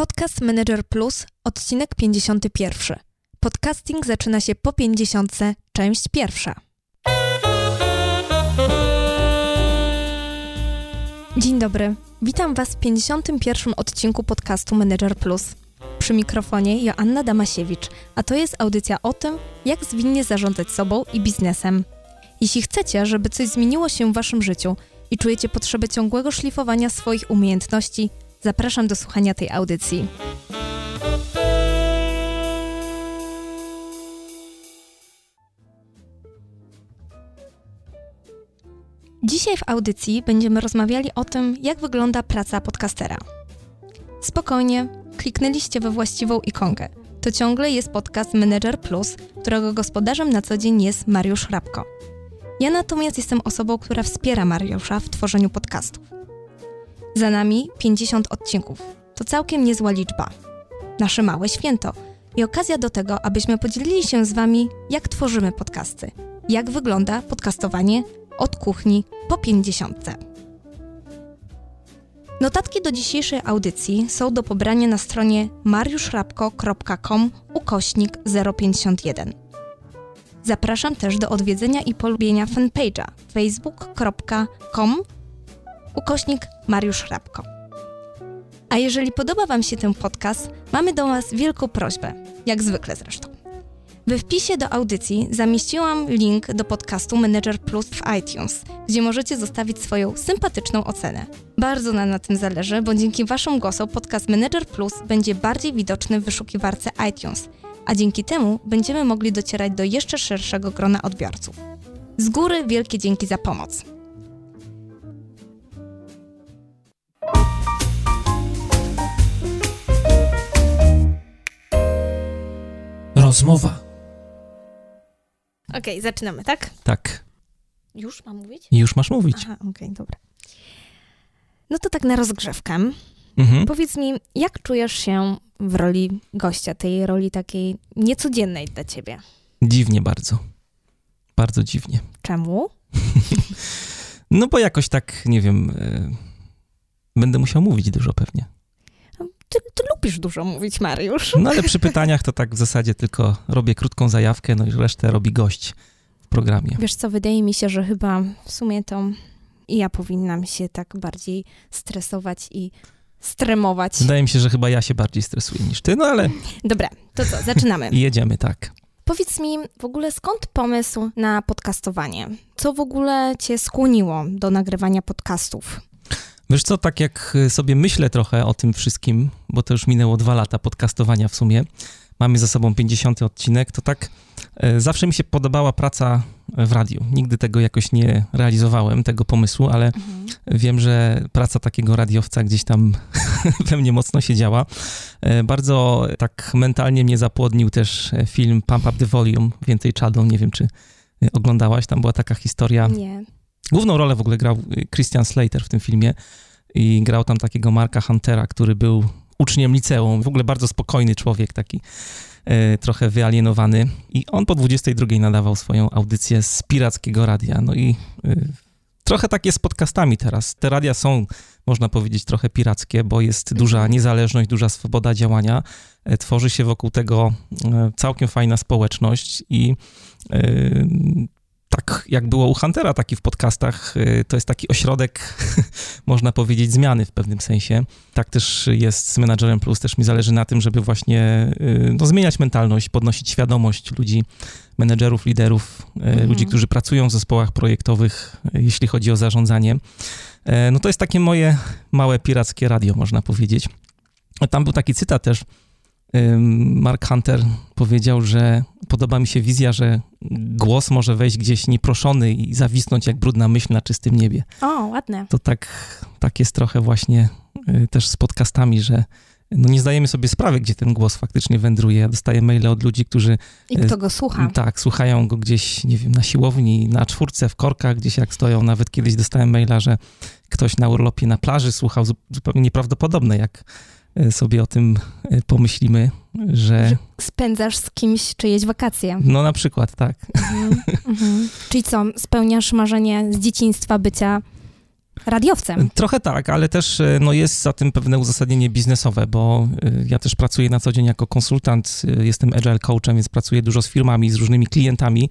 Podcast Manager Plus, odcinek 51. Podcasting zaczyna się po 50, część pierwsza. Dzień dobry. Witam Was w 51. odcinku podcastu Manager Plus. Przy mikrofonie Joanna Damasiewicz, a to jest audycja o tym, jak zwinnie zarządzać sobą i biznesem. Jeśli chcecie, żeby coś zmieniło się w Waszym życiu i czujecie potrzebę ciągłego szlifowania swoich umiejętności, zapraszam do słuchania tej audycji. Dzisiaj w audycji będziemy rozmawiali o tym, jak wygląda praca podcastera. Spokojnie, kliknęliście we właściwą ikonkę. To ciągle jest podcast Manager Plus, którego gospodarzem na co dzień jest Mariusz Rabko. Ja natomiast jestem osobą, która wspiera Mariusza w tworzeniu podcastów. Za nami 50 odcinków. To całkiem niezła liczba. Nasze małe święto i okazja do tego, abyśmy podzielili się z Wami, jak tworzymy podcasty, jak wygląda podcastowanie od kuchni po 50. Notatki do dzisiejszej audycji są do pobrania na stronie mariuszrabko.com ukośnik 051. Zapraszam też do odwiedzenia i polubienia fanpage'a facebook.com ukośnik Mariusz Rabko. A jeżeli podoba Wam się ten podcast, mamy do Was wielką prośbę, jak zwykle zresztą. We wpisie do audycji zamieściłam link do podcastu Manager Plus w iTunes, gdzie możecie zostawić swoją sympatyczną ocenę. Bardzo nam na tym zależy, bo dzięki Waszym głosom podcast Manager Plus będzie bardziej widoczny w wyszukiwarce iTunes, a dzięki temu będziemy mogli docierać do jeszcze szerszego grona odbiorców. Z góry wielkie dzięki za pomoc. Rozmowa. Okej, okay, zaczynamy, tak? Tak. Już mam mówić? Już masz mówić. Aha, okej, okay, dobra. No to tak na rozgrzewkę. Mhm. Powiedz mi, jak czujesz się w roli gościa, tej roli takiej niecodziennej dla ciebie? Dziwnie bardzo. Bardzo dziwnie. Czemu? no bo jakoś tak, nie wiem, y, będę musiał mówić dużo pewnie. Ty, ty, lubisz dużo mówić, Mariusz. No ale przy pytaniach to tak w zasadzie tylko robię krótką zajawkę, no i resztę robi gość w programie. Wiesz co, wydaje mi się, że chyba w sumie to i ja powinnam się tak bardziej stresować i stremować. Wydaje mi się, że chyba ja się bardziej stresuję niż ty, no ale... Dobra, to co, zaczynamy. Jedziemy, tak. Powiedz mi w ogóle skąd pomysł na podcastowanie? Co w ogóle cię skłoniło do nagrywania podcastów? Wiesz co, tak jak sobie myślę trochę o tym wszystkim, bo to już minęło dwa lata podcastowania w sumie, mamy za sobą 50 odcinek, to tak e, zawsze mi się podobała praca w radiu. Nigdy tego jakoś nie realizowałem, tego pomysłu, ale mhm. wiem, że praca takiego radiowca gdzieś tam we mnie mocno się działa. E, bardzo tak mentalnie mnie zapłodnił też film Pump Up the Volume, Więcej Czadą, nie wiem czy oglądałaś, tam była taka historia. Nie. Główną rolę w ogóle grał Christian Slater w tym filmie i grał tam takiego Marka Huntera, który był uczniem liceum, w ogóle bardzo spokojny człowiek, taki e, trochę wyalienowany. I on po 22 nadawał swoją audycję z pirackiego radia. No i e, trochę tak jest z podcastami teraz. Te radia są, można powiedzieć, trochę pirackie, bo jest duża mhm. niezależność, duża swoboda działania. E, tworzy się wokół tego e, całkiem fajna społeczność i tak jak było u Huntera, taki w podcastach, y, to jest taki ośrodek, można powiedzieć, zmiany w pewnym sensie. Tak też jest z Menadżerem Plus, też mi zależy na tym, żeby właśnie y, no, zmieniać mentalność, podnosić świadomość ludzi, menedżerów, liderów, y, mhm. ludzi, którzy pracują w zespołach projektowych, jeśli chodzi o zarządzanie. No to jest takie moje małe pirackie radio, można powiedzieć. Tam był taki cytat też, Mark Hunter powiedział, że podoba mi się wizja, że głos może wejść gdzieś nieproszony i zawisnąć jak brudna myśl na czystym niebie. O, ładne. To tak, tak jest trochę właśnie y, też z podcastami, że no nie zdajemy sobie sprawy, gdzie ten głos faktycznie wędruje. Ja dostaję maile od ludzi, którzy... I kto go słucha. Tak, słuchają go gdzieś, nie wiem, na siłowni, na czwórce, w korkach, gdzieś jak stoją. Nawet kiedyś dostałem maila, że ktoś na urlopie na plaży słuchał zupełnie nieprawdopodobne, jak sobie o tym e, pomyślimy, że... że spędzasz z kimś czyjeś wakacje. No na przykład, tak. Mhm, mhm. Czyli co, spełniasz marzenie z dzieciństwa bycia radiowcem. Trochę tak, ale też no, jest za tym pewne uzasadnienie biznesowe, bo ja też pracuję na co dzień jako konsultant, jestem agile coachem, więc pracuję dużo z firmami, z różnymi klientami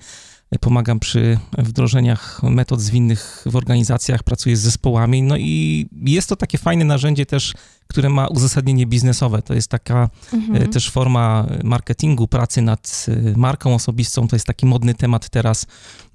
pomagam przy wdrożeniach metod zwinnych w organizacjach, pracuję z zespołami, no i jest to takie fajne narzędzie też, które ma uzasadnienie biznesowe. To jest taka mhm. E, też forma marketingu, pracy nad e, marką osobistą, to jest taki modny temat teraz.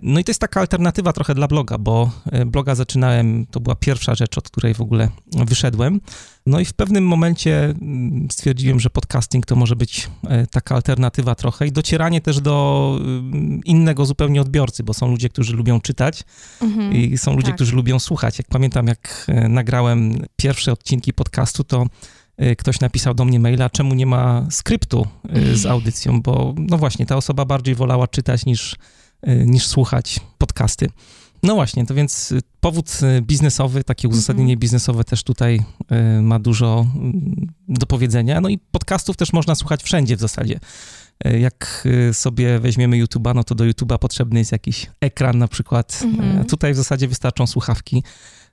No i to jest taka alternatywa trochę dla bloga, bo e, bloga zaczynałem, to była pierwsza rzecz, od której w ogóle wyszedłem. No i w pewnym momencie mm, stwierdziłem, że podcasting to może być taka alternatywa trochę i docieranie też do mm, innego zupełnie odbiorcy, bo są ludzie, którzy lubią czytać mhm, i są ludzie, tak. którzy lubią słuchać. Jak pamiętam, jak nagrałem pierwsze odcinki podcastu, to e, ktoś napisał do mnie maila, czemu nie ma skryptu z audycją, bo no właśnie, ta osoba bardziej wolała czytać niż, niż słuchać podcasty. No właśnie, to więc y, powód y, biznesowy, takie uzasadnienie mm -hmm. biznesowe też tutaj y, ma dużo mm, do powiedzenia. No i podcastów też można słuchać wszędzie w zasadzie. Jak sobie weźmiemy YouTube'a, no to do YouTube'a potrzebny jest jakiś ekran na przykład. -hmm. Tutaj w zasadzie wystarczą słuchawki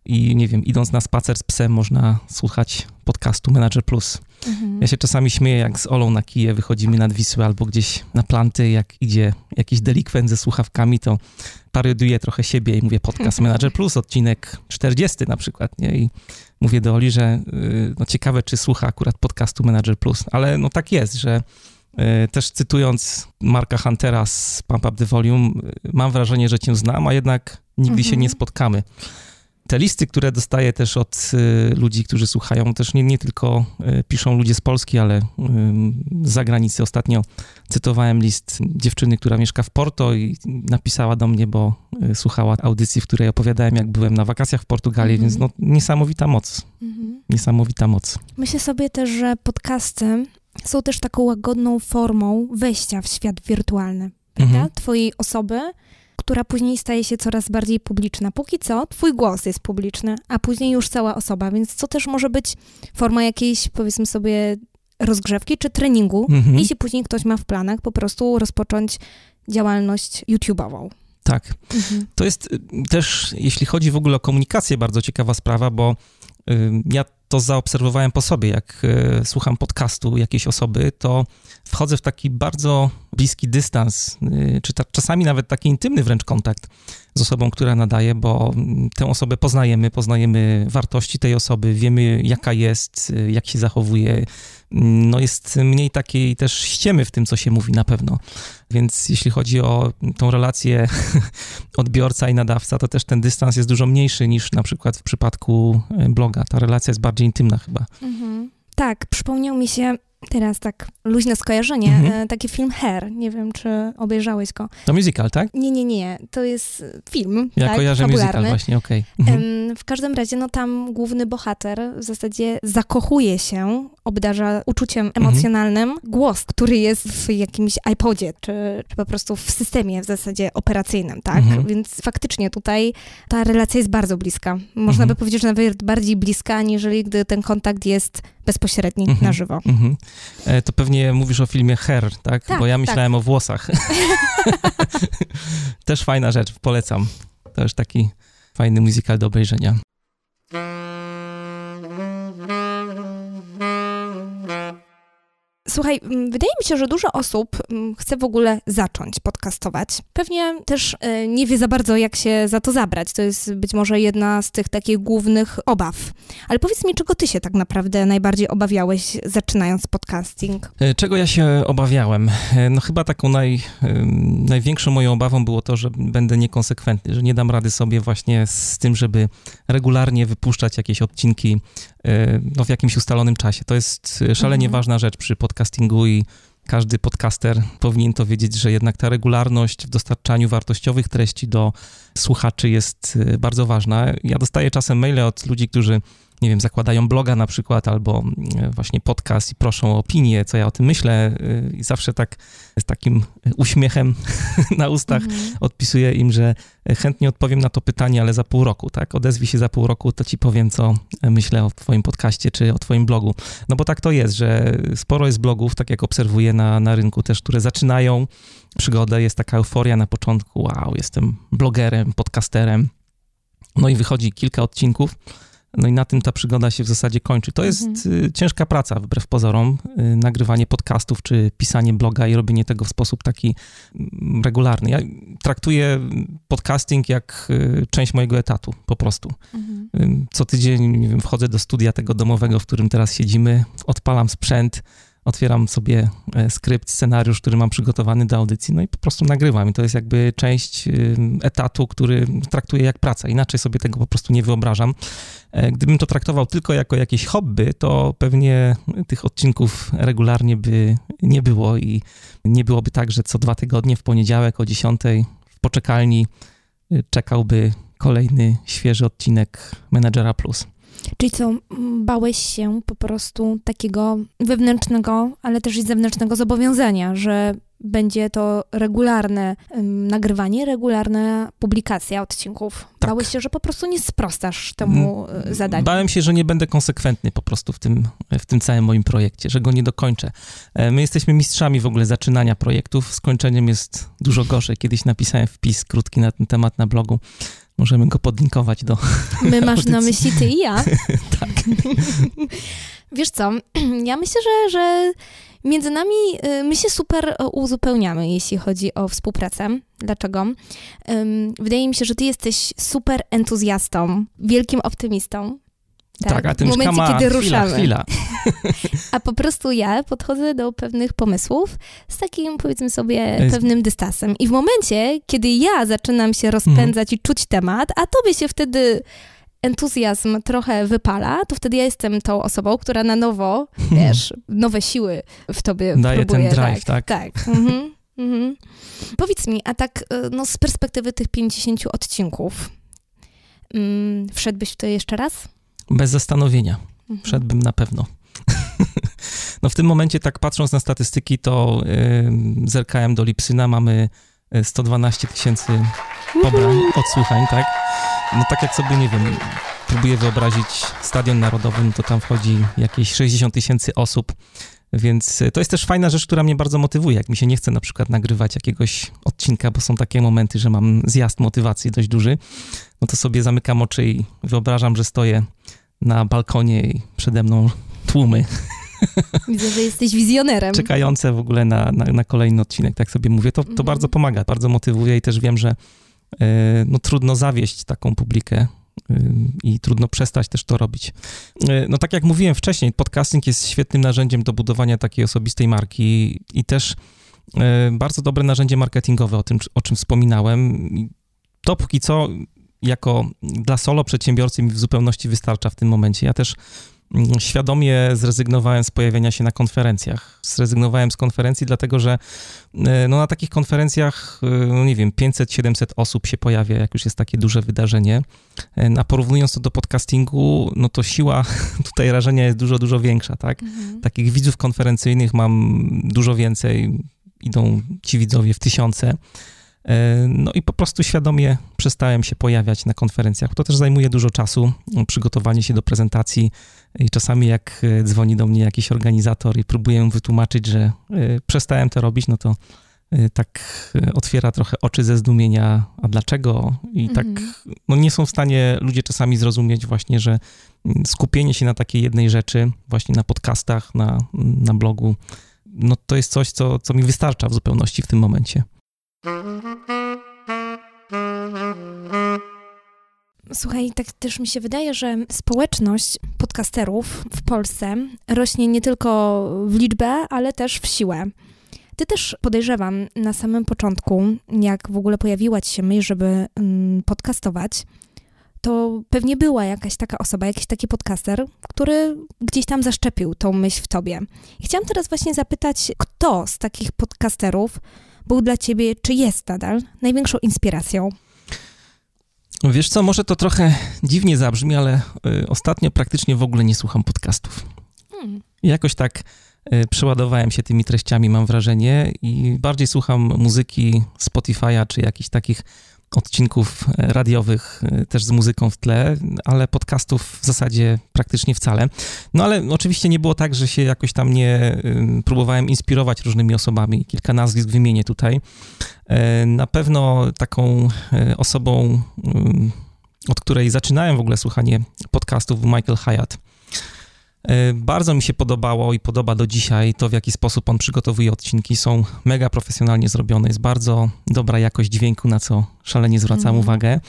i nie wiem, idąc na spacer z psem można słuchać podcastu Manager Plus. Mhm. Ja się czasami śmieję, jak z Olą na kije wychodzimy nad Wisłę albo gdzieś na planty, jak idzie jakiś delikwent ze słuchawkami, to parodiuję trochę siebie i mówię podcast Manager Plus, odcinek 40 na przykład, nie? I mówię do Oli, że y, no ciekawe, czy słucha akurat podcastu Manager Plus, ale no tak jest, że y, też cytując Marka Huntera z Pump Up The Volume, y, mam wrażenie, że cię znam, a jednak nigdy mhm. się nie spotkamy te listy, które dostaję też od y, ludzi, którzy słuchają, też nie, nie tylko y, piszą ludzie z Polski, ale y, z zagranicy. Ostatnio cytowałem list dziewczyny, która mieszka w Porto i napisała do mnie, bo słuchała audycji, w której opowiadałem, jak byłem na wakacjach w Portugalii, mhm. więc no, niesamowita moc. Mhm. Niesamowita moc. Myślę sobie też, że podcasty są też taką łagodną formą wejścia w świat wirtualny. Prawda? Mhm. Twojej osoby, która później staje się coraz bardziej publiczna. Póki co twój głos jest publiczny, a później już cała osoba, więc co też może być forma jakiejś, powiedzmy sobie, rozgrzewki czy treningu, mhm. jeśli później ktoś ma w planach po prostu rozpocząć działalność YouTube'ową. Tak. Mhm. To jest y, też, jeśli chodzi w ogóle o komunikację, bardzo ciekawa sprawa, bo ja to zaobserwowałem po sobie, jak y, słucham podcastu jakiejś osoby, to wchodzę w taki bardzo bliski dystans, y, czy ta, czasami nawet taki intymny wręcz kontakt z osobą, która nadaje, bo mm, tę osobę poznajemy, poznajemy wartości tej osoby, wiemy jaka jest, y, jak się zachowuje. No jest mniej takiej też ściemy w tym, co się mówi na pewno. Więc jeśli chodzi o tą relację odbiorca i nadawca, to też ten dystans jest dużo mniejszy niż na przykład w przypadku y, bloga. Ta relacja jest bardziej intymna chyba. Mhm. Tak, przypomniał mi się Teraz tak luźne skojarzenie, mhm. E, taki film Hair, nie wiem, czy obejrzałeś go. To musical, tak? Nie, nie, nie, to jest film, Ja tak, kojarzę fabularny. musical właśnie, okej. Okay. Mhm. W każdym razie, no tam główny bohater w zasadzie zakochuje się, obdarza uczuciem mhm. emocjonalnym mhm. głos, który jest w jakimś iPodzie, czy, czy po prostu w systemie w zasadzie operacyjnym, tak? Mhm. Więc faktycznie tutaj ta relacja jest bardzo bliska. Można mhm. by powiedzieć, że nawet bardziej bliska, aniżeli gdy ten kontakt jest bezpośredni, mhm. na żywo. Mhm. E, to pewnie mówisz o filmie Hair, tak? tak Bo ja tak. myślałem tak. o włosach. Też fajna rzecz, polecam. To już taki fajny musical do obejrzenia. Słuchaj, wydaje mi się, że dużo osób chce w ogóle zacząć podcastować. Pewnie też e, nie wie za bardzo, jak się za to zabrać. To jest być może jedna z tych takich głównych obaw. Ale powiedz mi, czego ty się tak naprawdę najbardziej obawiałeś, zaczynając podcasting? E, czego ja się obawiałem? E, no chyba taką naj, największą moją obawą było to, że będę niekonsekwentny, że nie dam rady sobie właśnie z tym, żeby regularnie wypuszczać jakieś odcinki no, w jakimś ustalonym czasie. To jest szalenie mhm. ważna rzecz przy podcastingu i każdy podcaster powinien to wiedzieć, że jednak ta regularność w dostarczaniu wartościowych treści do słuchaczy jest y, bardzo ważna. Ja dostaję czasem maile od ludzi, którzy nie wiem, zakładają bloga na przykład, albo e, właśnie podcast i proszą o opinię, co ja o tym myślę. E, I zawsze tak z takim uśmiechem na ustach mhm. odpisuję im, że chętnie odpowiem na to pytanie, ale za pół roku, tak? Odezwij się za pół roku, to ci powiem, co myślę o twoim podcaście czy o twoim blogu. No bo tak to jest, że sporo jest blogów, tak jak obserwuję na, na rynku też, które zaczynają przygodę, jest taka euforia na początku, wow, jestem blogerem, podcasterem, No i wychodzi kilka odcinków. No i na tym ta przygoda się w zasadzie kończy. To jest mhm. Y, ciężka praca, wbrew pozorom, y, nagrywanie podcastów czy pisanie bloga i robienie tego w sposób taki mm, regularny. Ja traktuję podcasting jak y, część mojego etatu, po prostu. Mhm. Co tydzień, nie wiem, wchodzę do studia tego domowego, w którym teraz siedzimy, odpalam sprzęt, otwieram sobie e, skrypt, scenariusz, który mam przygotowany do audycji, no i po prostu nagrywam. I to jest jakby część etatu, który traktuję jak praca. Inaczej sobie tego po prostu nie wyobrażam. E, gdybym to traktował tylko jako jakieś hobby, to pewnie tych odcinków regularnie by nie było i nie byłoby tak, że co dwa tygodnie w poniedziałek o 10 w poczekalni e, czekałby kolejny świeży odcinek Menadżera Plus. Czyli co, bałeś się po prostu takiego wewnętrznego, ale też i zewnętrznego zobowiązania, że będzie to regularne um, nagrywanie, regularna publikacja odcinków. Tak. Bałeś się, że po prostu nie sprostasz temu e, zadaniu. Bałem się, że nie będę konsekwentny po prostu w tym, w tym całym moim projekcie, że go nie dokończę. E, my jesteśmy mistrzami w ogóle zaczynania projektów, skończeniem jest dużo gorzej. Kiedyś napisałem wpis krótki na ten temat na blogu. Możemy go podlinkować do. My masz audycji. na myśli ty i ja. tak. Wiesz co, ja myślę, że, że między nami y, my się super y, uzupełniamy, jeśli chodzi o współpracę. Dlaczego? Wydaje mi się, że ty jesteś super entuzjastą, wielkim optymistą. Tak, tak a tym w momencie, ma kiedy chwila, ruszamy. Chwila. A po prostu ja podchodzę do pewnych pomysłów z takim, powiedzmy sobie, pewnym dystansem. I w momencie, kiedy ja zaczynam się rozpędzać mm. i czuć temat, a tobie się wtedy entuzjazm trochę wypala, to wtedy ja jestem tą osobą, która na nowo, wiesz, nowe siły w tobie Daje próbuje. ten drive, tak? Tak. tak. Mhm. Mhm. Powiedz mi, a tak y, no, z perspektywy tych 50 odcinków, mm, wszedłbyś w to jeszcze raz? Bez zastanowienia. Mhm. Wszedłbym na pewno. no w tym momencie, tak patrząc na statystyki, to yy, zerkałem do Lipsyna, mamy 112 y, tysięcy pobrań, odsłuchań, tak? No tak jak sobie, nie wiem, próbuję wyobrazić stadion narodowy, no to tam wchodzi jakieś 60 tysięcy osób, więc to jest też fajna rzecz, która mnie bardzo motywuje. Jak mi się nie chce na przykład nagrywać jakiegoś odcinka, bo są takie momenty, że mam zjazd motywacji dość duży, no to sobie zamykam oczy i wyobrażam, że stoję na balkonie i przede mną tłumy. Widzę, że jesteś wizjonerem. Czekające w ogóle na, na, na kolejny odcinek, tak sobie mówię. To, to mhm. bardzo pomaga, bardzo motywuje i też wiem, że E, no trudno zawieść taką publikę e, i trudno przestać też to robić. E, no tak jak mówiłem wcześniej, podcasting jest świetnym narzędziem do budowania takiej osobistej marki i też bardzo dobre narzędzie marketingowe, o tym, o czym wspominałem. To póki co jako dla solo przedsiębiorcy mi w zupełności wystarcza w tym momencie. Ja też Mm, świadomie zrezygnowałem z pojawienia się na konferencjach. Zrezygnowałem z konferencji, dlatego że e, no, na takich konferencjach, e, no nie wiem, 500-700 osób się pojawia, jak już jest takie duże wydarzenie. E, a porównując to do podcastingu, no to siła tutaj rażenia jest dużo, dużo większa, tak? Mhm. Takich widzów konferencyjnych mam dużo więcej, idą ci widzowie w tysiące. E, no i po prostu świadomie przestałem się pojawiać na konferencjach. To też zajmuje dużo czasu, przygotowanie się do prezentacji i czasami jak e, dzwoni do mnie jakiś organizator i próbuję wytłumaczyć, że e, przestałem to robić, no to tak otwiera trochę oczy ze zdumienia, a dlaczego? I tak mhm. no nie są w stanie ludzie czasami zrozumieć właśnie, że mm, skupienie się na takiej jednej rzeczy, właśnie na podcastach, na, na blogu, no to jest coś, co, co mi wystarcza w zupełności w tym momencie. Słuchaj, tak też mi się wydaje, że społeczność podcasterów w Polsce rośnie nie tylko w liczbę, ale też w siłę. Ty też podejrzewam na samym początku, jak w ogóle pojawiła ci się myśl, żeby mm, podcastować, to pewnie była jakaś taka osoba, jakiś taki podcaster, który gdzieś tam zaszczepił tą myśl w tobie. I chciałam teraz właśnie zapytać, kto z takich podcasterów był dla ciebie, czy jest nadal, największą inspiracją? Wiesz co, może to trochę dziwnie zabrzmi, ale y, ostatnio praktycznie w ogóle nie słucham podcastów. Hmm. Jakoś tak y, przeładowałem się tymi treściami, mam wrażenie, i bardziej słucham muzyki Spotify'a czy jakichś takich odcinków e, radiowych e, też z muzyką w tle, ale podcastów w zasadzie praktycznie wcale. No ale oczywiście nie było tak, że się jakoś tam nie próbowałem inspirować różnymi osobami. Kilka nazwisk wymienię tutaj. E, na pewno taką osobą od której zaczynałem w ogóle słuchanie podcastów, Michael Hyatt. E, bardzo mi się podobało i podoba do dzisiaj to, w jaki sposób on przygotowuje odcinki. Są mega profesjonalnie zrobione, jest bardzo dobra jakość dźwięku, na co szalenie zwracam mm. uwagę.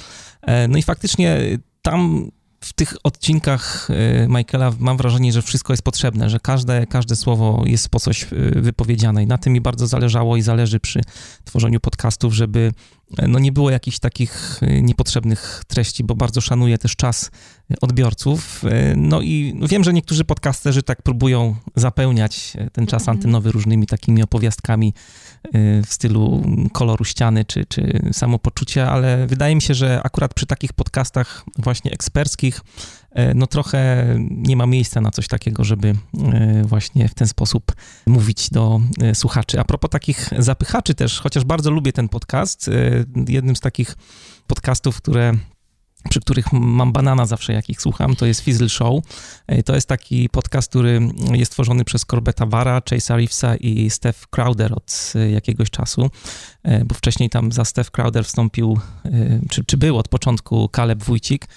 E, no i faktycznie tam w tych odcinkach y, Michaela mam wrażenie, że wszystko jest potrzebne, że każde, każde słowo jest po coś wypowiedziane i na tym mi bardzo zależało i zależy przy tworzeniu podcastów, żeby no nie było jakichś takich niepotrzebnych treści, bo bardzo szanuję też czas odbiorców. No i wiem, że niektórzy podcasterzy tak próbują zapełniać ten czas mhm. antenowy różnymi takimi opowiastkami w stylu koloru ściany czy, czy samopoczucia, ale wydaje mi się, że akurat przy takich podcastach właśnie eksperckich, e, no trochę nie ma miejsca na coś takiego, żeby e, właśnie w ten sposób mówić do e, słuchaczy. A propos takich zapychaczy też, chociaż bardzo lubię ten podcast, jednym z takich podcastów, które przy których mam banana zawsze, jak ich słucham, to jest Fizzle Show. E, to jest taki podcast, który jest tworzony przez Corbetta Barra, Chase'a Reevesa i Steph Crowder od e, jakiegoś czasu, e, bo wcześniej tam za Steph Crowder wstąpił, czy, czy był od początku Caleb Wójcik,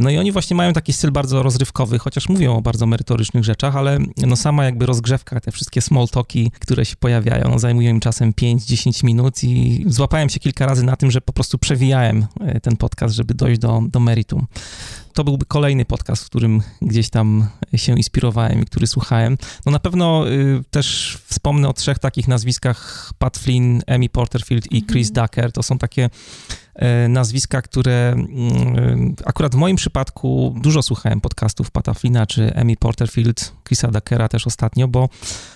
no i oni właśnie mają taki styl bardzo rozrywkowy, chociaż mówią o bardzo merytorycznych rzeczach, ale no sama jakby rozgrzewka, te wszystkie small talki, które się pojawiają, zajmują im czasem 5-10 minut i złapałem się kilka razy na tym, że po prostu przewijałem e, ten podcast, żeby dojść do, do meritum to byłby kolejny podcast, w którym gdzieś tam się inspirowałem i który słuchałem. No na pewno y, też wspomnę o trzech takich nazwiskach: Pat Flynn, Amy Porterfield i Chris mhm. Ducker. To są takie e, nazwiska, które y, akurat w moim przypadku dużo słuchałem podcastów Pata Flynna czy Amy Porterfield, Chrisa Duckera też ostatnio, bo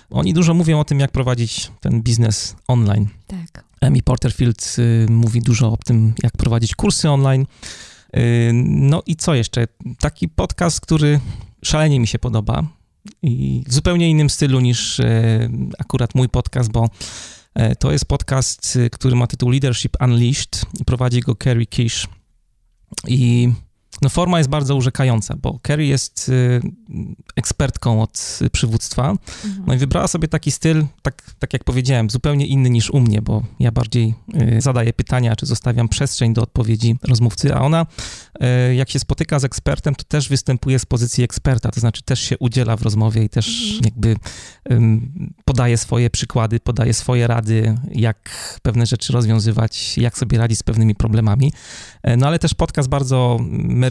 oni dużo mówią o tym, jak prowadzić ten biznes online. Tak. Amy Porterfield y, mówi dużo o tym, jak prowadzić kursy online. Y, no i co jeszcze? Taki podcast, który szalenie mi się podoba i w zupełnie innym stylu niż e, akurat mój podcast, bo e, to jest podcast, który ma tytuł Leadership Unleashed. Prowadzi go Kerry Kish i no forma jest bardzo urzekająca, bo Kerry jest y, ekspertką od przywództwa, mhm. no i wybrała sobie taki styl, tak, tak jak powiedziałem, zupełnie inny niż u mnie, bo ja bardziej y, zadaję pytania, czy zostawiam przestrzeń do odpowiedzi rozmówcy, a ona y, jak się spotyka z ekspertem, to też występuje z pozycji eksperta, to znaczy też się udziela w rozmowie i też mhm. jakby podaje swoje przykłady, podaje swoje rady, jak pewne rzeczy rozwiązywać, jak sobie radzić z pewnymi problemami. E, no ale też podcast bardzo merytoryczny,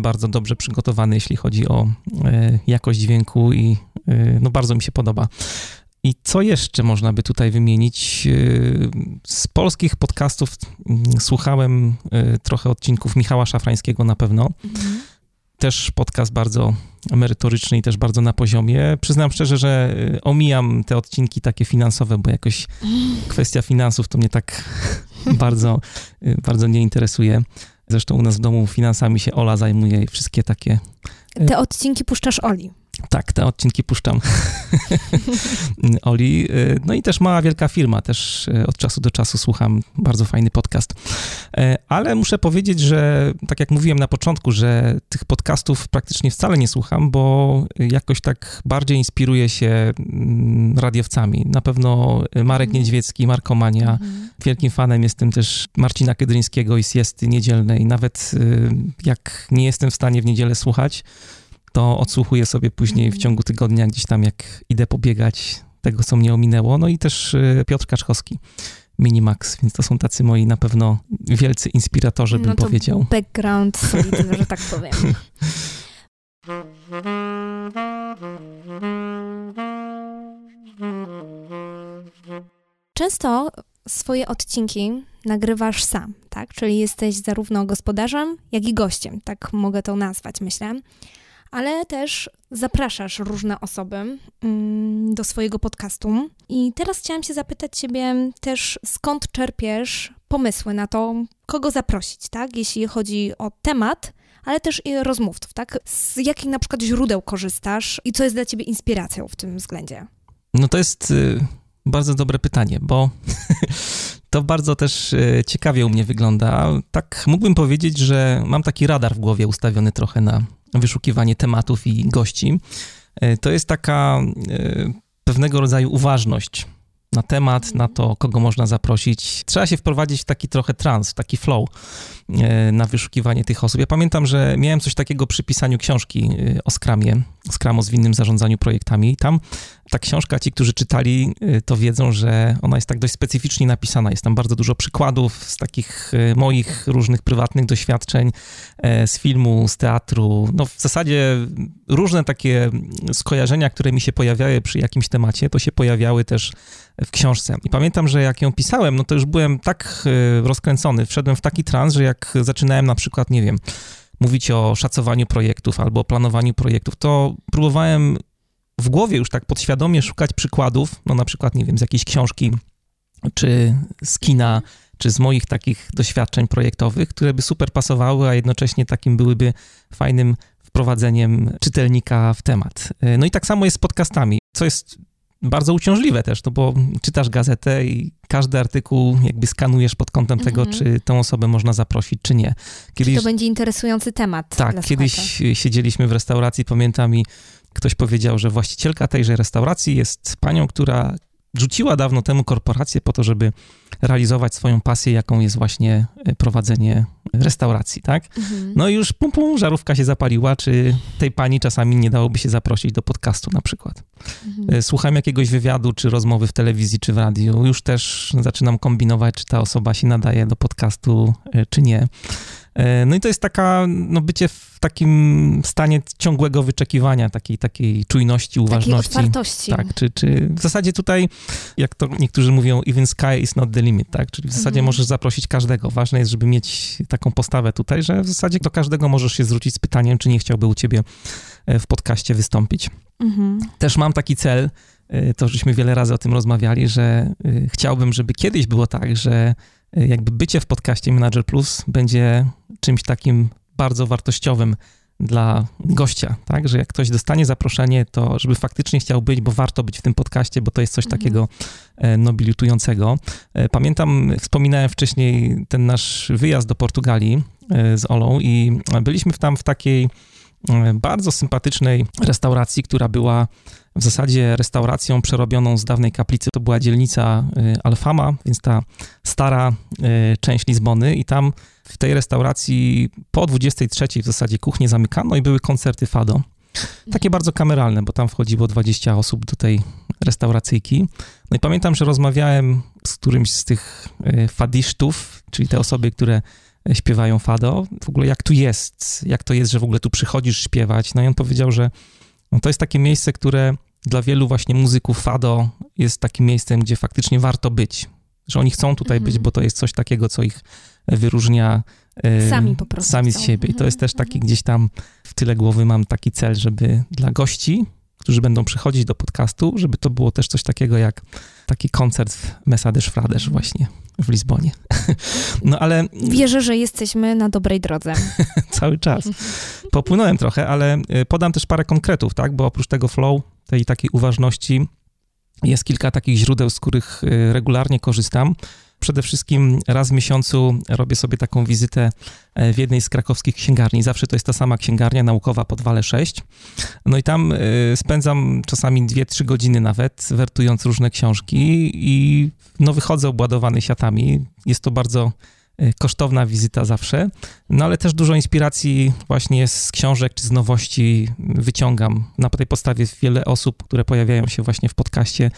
bardzo dobrze przygotowany, jeśli chodzi o e, jakość dźwięku i e, no bardzo mi się podoba. I co jeszcze można by tutaj wymienić? Z polskich podcastów mm, słuchałem trochę odcinków Michała Szafrańskiego na pewno. Mhm. Też podcast bardzo merytoryczny i też bardzo na poziomie. Przyznam szczerze, że omijam te odcinki takie finansowe, bo jakoś kwestia finansów to mnie tak bardzo, bardzo nie interesuje. Zresztą u nas w domu finansami się Ola zajmuje i wszystkie takie. E, te odcinki puszczasz Oli. Tak, te odcinki puszczam Oli. E, no i też mała wielka firma, też e, od czasu do czasu słucham, bardzo fajny podcast. Ale muszę powiedzieć, że tak jak mówiłem na początku, że tych podcastów praktycznie wcale nie słucham, bo jakoś tak bardziej inspiruję się mm, radiowcami. Na pewno Marek mhm. Niedźwiecki, Markomania. Mhm. Wielkim fanem jestem też Marcina Kedryńskiego i Siesty Niedzielnej. Nawet jak nie jestem w stanie w niedzielę słuchać, to odsłuchuję sobie później w mhm. ciągu tygodnia gdzieś tam, jak idę pobiegać tego, co mnie ominęło. No i też y, Piotr Kaczkowski, Minimax, więc to są tacy moi na pewno wielcy inspiratorzy, bym no to powiedział. background solidny, że tak powiem. Często swoje odcinki nagrywasz sam, tak? Czyli jesteś zarówno gospodarzem, jak i gościem, tak mogę to nazwać, myślę ale też zapraszasz różne osoby mm, do swojego podcastu. I teraz chciałam się zapytać Ciebie też, skąd czerpiesz pomysły na to, kogo zaprosić, tak? Jeśli chodzi o temat, ale też i rozmówców, tak? Z jakich na przykład źródeł korzystasz i co jest dla Ciebie inspiracją w tym względzie? No to jest y, bardzo dobre pytanie, bo to bardzo też y, ciekawie u mnie wygląda. Tak mógłbym powiedzieć, że mam taki radar w głowie ustawiony trochę na wyszukiwanie tematów i gości. E, to jest taka e, pewnego rodzaju uważność. na temat, na to, kogo można zaprosić. Trzeba się wprowadzić w taki trochę trans, w taki flow e, na wyszukiwanie tych osób. Ja pamiętam, że miałem coś takiego przy pisaniu książki o Skramie, Skram o zwinnym zarządzaniu projektami tam ta książka, ci, którzy czytali, e, to wiedzą, że ona jest tak dość specyficznie napisana. Jest tam bardzo dużo przykładów z takich moich różnych prywatnych doświadczeń, z filmu, z teatru. No w zasadzie różne takie skojarzenia, które mi się pojawiały przy jakimś temacie, to się pojawiały też w książce. I pamiętam, że jak ją pisałem, no to już byłem tak e, rozkręcony, wszedłem w taki trans, że jak zaczynałem na przykład, nie wiem, mówić o szacowaniu projektów albo o planowaniu projektów, to próbowałem w głowie już tak podświadomie szukać przykładów, no na przykład, nie wiem, z jakiejś książki, czy z kina, czy z moich takich doświadczeń projektowych, które by super pasowały, a jednocześnie takim byłyby fajnym wprowadzeniem czytelnika w temat. E, no i tak samo jest z podcastami, co jest bardzo uciążliwe też, no bo czytasz gazetę i każdy artykuł jakby skanujesz pod kątem mhm. tego, czy tę osobę można zaprosić, czy nie. Kiedyś, czy to będzie interesujący temat Tak, kiedyś siedzieliśmy w restauracji, pamiętam i ktoś powiedział, że właścicielka tejże restauracji jest panią, która rzuciła dawno temu korporację po to, żeby realizować swoją pasję, jaką jest właśnie e, prowadzenie restauracji, tak? Mhm. No i już pum, pum, żarówka się zapaliła, czy tej pani czasami nie dałoby się zaprosić do podcastu na przykład. Mhm. E, słucham jakiegoś wywiadu, czy rozmowy w telewizji, czy w radiu, już też zaczynam kombinować, czy ta osoba się nadaje do podcastu, e, czy nie. E, no i to jest taka, no bycie w takim stanie ciągłego wyczekiwania, takiej, takiej czujności, uważności. Takiej otwartości. Tak, czy, czy w zasadzie tutaj, jak to niektórzy mówią, even sky is not the limit, tak, czyli w zasadzie mhm. możesz zaprosić każdego. Ważne jest, żeby mieć taką postawę tutaj, że w zasadzie do każdego możesz się zwrócić z pytaniem, czy nie chciałby u ciebie e, w podcaście wystąpić. Mhm. Też mam taki cel, e, to żeśmy wiele razy o tym rozmawiali, że chciałbym, żeby kiedyś było tak, że jakby bycie w podcaście Manager Plus będzie czymś takim bardzo wartościowym dla gościa, tak? Że jak ktoś dostanie zaproszenie, to żeby faktycznie chciał być, bo warto być w tym podcaście, bo to jest coś mhm. takiego e, nobilitującego. E, pamiętam, wspominałem wcześniej ten nasz wyjazd do Portugalii e, z Olą i byliśmy tam w takiej bardzo sympatycznej restauracji, która była w zasadzie restauracją przerobioną z dawnej kaplicy. To była dzielnica y, Alfama, więc ta stara y, część Lizbony i tam w tej restauracji po 23 w zasadzie kuchnię zamykano i były koncerty fado. Takie mhm. bardzo kameralne, bo tam wchodziło 20 osób do tej restauracyjki. No i pamiętam, że rozmawiałem z którymś z tych y, fadisztów, czyli te osoby, które śpiewają fado. W ogóle jak tu jest, jak to jest, że w ogóle tu przychodzisz śpiewać. No i on powiedział, że no to jest takie miejsce, które dla wielu właśnie muzyków fado jest takim miejscem, gdzie faktycznie warto być. Że oni chcą tutaj mhm. być, bo to jest coś takiego, co ich wyróżnia sami po prostu. Sami z siebie. I to jest też taki mhm. gdzieś tam w tyle głowy mam taki cel, żeby dla gości, którzy będą przychodzić do podcastu, żeby to było też coś takiego jak taki koncert Mesades Frades mhm. właśnie w Lizbonie. No ale... Wierzę, że jesteśmy na dobrej drodze. Cały czas. Popłynąłem trochę, ale y, podam też parę konkretów, tak, bo oprócz tego flow, tej takiej uważności, jest kilka takich źródeł, z których y, regularnie korzystam. Przede wszystkim raz w miesiącu robię sobie taką wizytę e, w jednej z krakowskich księgarni. Zawsze to jest ta sama księgarnia naukowa Podwale 6. No i tam e, spędzam czasami 2-3 godziny nawet, wertując różne książki i no wychodzę obładowany siatami. Jest to bardzo e, kosztowna wizyta zawsze, no ale też dużo inspiracji właśnie z książek czy z nowości wyciągam. Na tej podstawie wiele osób, które pojawiają się właśnie w podcaście,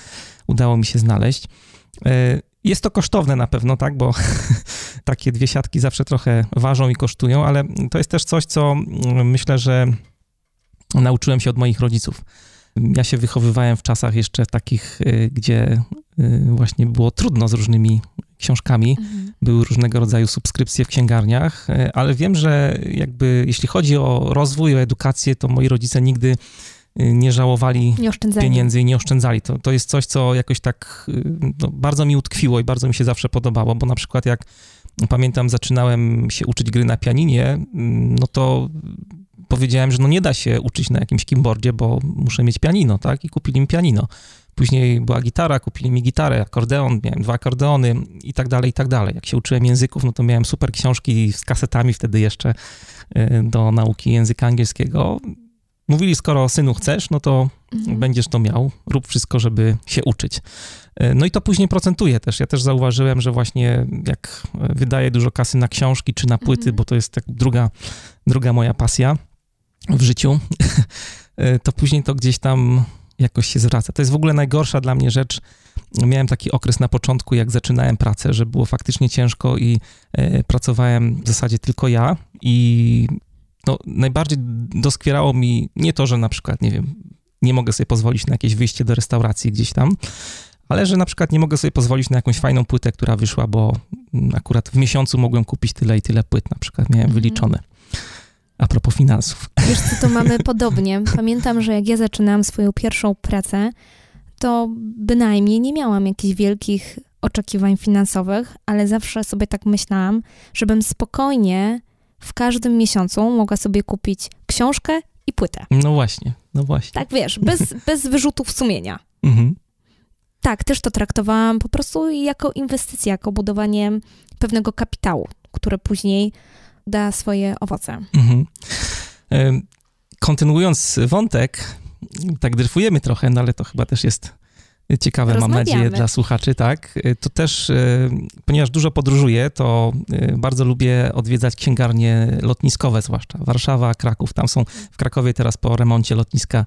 udało mi się znaleźć. Jest to kosztowne na pewno, tak, bo takie dwie siatki zawsze trochę ważą i kosztują, ale to jest też coś, co mm, myślę, że nauczyłem się od moich rodziców. Ja się wychowywałem w czasach jeszcze takich, y, gdzie y, właśnie było trudno z różnymi książkami. Mhm. Były różnego rodzaju subskrypcje w księgarniach, y, ale wiem, że jakby jeśli chodzi o rozwój, o edukację, to moi rodzice nigdy nie żałowali nie pieniędzy i nie oszczędzali. To, to jest coś, co jakoś tak y, no, bardzo mi utkwiło i bardzo mi się zawsze podobało, bo na przykład jak pamiętam, zaczynałem się uczyć gry na pianinie, mm, no to powiedziałem, że no nie da się uczyć na jakimś keyboardzie, bo muszę mieć pianino, tak? I kupili mi pianino. Później była gitara, kupili mi gitarę, akordeon, miałem dwa akordeony i tak dalej, i tak dalej. Jak się uczyłem języków, no to miałem super książki z kasetami wtedy jeszcze y, do nauki języka angielskiego mówili, skoro synu chcesz, no to Mhm. będziesz to miał, rób wszystko, żeby się uczyć. E, No i to później procentuje też. Ja też zauważyłem, że właśnie jak e, wydaję dużo kasy na książki czy na płyty, Mhm. bo to jest tak druga, druga moja pasja w życiu, e, to później to gdzieś tam jakoś się zwraca. To jest w ogóle najgorsza dla mnie rzecz. Miałem taki okres na początku, jak zaczynałem pracę, że było faktycznie ciężko i pracowałem w zasadzie tylko ja i no, najbardziej doskwierało mi nie to, że na przykład, nie wiem, nie mogę sobie pozwolić na jakieś wyjście do restauracji gdzieś tam, ale że na przykład nie mogę sobie pozwolić na jakąś fajną płytę, która wyszła, bo akurat w miesiącu mogłem kupić tyle i tyle płyt, na przykład miałem Mhm. wyliczone. A propos finansów. Wiesz co, to mamy podobnie. Pamiętam, że jak ja zaczynałam swoją pierwszą pracę, to bynajmniej nie miałam jakichś wielkich oczekiwań finansowych, ale zawsze sobie tak myślałam, żebym spokojnie w każdym miesiącu mogła sobie kupić książkę i płytę. No właśnie, no właśnie. Tak wiesz, bez, bez wyrzutów sumienia. Mhm. Tak, też to traktowałam po prostu jako inwestycję, jako budowanie pewnego kapitału, które później da swoje owoce. Mhm. Kontynuując wątek, tak dryfujemy trochę, no ale to chyba też jest ciekawe, mam nadzieję, dla słuchaczy, tak. To też, e, ponieważ dużo podróżuję, to e, bardzo lubię odwiedzać księgarnie lotniskowe zwłaszcza. Warszawa, Kraków, tam są, w Krakowie teraz po remoncie lotniska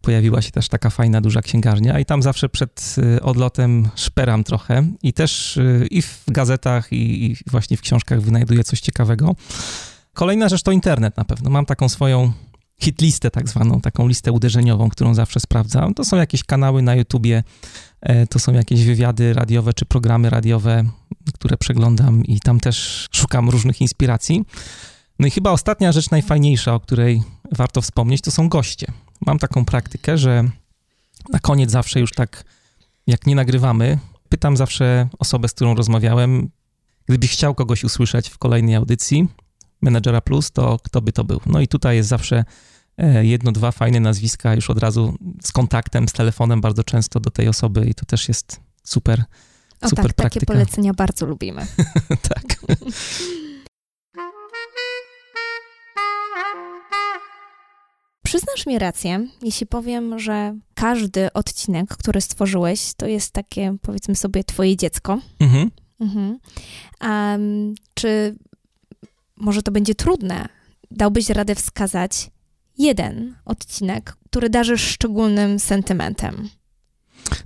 pojawiła się też taka fajna, duża księgarnia i tam zawsze przed odlotem szperam trochę i też i w gazetach, i, i właśnie w książkach wynajduję coś ciekawego. Kolejna rzecz to internet na pewno. Mam taką swoją hitlistę tak zwaną, taką listę uderzeniową, którą zawsze sprawdzam. To są jakieś kanały na YouTubie, e, to są jakieś wywiady radiowe czy programy radiowe, które przeglądam i tam też szukam różnych inspiracji. No i chyba ostatnia rzecz najfajniejsza, o której warto wspomnieć, to są goście. Mam taką praktykę, że na koniec zawsze już tak, jak nie nagrywamy, pytam zawsze osobę, z którą rozmawiałem, gdybyś chciał kogoś usłyszeć w kolejnej audycji, Menadżera Plus, to kto by to był? No i tutaj jest zawsze jedno, dwa fajne nazwiska już od razu z kontaktem, z telefonem bardzo często do tej osoby i to też jest super, O super tak, takie praktyka. polecenia bardzo lubimy. tak. Przyznasz mi rację, jeśli powiem, że każdy odcinek, który stworzyłeś, to jest takie, powiedzmy sobie, twoje dziecko. Mhm. Mhm. Em, czy może to będzie trudne? Dałbyś radę wskazać jeden odcinek, który darzysz szczególnym sentymentem?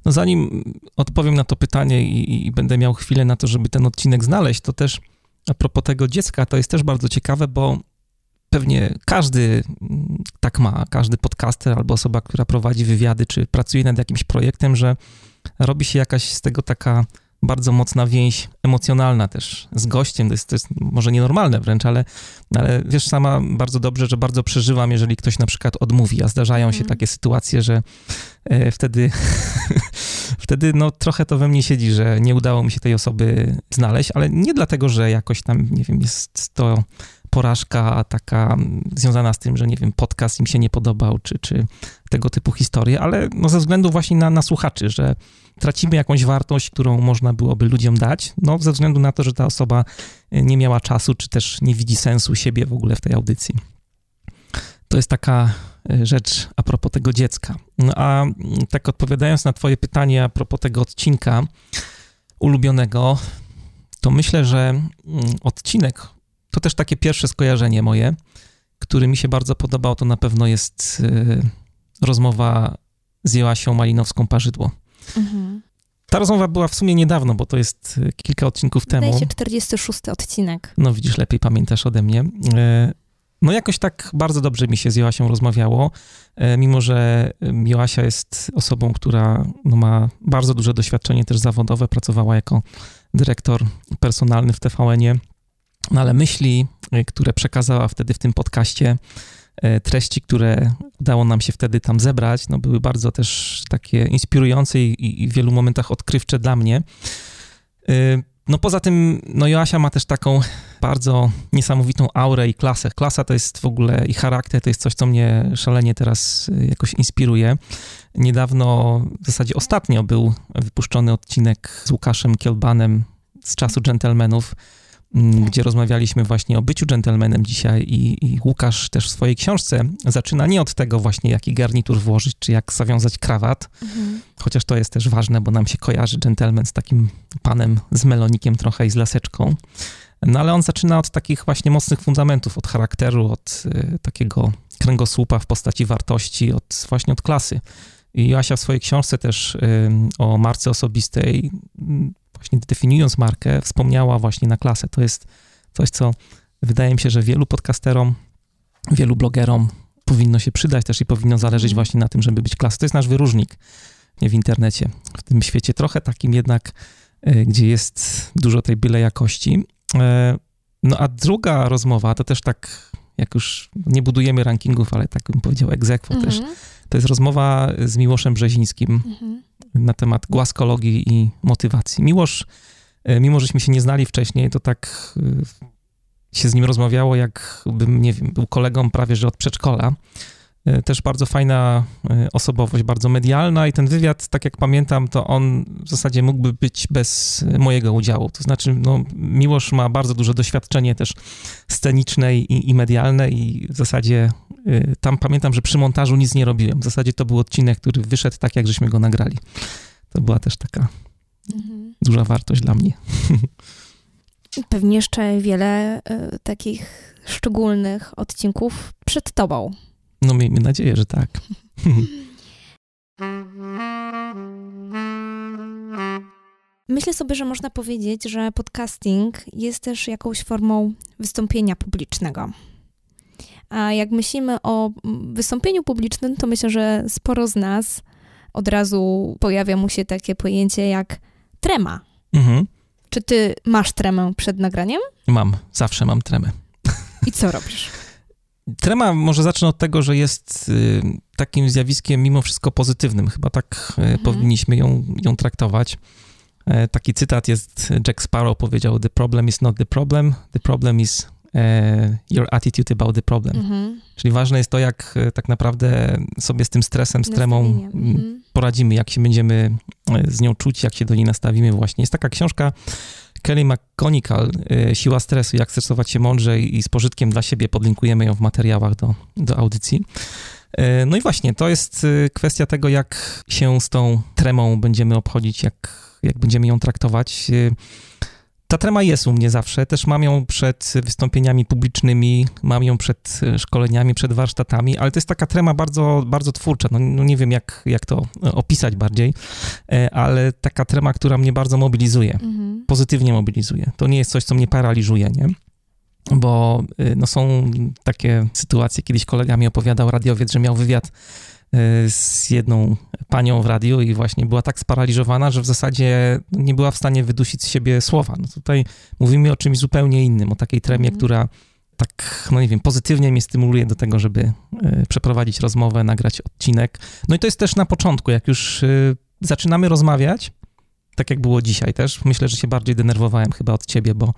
No zanim odpowiem na to pytanie i, i będę miał chwilę na to, żeby ten odcinek znaleźć, to też a propos tego dziecka, to jest też bardzo ciekawe, bo pewnie każdy mm, tak ma, każdy podcaster albo osoba, która prowadzi wywiady, czy pracuje nad jakimś projektem, że robi się jakaś z tego taka bardzo mocna więź emocjonalna też z gościem. To jest, to jest może nienormalne wręcz, ale, ale wiesz sama bardzo dobrze, że bardzo przeżywam, jeżeli ktoś na przykład odmówi, a zdarzają się Mhm. takie sytuacje, że e, wtedy, wtedy no trochę to we mnie siedzi, że nie udało mi się tej osoby znaleźć, ale nie dlatego, że jakoś tam, nie wiem, jest to porażka taka mm, związana z tym, że nie wiem, podcast im się nie podobał, czy, czy tego typu historie, ale no ze względu właśnie na, na słuchaczy, że tracimy jakąś wartość, którą można byłoby ludziom dać, no ze względu na to, że ta osoba e, nie miała czasu, czy też nie widzi sensu siebie w ogóle w tej audycji. To jest taka e, rzecz a propos tego dziecka. No a mm, tak odpowiadając na twoje pytanie a propos tego odcinka ulubionego, to myślę, że mm, odcinek to też takie pierwsze skojarzenie moje, który mi się bardzo podobał, to na pewno jest e, rozmowa z Joasią Malinowską-Parzydło. Mhm. Ta rozmowa była w sumie niedawno, bo to jest e, kilka odcinków temu. Wydaje się 46 odcinek. No widzisz, lepiej pamiętasz ode mnie. E, No jakoś tak bardzo dobrze mi się z Joasią rozmawiało, mimo że Joasia jest osobą, która no, ma bardzo duże doświadczenie też zawodowe, pracowała jako dyrektor personalny w TVN-ie, no ale myśli, e, które przekazała wtedy w tym podcaście, e, treści, które udało nam się wtedy tam zebrać, no były bardzo też takie inspirujące i, w wielu momentach odkrywcze dla mnie. E, No poza tym, no Joasia ma też taką bardzo niesamowitą aurę i klasę. Klasa to jest w ogóle i charakter to jest coś, co mnie szalenie teraz y, jakoś inspiruje. Niedawno, w zasadzie ostatnio był wypuszczony odcinek z Łukaszem Kielbanem z czasu Gentlemanów, gdzie rozmawialiśmy właśnie o byciu dżentelmenem dzisiaj i, i Łukasz też w swojej książce zaczyna nie od tego właśnie, jaki garnitur włożyć, czy jak zawiązać krawat, mhm. chociaż to jest też ważne, bo nam się kojarzy dżentelmen z takim panem z melonikiem trochę i z laseczką. No ale on zaczyna od takich właśnie mocnych fundamentów, od charakteru, od y, takiego kręgosłupa w postaci wartości, od właśnie od klasy. I Asia w swojej książce też y, o marce osobistej, y, właśnie definiując markę, wspomniała właśnie na klasę. To jest coś, co wydaje mi się, że wielu podcasterom, wielu blogerom powinno się przydać też i powinno zależeć mhm. właśnie na tym, żeby być klasą. To jest nasz wyróżnik w internecie, w tym świecie trochę takim jednak, y, gdzie jest dużo tej byle jakości. E, no a druga rozmowa, to też tak, jak już nie budujemy rankingów, ale tak bym powiedział egzekwo mhm. też, to jest rozmowa z Miłoszem Brzezińskim mhm. Na temat głaskologii i motywacji. Miłosz, e, mimo żeśmy się nie znali wcześniej, to tak e, się z nim rozmawiało, jakbym, nie wiem, był kolegą prawie że od przedszkola. E, też bardzo fajna osobowość, bardzo medialna i ten wywiad, tak jak pamiętam, to on w zasadzie mógłby być bez mojego udziału. To znaczy, no, Miłosz ma bardzo duże doświadczenie też sceniczne i, i medialne i w zasadzie tam pamiętam, że przy montażu nic nie robiłem. W zasadzie to był odcinek, który wyszedł tak, jak żeśmy go nagrali. To była też taka mhm. duża wartość dla mnie. Pewnie jeszcze wiele y, takich szczególnych odcinków przed tobą. No miejmy nadzieję, że tak. Myślę sobie, że można powiedzieć, że podcasting jest też jakąś formą wystąpienia publicznego. A jak myślimy o wystąpieniu publicznym, to myślę, że sporo z nas od razu pojawia mu się takie pojęcie jak trema. Mhm. Czy ty masz tremę przed nagraniem? Mam, zawsze mam tremę. I co robisz? Trema może zacznę od tego, że jest y, takim zjawiskiem mimo wszystko pozytywnym. Chyba tak y, mhm. powinniśmy ją, ją traktować. E, taki cytat jest, Jack Sparrow powiedział, the problem is not the problem, the problem is your attitude about the problem. Mhm. Czyli ważne jest to, jak e, tak naprawdę sobie z tym stresem, z tremą mhm. poradzimy, jak się będziemy z nią czuć, jak się do niej nastawimy właśnie. Jest taka książka Kelly McConical, Siła stresu, jak stresować się mądrze i z pożytkiem dla siebie. Podlinkujemy ją w materiałach do, do audycji. No i właśnie, to jest kwestia tego, jak się z tą tremą będziemy obchodzić, jak, jak będziemy ją traktować. Ta trema jest u mnie zawsze. Też mam ją przed wystąpieniami publicznymi, mam ją przed e, szkoleniami, przed warsztatami, ale to jest taka trema bardzo, bardzo twórcza. No, no nie wiem, jak, jak to e, opisać bardziej, e, ale taka trema, która mnie bardzo mobilizuje, mhm. pozytywnie mobilizuje. To nie jest coś, co mnie paraliżuje, nie? Bo no, są takie sytuacje, kiedyś kolega mi opowiadał, radiowiec, że miał wywiad z jedną panią w radiu i właśnie była tak sparaliżowana, że w zasadzie nie była w stanie wydusić z siebie słowa. No tutaj mówimy o czymś zupełnie innym, o takiej tremie, mm. która tak, no nie wiem, pozytywnie mnie stymuluje do tego, żeby e, przeprowadzić rozmowę, nagrać odcinek. No i to jest też na początku, jak już e, zaczynamy rozmawiać, tak jak było dzisiaj też, myślę, że się bardziej denerwowałem chyba od ciebie, bo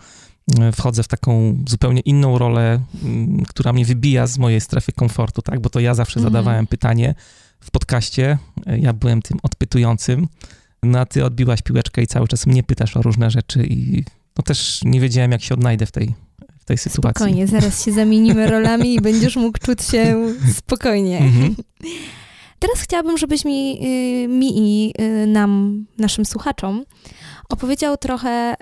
wchodzę w taką zupełnie inną rolę, mm, która mnie wybija z mojej strefy komfortu, tak? Bo to ja zawsze mhm. zadawałem pytanie w podcaście, ja byłem tym odpytującym, no a ty odbiłaś piłeczkę i cały czas mnie pytasz o różne rzeczy i no też nie wiedziałem, jak się odnajdę w tej, w tej sytuacji. Spokojnie, zaraz się zamienimy rolami i będziesz mógł czuć się spokojnie. Mhm. Teraz chciałabym, żebyś mi, y, mi i y, nam, naszym słuchaczom, opowiedział trochę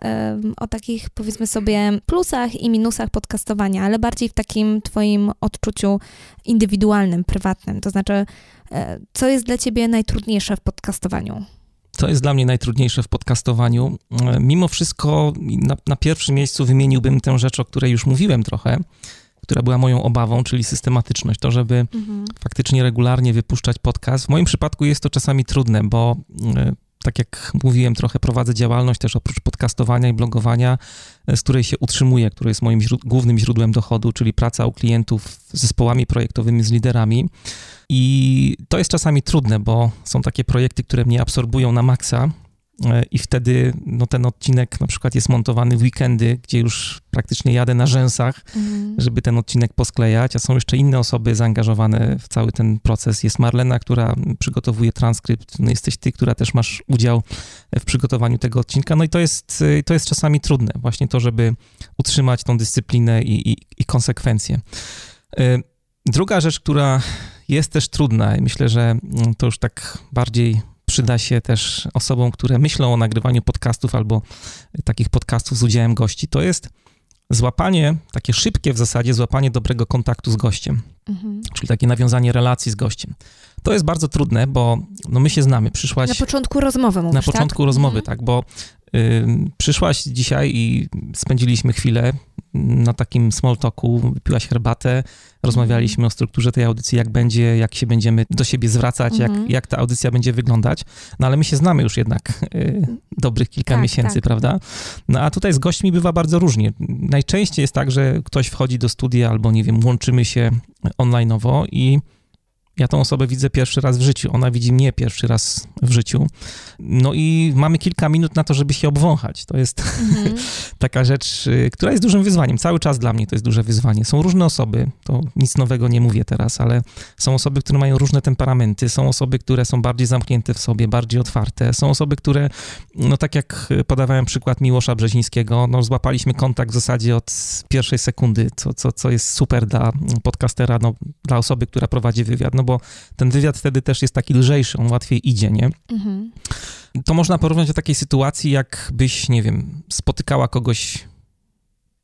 o takich, powiedzmy sobie, plusach i minusach podcastowania, ale bardziej w takim Twoim odczuciu indywidualnym, prywatnym. To znaczy, e, co jest dla Ciebie najtrudniejsze w podcastowaniu? Co jest dla mnie najtrudniejsze w podcastowaniu? E, mimo wszystko, na, na pierwszym miejscu wymieniłbym tę rzecz, o której już mówiłem trochę, która była moją obawą, czyli systematyczność. To, żeby mhm. faktycznie regularnie wypuszczać podcast. W moim przypadku jest to czasami trudne, bo e, tak jak mówiłem, trochę prowadzę działalność też oprócz podcastowania i blogowania, z której się utrzymuję, które jest moim źród głównym źródłem dochodu, czyli praca u klientów z zespołami projektowymi, z liderami. I to jest czasami trudne, bo są takie projekty, które mnie absorbują na maksa, E, i wtedy no, ten odcinek na przykład jest montowany w weekendy, gdzie już praktycznie jadę na rzęsach, mm. żeby ten odcinek posklejać, a są jeszcze inne osoby zaangażowane w cały ten proces. Jest Marlena, która przygotowuje transkrypt, no jesteś ty, która też masz udział w przygotowaniu tego odcinka. No i to jest, to jest czasami trudne, właśnie to, żeby utrzymać tą dyscyplinę i, i, i konsekwencje. Druga rzecz, która jest też trudna i myślę, że mm, to już tak bardziej przyda się też osobom, które myślą o nagrywaniu podcastów albo takich podcastów z udziałem gości, to jest złapanie, takie szybkie w zasadzie, złapanie dobrego kontaktu z gościem, mhm. czyli takie nawiązanie relacji z gościem. To jest bardzo trudne, bo no my się znamy. Przyszłaś... Na początku rozmowy mówisz, Na początku tak? rozmowy, mhm. tak, bo y, przyszłaś dzisiaj i spędziliśmy chwilę na takim small talku, wypiłaś herbatę, rozmawialiśmy o strukturze tej audycji, jak będzie, jak się będziemy do siebie zwracać, jak, mhm. jak ta audycja będzie wyglądać. No ale my się znamy już jednak y, dobrych kilka tak, miesięcy, tak. prawda? No a tutaj z gośćmi bywa bardzo różnie. Najczęściej jest tak, że ktoś wchodzi do studia albo, nie wiem, łączymy się onlineowo i ja tą osobę widzę pierwszy raz w życiu, ona widzi mnie pierwszy raz w życiu. No i mamy kilka minut na to, żeby się obwąchać. To jest mm-hmm. taka rzecz, y, która jest dużym wyzwaniem. Cały czas dla mnie to jest duże wyzwanie. Są różne osoby, to nic nowego nie mówię teraz, ale są osoby, które mają różne temperamenty, są osoby, które są bardziej zamknięte w sobie, bardziej otwarte, są osoby, które, no tak jak podawałem przykład Miłosza Brzezińskiego, no złapaliśmy kontakt w zasadzie od pierwszej sekundy, co, co, co jest super dla podcastera, no, dla osoby, która prowadzi wywiad, no bo ten wywiad wtedy też jest taki lżejszy, on łatwiej idzie, nie? Mhm. To można porównać do takiej sytuacji, jakbyś, nie wiem, spotykała kogoś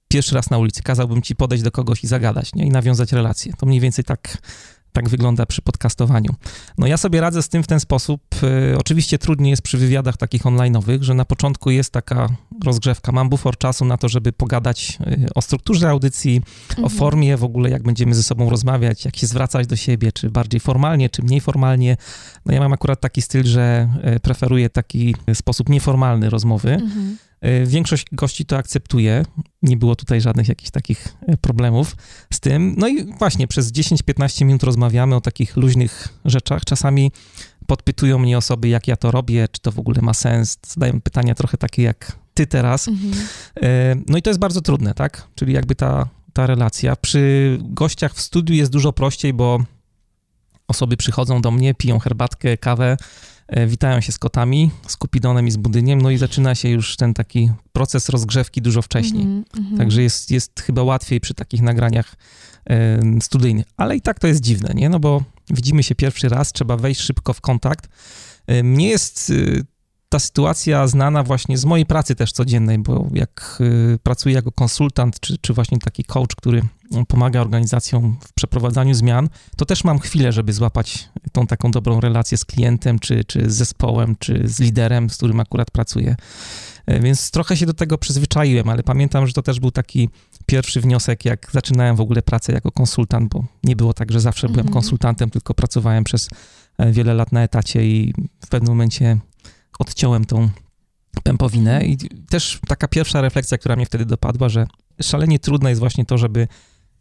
pierwszy raz na ulicy, kazałbym ci podejść do kogoś i zagadać, nie? I nawiązać relację. To mniej więcej tak tak wygląda przy podcastowaniu. No ja sobie radzę z tym w ten sposób. Y, oczywiście trudniej jest przy wywiadach takich online'owych, że na początku jest taka rozgrzewka. Mam bufor czasu na to, żeby pogadać y, o strukturze audycji, mhm. o formie w ogóle, jak będziemy ze sobą rozmawiać, jak się zwracać do siebie, czy bardziej formalnie, czy mniej formalnie. No ja mam akurat taki styl, że y, preferuję taki sposób nieformalny rozmowy. Mhm większość gości to akceptuje. Nie było tutaj żadnych jakichś takich e, problemów z tym. No i właśnie przez 10-15 minut rozmawiamy o takich luźnych rzeczach. Czasami podpytują mnie osoby, jak ja to robię, czy to w ogóle ma sens. Zadają pytania trochę takie jak ty teraz. Mhm. E, no i to jest bardzo trudne, tak? Czyli jakby ta, ta relacja. Przy gościach w studiu jest dużo prościej, bo osoby przychodzą do mnie, piją herbatkę, kawę, E, witają się z kotami, z Kupidonem i z Budyniem, no i zaczyna się już ten taki proces rozgrzewki dużo wcześniej. Mm -hmm. Także jest, jest chyba łatwiej przy takich nagraniach e, studyjnych. Ale i tak to jest dziwne, nie? No bo widzimy się pierwszy raz, trzeba wejść szybko w kontakt. E, mnie jest ta sytuacja znana właśnie z mojej pracy też codziennej, bo jak pracuję jako konsultant, czy, czy właśnie taki coach, który pomaga organizacjom w przeprowadzaniu zmian, to też mam chwilę, żeby złapać tą taką dobrą relację z klientem, czy, czy z zespołem, czy z liderem, z którym akurat pracuję. E, więc trochę się do tego przyzwyczaiłem, ale pamiętam, że to też był taki pierwszy wniosek, jak zaczynałem w ogóle pracę jako konsultant, bo nie było tak, że zawsze byłem mhm. konsultantem, tylko pracowałem przez e, wiele lat na etacie i w pewnym momencie odciąłem tą pępowinę. I też taka pierwsza refleksja, która mnie wtedy dopadła, że szalenie trudne jest właśnie to, żeby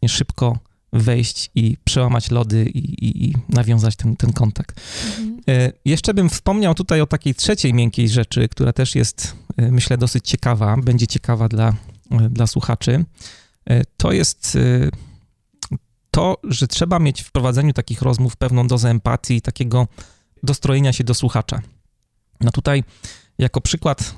szybko wejść i przełamać lody i, i, i nawiązać ten, ten kontakt. Mhm. E, jeszcze bym wspomniał tutaj o takiej trzeciej miękkiej rzeczy, która też jest, e, myślę, dosyć ciekawa, będzie ciekawa dla, e, dla słuchaczy. To jest to, że trzeba mieć w prowadzeniu takich rozmów pewną dozę empatii i takiego dostrojenia się do słuchacza. No tutaj jako przykład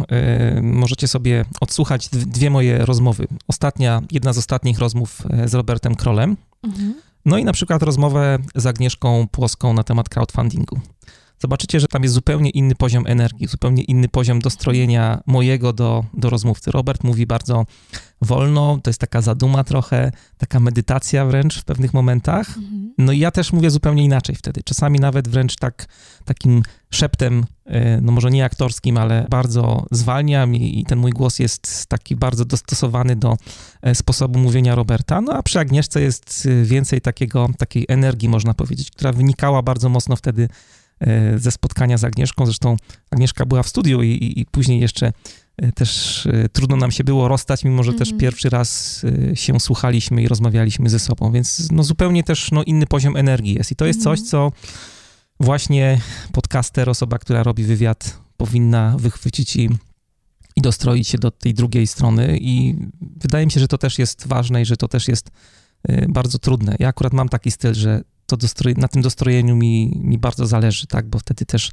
y, możecie sobie odsłuchać dwie moje rozmowy. Ostatnia, jedna z ostatnich rozmów e, z Robertem Krolem. Mhm. No i na przykład rozmowę z Agnieszką Płoską na temat crowdfundingu zobaczycie, że tam jest zupełnie inny poziom energii, zupełnie inny poziom dostrojenia mojego do, do rozmówcy. Robert mówi bardzo wolno, to jest taka zaduma trochę, taka medytacja wręcz w pewnych momentach. Mhm. No i ja też mówię zupełnie inaczej wtedy. Czasami nawet wręcz tak, takim szeptem, e, no może nie aktorskim, ale bardzo zwalniam i, i ten mój głos jest taki bardzo dostosowany do e, sposobu mówienia Roberta. No a przy Agnieszce jest e, więcej takiego, takiej energii, można powiedzieć, która wynikała bardzo mocno wtedy ze spotkania z Agnieszką. Zresztą Agnieszka była w studiu i, i, i później jeszcze też e, trudno nam się było rozstać, mimo że mm -hmm. też mhm. pierwszy raz się słuchaliśmy i rozmawialiśmy ze sobą, więc no zupełnie też no, inny poziom energii jest. I to jest mm -hmm. coś, co właśnie podcaster, osoba, która robi wywiad, powinna wychwycić i, i dostroić się do tej drugiej strony. I wydaje mi się, że to też jest ważne i że to też jest bardzo trudne. Ja akurat mam taki styl, że to na tym dostrojeniu mi, mi bardzo zależy, tak, bo wtedy też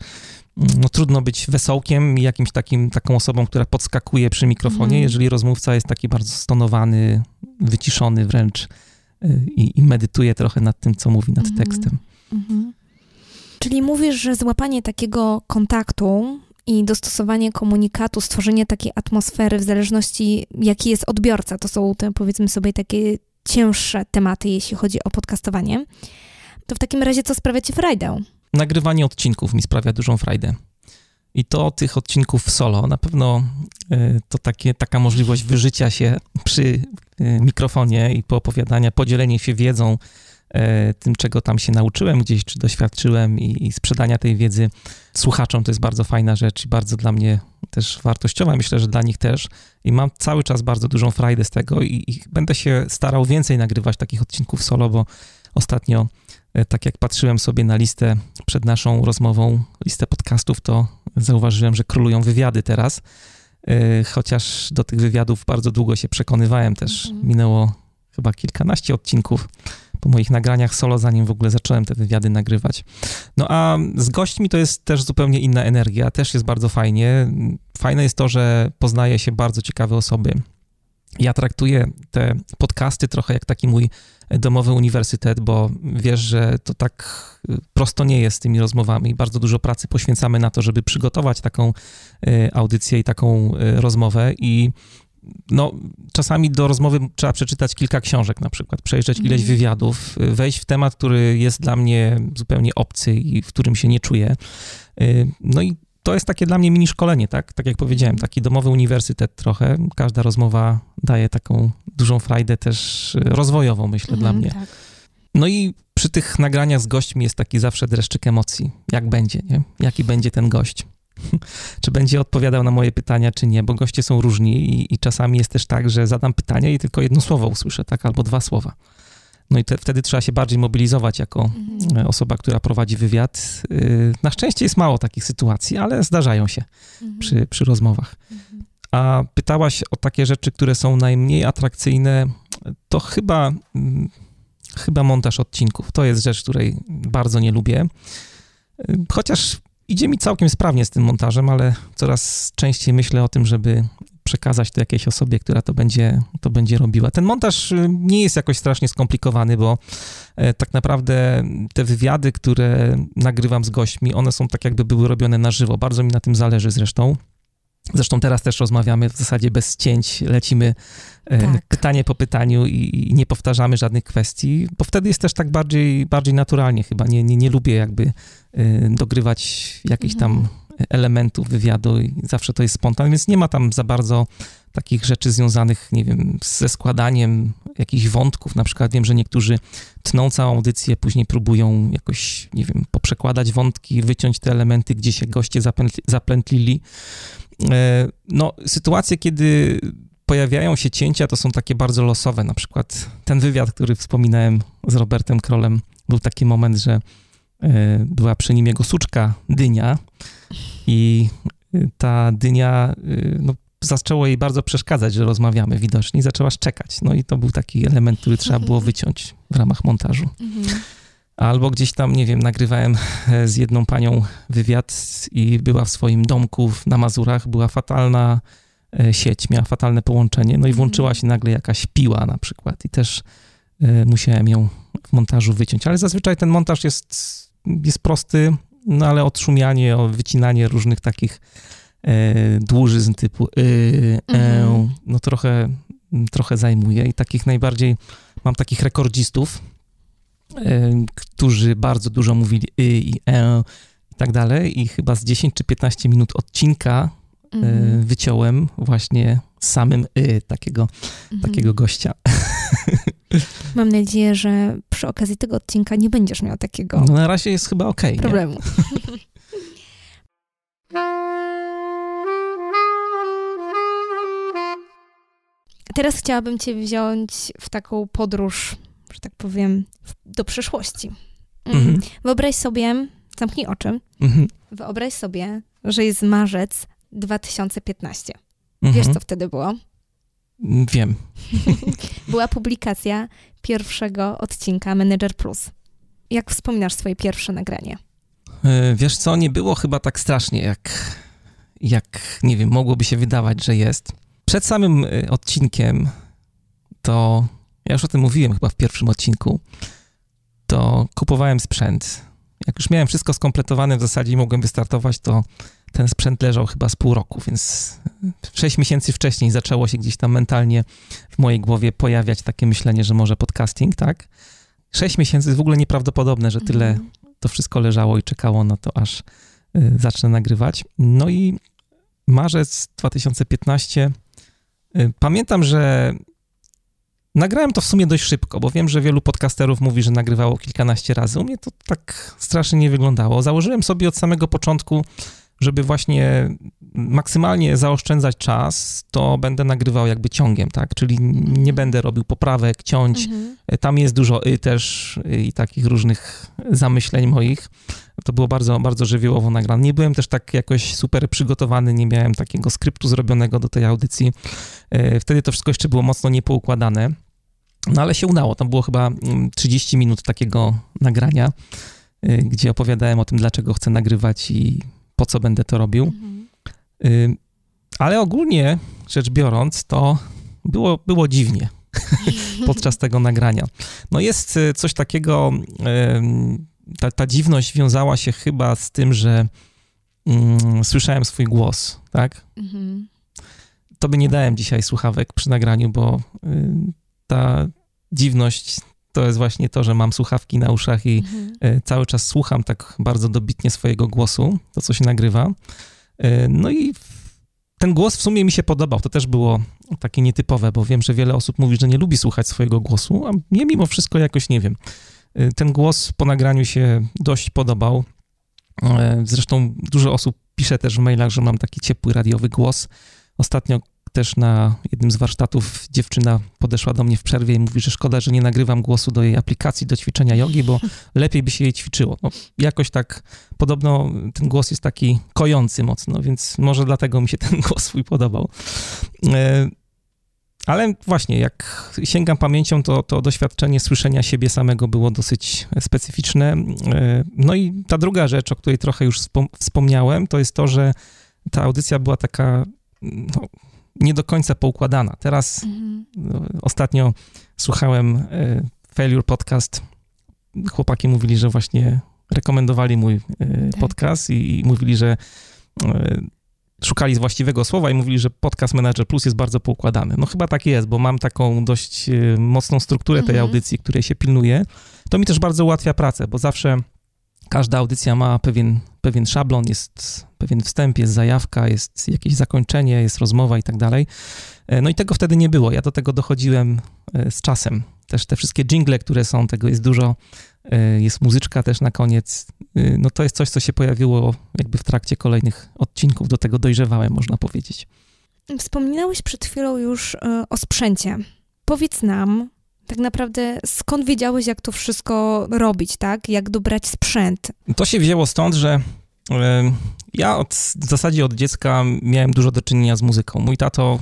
no, trudno być wesołkiem i jakimś takim, taką osobą, która podskakuje przy mikrofonie, mhm. jeżeli rozmówca jest taki bardzo stonowany, wyciszony wręcz y, i, i medytuje trochę nad tym, co mówi, nad mhm. tekstem. Mhm. Czyli mówisz, że złapanie takiego kontaktu i dostosowanie komunikatu, stworzenie takiej atmosfery w zależności jaki jest odbiorca, to są te powiedzmy sobie takie cięższe tematy, jeśli chodzi o podcastowanie, to w takim razie co sprawia ci frajdę? Nagrywanie odcinków mi sprawia dużą frajdę. I to tych odcinków solo, na pewno e, to takie, taka możliwość wyżycia się przy e, mikrofonie i poopowiadania, podzielenie się wiedzą, e, tym, czego tam się nauczyłem gdzieś, czy doświadczyłem i, i sprzedania tej wiedzy słuchaczom, to jest bardzo fajna rzecz i bardzo dla mnie też wartościowa, myślę, że dla nich też. I mam cały czas bardzo dużą frajdę z tego i, i będę się starał więcej nagrywać takich odcinków solo, bo ostatnio tak jak patrzyłem sobie na listę przed naszą rozmową, listę podcastów, to zauważyłem, że królują wywiady teraz. E, chociaż do tych wywiadów bardzo długo się przekonywałem też. Mhm. Minęło chyba kilkanaście odcinków po moich nagraniach solo, zanim w ogóle zacząłem te wywiady nagrywać. No a z gośćmi to jest też zupełnie inna energia, też jest bardzo fajnie. Fajne jest to, że poznaje się bardzo ciekawe osoby. Ja traktuję te podcasty trochę jak taki mój domowy uniwersytet, bo wiesz, że to tak prosto nie jest z tymi rozmowami. Bardzo dużo pracy poświęcamy na to, żeby przygotować taką e, audycję i taką e, rozmowę i no, czasami do rozmowy trzeba przeczytać kilka książek na przykład, przejrzeć ileś mhm. wywiadów, wejść w temat, który jest dla mnie zupełnie obcy i w którym się nie czuję. No i to jest takie dla mnie mini szkolenie, tak? Tak jak powiedziałem, taki domowy uniwersytet trochę. Każda rozmowa daje taką dużą frajdę też rozwojową, myślę, mhm, dla mnie. Tak. No i przy tych nagraniach z gośćmi jest taki zawsze dreszczyk emocji. Jak będzie, nie? Jaki będzie ten gość? czy będzie odpowiadał na moje pytania, czy nie, bo goście są różni i, i czasami jest też tak, że zadam pytanie i tylko jedno słowo usłyszę, tak? Albo dwa słowa. No i te, wtedy trzeba się bardziej mobilizować jako mhm. osoba, która prowadzi wywiad. Y, na szczęście jest mało takich sytuacji, ale zdarzają się mhm. przy, przy rozmowach. Mhm. A pytałaś o takie rzeczy, które są najmniej atrakcyjne, to chyba, mm, chyba montaż odcinków. To jest rzecz, której bardzo nie lubię. Y, chociaż idzie mi całkiem sprawnie z tym montażem, ale coraz częściej myślę o tym, żeby przekazać to jakiejś osobie, która to będzie, to będzie robiła. Ten montaż y, nie jest jakoś strasznie skomplikowany, bo e, tak naprawdę te wywiady, które nagrywam z gośćmi, one są tak jakby były robione na żywo. Bardzo mi na tym zależy zresztą. Zresztą teraz też rozmawiamy w zasadzie bez cięć, lecimy e, tak. pytanie po pytaniu i, nie powtarzamy żadnych kwestii, bo wtedy jest też tak bardziej, bardziej naturalnie chyba. Nie, nie, nie lubię jakby e, dogrywać jakichś tam mhm elementów wywiadu i zawsze to jest spontan, więc nie ma tam za bardzo takich rzeczy związanych, nie wiem, ze składaniem jakichś wątków. Na przykład wiem, że niektórzy tną całą audycję, później próbują jakoś, nie wiem, poprzekładać wątki, wyciąć te elementy, gdzie się goście zaplętlili. E, no, sytuacje, kiedy pojawiają się cięcia, to są takie bardzo losowe. Na przykład ten wywiad, który wspominałem z Robertem Krolem, był taki moment, że e, była przy nim jego suczka dynia i y, ta dynia y, no, zaczęło jej bardzo przeszkadzać, że rozmawiamy widocznie i zaczęła szczekać. No i to był taki element, który trzeba było wyciąć w ramach montażu. Mhm. Albo gdzieś tam, nie wiem, nagrywałem e, z jedną panią wywiad i była w swoim domku na Mazurach, była fatalna e, sieć, miała fatalne połączenie, no i włączyła mhm. się nagle jakaś piła na przykład i też e, musiałem ją w montażu wyciąć. Ale zazwyczaj ten montaż jest, jest prosty, no ale odszumianie, wycinanie różnych takich e, dłużyzn typu y, e, mhm. no trochę, trochę zajmuje i takich najbardziej, mam takich rekordzistów, e, którzy bardzo dużo mówili y i e i tak dalej i chyba z 10 czy 15 minut odcinka e, mhm. wyciąłem właśnie samym y takiego, mhm. takiego gościa. Mam nadzieję, że przy okazji tego odcinka nie będziesz miał takiego. No na razie jest chyba ok. Problemu. Teraz chciałabym Cię wziąć w taką podróż, że tak powiem, do przyszłości. Mm. Mhm. Wyobraź sobie, zamknij oczy, mhm. wyobraź sobie, że jest marzec 2015. Wiesz, mhm. co wtedy było? Wiem. Była publikacja pierwszego odcinka Manager Plus. Jak wspominasz swoje pierwsze nagranie? E, wiesz co, nie było chyba tak strasznie, jak, jak nie wiem, mogłoby się wydawać, że jest. Przed samym e, odcinkiem to, ja już o tym mówiłem chyba w pierwszym odcinku, to kupowałem sprzęt. Jak już miałem wszystko skompletowane w zasadzie i mogłem wystartować, to ten sprzęt leżał chyba z pół roku, więc sześć miesięcy wcześniej zaczęło się gdzieś tam mentalnie w mojej głowie pojawiać takie myślenie, że może podcasting, tak? Sześć miesięcy jest w ogóle nieprawdopodobne, że tyle mhm. to wszystko leżało i czekało na to, aż y, zacznę nagrywać. No i marzec 2015. Y, pamiętam, że nagrałem to w sumie dość szybko, bo wiem, że wielu podcasterów mówi, że nagrywało kilkanaście razy. U mnie to tak strasznie nie wyglądało. Założyłem sobie od samego początku żeby właśnie maksymalnie zaoszczędzać czas, to będę nagrywał jakby ciągiem, tak? Czyli nie będę robił poprawek, ciąć. Mhm. Tam jest dużo y też i takich różnych zamyśleń moich. To było bardzo, bardzo żywiołowo nagrane. Nie byłem też tak jakoś super przygotowany, nie miałem takiego skryptu zrobionego do tej audycji. E, wtedy to wszystko jeszcze było mocno niepoukładane. No ale się udało. Tam było chyba 30 mm, minut takiego nagrania, e, gdzie opowiadałem o tym, dlaczego chcę nagrywać i po co będę to robił. Mhm. Y, ale ogólnie rzecz biorąc, to było, było dziwnie podczas tego nagrania. No jest y, coś takiego, ta, ta dziwność wiązała się chyba z tym, że mm, słyszałem swój głos, tak? Mhm. To by nie dałem dzisiaj słuchawek przy nagraniu, bo y, ta dziwność to jest właśnie to, że mam słuchawki na uszach i mhm. E, cały czas słucham tak bardzo dobitnie swojego głosu, to co się nagrywa. E, no i ten głos w sumie mi się podobał. To też było takie nietypowe, bo wiem, że wiele osób mówi, że nie lubi słuchać swojego głosu, a mnie mimo wszystko jakoś nie wiem. E, ten głos po nagraniu się dość podobał. Zresztą dużo osób pisze też w mailach, że mam taki ciepły radiowy głos. Ostatnio też na jednym z warsztatów dziewczyna podeszła do mnie w przerwie i mówi, że szkoda, że nie nagrywam głosu do jej aplikacji do ćwiczenia jogi, bo lepiej by się jej ćwiczyło. No, jakoś tak, podobno ten głos jest taki kojący mocno, więc może dlatego mi się ten głos swój podobał. E, ale właśnie, jak sięgam pamięcią, to, to doświadczenie słyszenia siebie samego było dosyć specyficzne. E, no i ta druga rzecz, o której trochę już wspomniałem, to jest to, że ta audycja była taka no, nie do końca poukładana. Teraz mhm. No, ostatnio słuchałem y, Failure Podcast. Chłopaki mówili, że właśnie rekomendowali mój y, tak. podcast i, i, mówili, że y, szukali właściwego słowa i mówili, że Podcast Manager Plus jest bardzo poukładany. No chyba tak jest, bo mam taką dość mocną strukturę tej mhm. audycji, której się pilnuję. To mi też bardzo ułatwia pracę, bo zawsze każda audycja ma pewien, pewien szablon, jest pewien wstęp, jest zajawka, jest jakieś zakończenie, jest rozmowa i tak dalej. E, no i tego wtedy nie było. Ja do tego dochodziłem e, z czasem. Też te wszystkie jingle, które są, tego jest dużo. E, jest muzyczka też na koniec. No to jest coś, co się pojawiło jakby w trakcie kolejnych odcinków. Do tego dojrzewałem, można powiedzieć. Wspominałeś przed chwilą już o sprzęcie. Powiedz nam, tak naprawdę skąd wiedziałeś, jak to wszystko robić, tak? Jak dobrać sprzęt? To się wzięło stąd, że ja od, w zasadzie od dziecka miałem dużo do czynienia z muzyką. Mój tato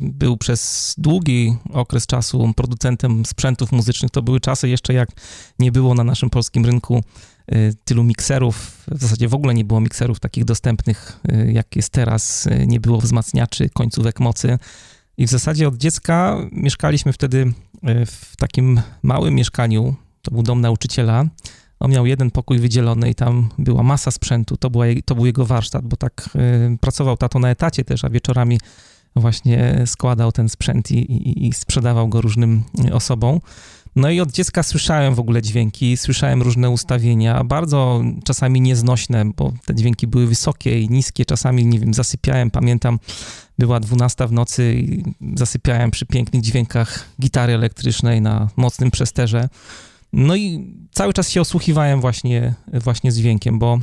był przez długi okres czasu producentem sprzętów muzycznych. To były czasy jeszcze, jak nie było na naszym polskim rynku y, tylu mikserów. W zasadzie w ogóle nie było mikserów takich dostępnych, y, jak jest teraz. Y, nie było wzmacniaczy, końcówek mocy. I w zasadzie od dziecka mieszkaliśmy wtedy w takim małym mieszkaniu. To był dom nauczyciela on miał jeden pokój wydzielony i tam była masa sprzętu, to, była, to był jego warsztat, bo tak y, pracował tato na etacie też, a wieczorami właśnie składał ten sprzęt i, i, i sprzedawał go różnym osobom. No i od dziecka słyszałem w ogóle dźwięki, słyszałem różne ustawienia, bardzo czasami nieznośne, bo te dźwięki były wysokie i niskie, czasami, nie wiem, zasypiałem, pamiętam, była 12 w nocy i zasypiałem przy pięknych dźwiękach gitary elektrycznej na mocnym przesterze. No i cały czas się osłuchiwałem właśnie, właśnie z dźwiękiem, bo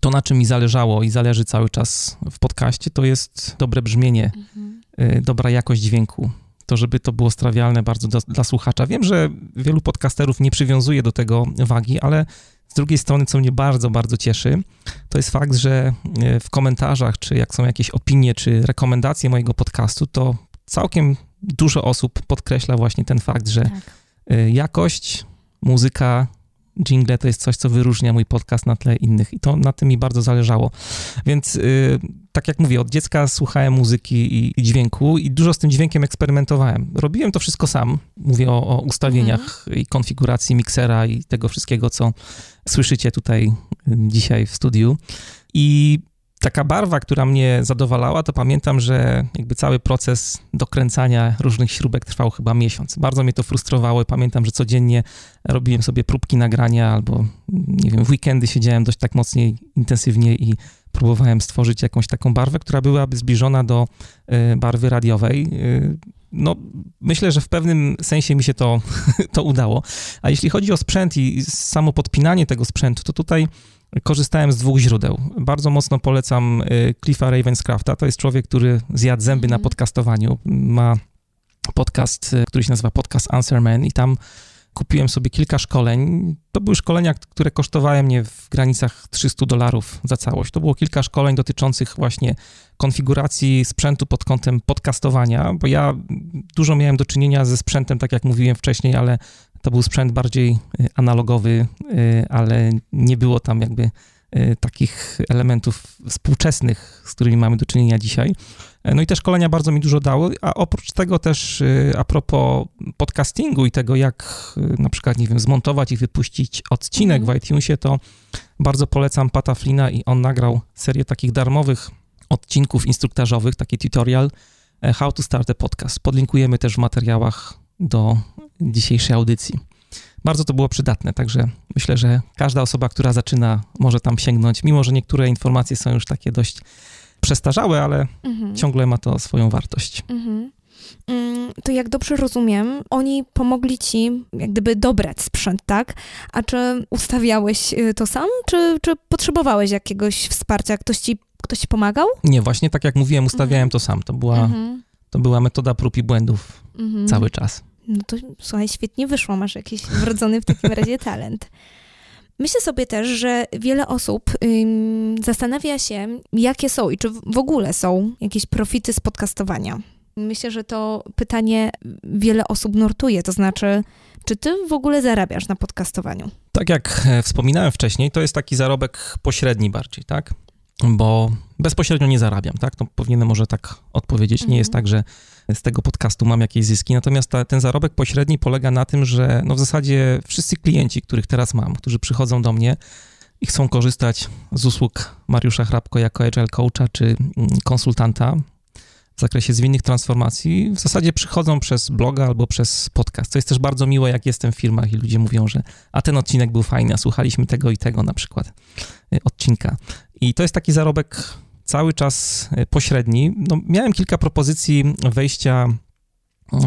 to, na czym mi zależało i zależy cały czas w podcaście, to jest dobre brzmienie, mhm. Y, dobra jakość dźwięku. To, żeby to było strawialne bardzo do, dla słuchacza. Wiem, że wielu podcasterów nie przywiązuje do tego wagi, ale z drugiej strony, co mnie bardzo, bardzo cieszy, to jest fakt, że y, w komentarzach, czy jak są jakieś opinie, czy rekomendacje mojego podcastu, to całkiem dużo osób podkreśla właśnie ten fakt, że tak. Y, jakość muzyka jingle to jest coś, co wyróżnia mój podcast na tle innych i to na tym mi bardzo zależało. Więc yy, tak jak mówię, od dziecka słuchałem muzyki i, i, dźwięku i dużo z tym dźwiękiem eksperymentowałem. Robiłem to wszystko sam. Mówię o, o ustawieniach mhm. i konfiguracji miksera i tego wszystkiego, co słyszycie tutaj y, dzisiaj w studiu. I taka barwa, która mnie zadowalała, to pamiętam, że jakby cały proces dokręcania różnych śrubek trwał chyba miesiąc. Bardzo mnie to frustrowało. Pamiętam, że codziennie robiłem sobie próbki nagrania albo, nie wiem, w weekendy siedziałem dość tak mocniej, intensywnie i próbowałem stworzyć jakąś taką barwę, która byłaby zbliżona do y, barwy radiowej. Y, no, myślę, że w pewnym sensie mi się to, to udało. A jeśli chodzi o sprzęt i samo podpinanie tego sprzętu, to tutaj korzystałem z dwóch źródeł. Bardzo mocno polecam y, Cliffa Ravenscrafta. To jest człowiek, który zjadł zęby na mhm. podcastowaniu. Ma podcast, y, który się nazywa Podcast Answer Man i tam kupiłem sobie kilka szkoleń. To były szkolenia, które kosztowały mnie w granicach 300 dolarów za całość. To było kilka szkoleń dotyczących właśnie konfiguracji sprzętu pod kątem podcastowania, bo ja dużo miałem do czynienia ze sprzętem, tak jak mówiłem wcześniej, ale to był sprzęt bardziej y, analogowy, y, ale nie było tam jakby y, takich elementów współczesnych, z którymi mamy do czynienia dzisiaj. No i te szkolenia bardzo mi dużo dały, a oprócz tego też a propos podcastingu i tego, jak na przykład, nie wiem, zmontować i wypuścić odcinek mm. w iTunesie, to bardzo polecam Pata Flina i on nagrał serię takich darmowych odcinków instruktażowych, taki tutorial How to Start a Podcast. Podlinkujemy też w materiałach do dzisiejszej audycji. Bardzo to było przydatne, także myślę, że każda osoba, która zaczyna, może tam sięgnąć, mimo że niektóre informacje są już takie dość przestarzałe, ale mhm. ciągle ma to swoją wartość. Mhm. Mm, to jak dobrze rozumiem, oni pomogli ci jak gdyby dobrać sprzęt, tak? A czy ustawiałeś y, to sam, czy, czy potrzebowałeś jakiegoś wsparcia? Ktoś ci, ktoś ci pomagał? Nie, właśnie tak jak mówiłem, ustawiałem mhm. to sam. To była, mhm. to była metoda prób i błędów mhm. cały czas. No to słuchaj, świetnie wyszło, masz jakiś wrodzony w takim razie talent. Myślę sobie też, że wiele osób ym, zastanawia się, jakie są i czy w ogóle są jakieś profity z podcastowania. Myślę, że to pytanie wiele osób nurtuje, to znaczy, czy ty w ogóle zarabiasz na podcastowaniu? Tak jak e, wspominałem wcześniej, to jest taki zarobek pośredni bardziej, tak? Bo bezpośrednio nie zarabiam, tak? To powinienem może tak odpowiedzieć. Nie mhm. jest tak, że z tego podcastu mam jakieś zyski. Natomiast ta, ten zarobek pośredni polega na tym, że no w zasadzie wszyscy klienci, których teraz mam, którzy przychodzą do mnie i chcą korzystać z usług Mariusza Hrabko jako agile coacha czy mm, konsultanta w zakresie zwinnych transformacji, w zasadzie przychodzą przez bloga albo przez podcast. To jest też bardzo miłe, jak jestem w firmach i ludzie mówią, że a ten odcinek był fajny, a słuchaliśmy tego i tego na przykład y, odcinka. I to jest taki zarobek cały czas e, pośredni. No, miałem kilka propozycji wejścia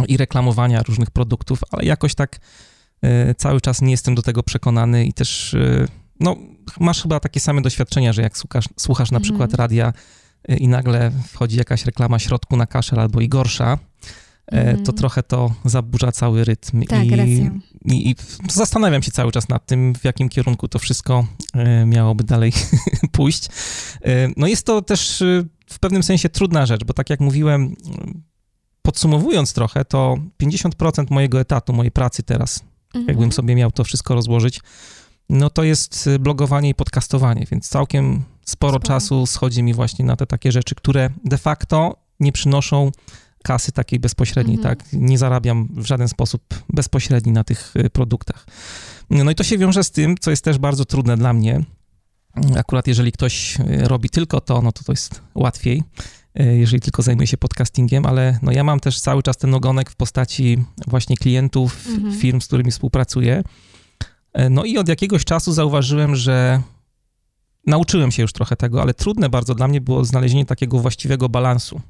i reklamowania różnych produktów, ale jakoś tak e, cały czas nie jestem do tego przekonany i też e, no, masz chyba takie same doświadczenia, że jak słuchasz, słuchasz na przykład mhm. radia i nagle wchodzi jakaś reklama środku na kaszel albo i gorsza, mm. to trochę to zaburza cały rytm. Tak, I, racja. I, I, zastanawiam się cały czas nad tym, w jakim kierunku to wszystko e, miałoby dalej pójść. E, no jest to też w pewnym sensie trudna rzecz, bo tak jak mówiłem, podsumowując trochę, to 50% mojego etatu, mojej pracy teraz, mhm. jakbym sobie miał to wszystko rozłożyć, no to jest blogowanie i podcastowanie, więc całkiem sporo, sporo czasu schodzi mi właśnie na te takie rzeczy, które de facto nie przynoszą kasy takiej bezpośredniej, mhm. tak? Nie zarabiam w żaden sposób bezpośredni na tych y, produktach. No i to się wiąże z tym, co jest też bardzo trudne dla mnie. Akurat jeżeli ktoś y, robi tylko to, no to to jest łatwiej, y, jeżeli tylko zajmuje się podcastingiem, ale no ja mam też cały czas ten ogonek w postaci właśnie klientów, mhm. firm, z którymi współpracuję. No i od jakiegoś czasu zauważyłem, że nauczyłem się już trochę tego, ale trudne bardzo dla mnie było znalezienie takiego właściwego balansu.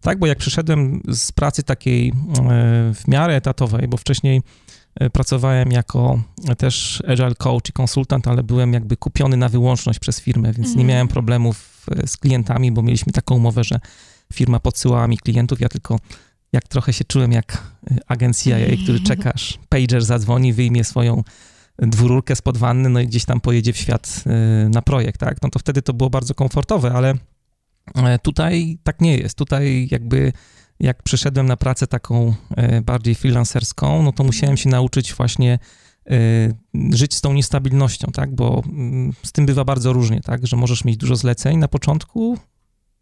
Tak, bo jak przyszedłem z pracy takiej e, w miarę etatowej, bo wcześniej e, pracowałem jako też agile coach i konsultant, ale byłem jakby kupiony na wyłączność przez firmę, więc mhm. nie miałem problemów e, z klientami, bo mieliśmy taką umowę, że firma podsyłała mi klientów, ja tylko jak trochę się czułem jak agencja, który czekasz, pager zadzwoni, wyjmie swoją dwururkę spod wanny, no i gdzieś tam pojedzie w świat na projekt, tak? No to wtedy to było bardzo komfortowe, ale E, tutaj tak nie jest. Tutaj jakby jak przyszedłem na pracę taką e, bardziej freelancerską, no to musiałem się nauczyć właśnie żyć z tą niestabilnością, tak? Bo mm, z tym bywa bardzo różnie, tak? Że możesz mieć dużo zleceń na początku,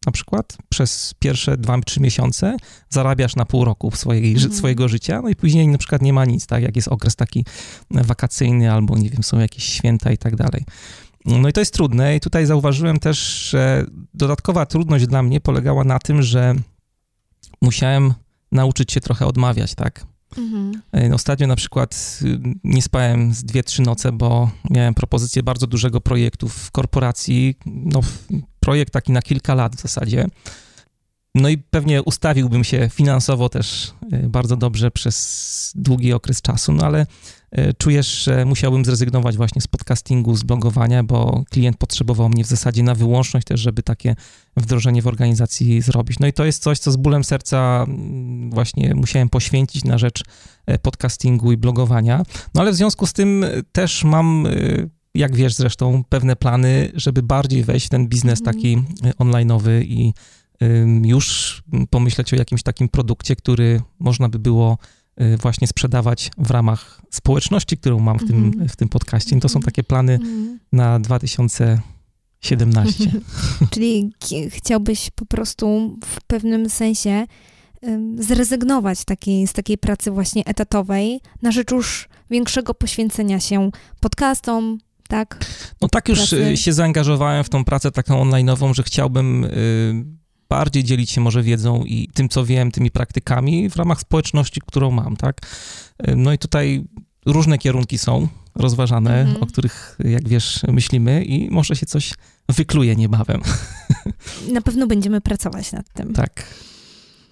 na przykład przez pierwsze dwa, trzy miesiące zarabiasz na pół roku swojej, mhm. swojego życia, no i później na przykład nie ma nic, tak? Jak jest okres taki wakacyjny albo, nie wiem, są jakieś święta i tak dalej. No i to jest trudne i tutaj zauważyłem też, że dodatkowa trudność dla mnie polegała na tym, że musiałem nauczyć się trochę odmawiać, tak? Mhm. E, ostatnio na przykład y, nie spałem z dwie, trzy noce, bo miałem propozycję bardzo dużego projektu w korporacji, no projekt taki na kilka lat w zasadzie. No i pewnie ustawiłbym się finansowo też y, bardzo dobrze przez długi okres czasu, no ale E, czujesz, że musiałbym zrezygnować właśnie z podcastingu, z blogowania, bo klient potrzebował mnie w zasadzie na wyłączność też, żeby takie wdrożenie w organizacji zrobić. No i to jest coś, co z bólem serca mm, właśnie musiałem poświęcić na rzecz e, podcastingu i blogowania. No ale w związku z tym też mam jak wiesz zresztą, pewne plany, żeby bardziej wejść w ten biznes mhm. taki online'owy i już pomyśleć o jakimś takim produkcie, który można by było Y, właśnie sprzedawać w ramach społeczności, którą mam w tym, -hmm. w tym podcaście. I to są takie plany na 2017. Czyli chciałbyś po prostu w pewnym sensie zrezygnować takiej, z takiej pracy właśnie etatowej na rzecz już większego poświęcenia się podcastom, tak? No tak już pracy. się zaangażowałem w tą pracę taką online'ową, że chciałbym y, bardziej dzielić się może wiedzą i tym, co wiem, tymi praktykami w ramach społeczności, którą mam, tak? No i tutaj różne kierunki są rozważane, mhm. o których, jak wiesz, myślimy i może się coś wykluje niebawem. Na pewno będziemy pracować nad tym. Tak.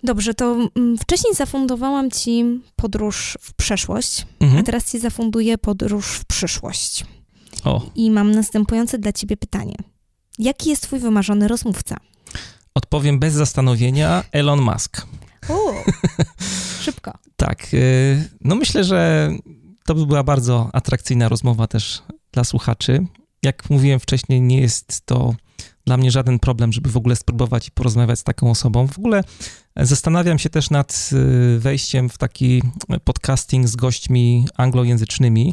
Dobrze, to mm, wcześniej zafundowałam ci podróż w przeszłość, mhm. a teraz ci zafunduję podróż w przyszłość. O. I mam następujące dla ciebie pytanie. Jaki jest twój wymarzony rozmówca? Odpowiem bez zastanowienia, Elon Musk. O, szybko. tak. Y, no myślę, że to by była bardzo atrakcyjna rozmowa też dla słuchaczy. Jak mówiłem wcześniej, nie jest to dla mnie żaden problem, żeby w ogóle spróbować i porozmawiać z taką osobą. W ogóle zastanawiam się też nad y, wejściem w taki podcasting z gośćmi anglojęzycznymi.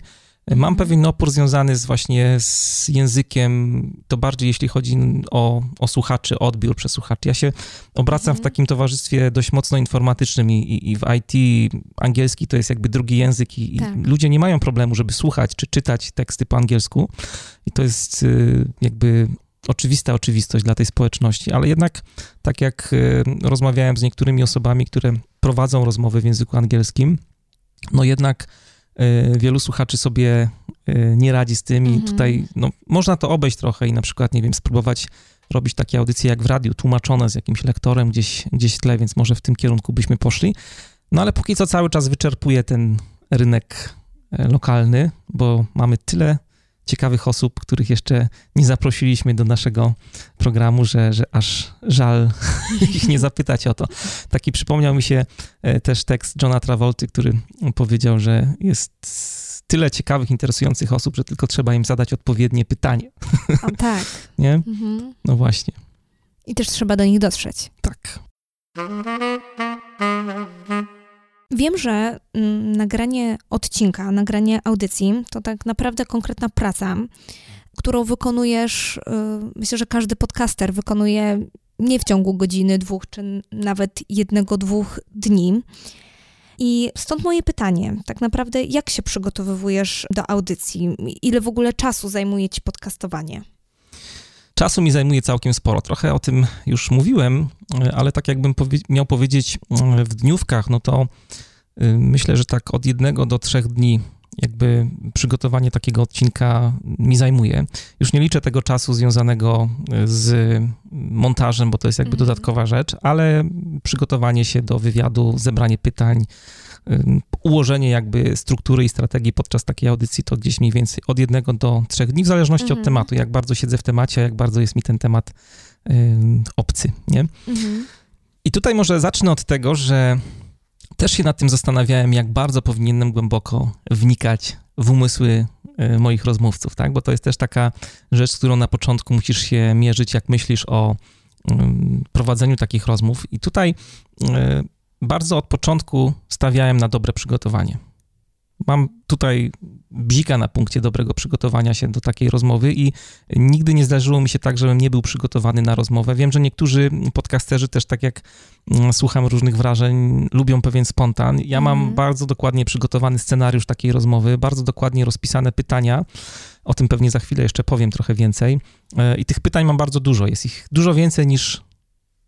Mam pewien opór związany z właśnie z językiem, to bardziej jeśli chodzi o, o słuchaczy, odbiór przez słuchaczy. Ja się obracam w mhm. takim towarzystwie dość mocno informatycznym i, i, i w IT angielski to jest jakby drugi język i, tak. i, ludzie nie mają problemu, żeby słuchać czy czytać teksty po angielsku i to jest y, jakby oczywista oczywistość dla tej społeczności, ale jednak tak jak y, rozmawiałem z niektórymi osobami, które prowadzą rozmowy w języku angielskim, no jednak wielu słuchaczy sobie e, nie radzi z tym i mhm. tutaj no, można to obejść trochę i na przykład, nie wiem, spróbować robić takie audycje jak w radiu, tłumaczone z jakimś lektorem gdzieś, gdzieś w tle, więc może w tym kierunku byśmy poszli. No ale póki co cały czas wyczerpuje ten rynek e, lokalny, bo mamy tyle ciekawych osób, których jeszcze nie zaprosiliśmy do naszego programu, że, że aż żal ich nie zapytać o to. Taki przypomniał mi się e, też tekst Johna Travolty, który powiedział, że jest tyle ciekawych, interesujących osób, że tylko trzeba im zadać odpowiednie pytanie. O, tak. nie? Mhm. No właśnie. I też trzeba do nich dotrzeć. Tak. Wiem, że mm, nagranie odcinka, nagranie audycji to tak naprawdę konkretna praca, którą wykonujesz. Y, myślę, że każdy podcaster wykonuje nie w ciągu godziny, dwóch, czy nawet jednego, dwóch dni. I stąd moje pytanie, tak naprawdę, jak się przygotowujesz do audycji? Ile w ogóle czasu zajmuje ci podcastowanie? Czasu mi zajmuje całkiem sporo. Trochę o tym już mówiłem, ale tak jakbym powie miał powiedzieć mm, w dniówkach, no to y, myślę, że tak od jednego do trzech dni jakby przygotowanie takiego odcinka mi zajmuje. Już nie liczę tego czasu związanego z montażem, bo to jest jakby mhm. dodatkowa rzecz, ale przygotowanie się do wywiadu, zebranie pytań, ułożenie jakby struktury i strategii podczas takiej audycji to gdzieś mniej więcej od jednego do trzech dni, w zależności mhm. od tematu, jak bardzo siedzę w temacie, jak bardzo jest mi ten temat obcy, nie? Mhm. I tutaj może zacznę od tego, że też się nad tym zastanawiałem, jak bardzo powinienem głęboko wnikać w umysły y, moich rozmówców, tak? Bo to jest też taka rzecz, z którą na początku musisz się mierzyć, jak myślisz o prowadzeniu takich rozmów. I tutaj y, bardzo od początku stawiałem na dobre przygotowanie. mam tutaj bzika na punkcie dobrego przygotowania się do takiej rozmowy i nigdy nie zdarzyło mi się tak, żebym nie był przygotowany na rozmowę. Wiem, że niektórzy podcasterzy też tak jak mm, słucham różnych wrażeń, lubią pewien spontan. Ja mam mhm. bardzo dokładnie przygotowany scenariusz takiej rozmowy, bardzo dokładnie rozpisane pytania. O tym pewnie za chwilę jeszcze powiem trochę więcej. E, I tych pytań mam bardzo dużo. Jest ich dużo więcej niż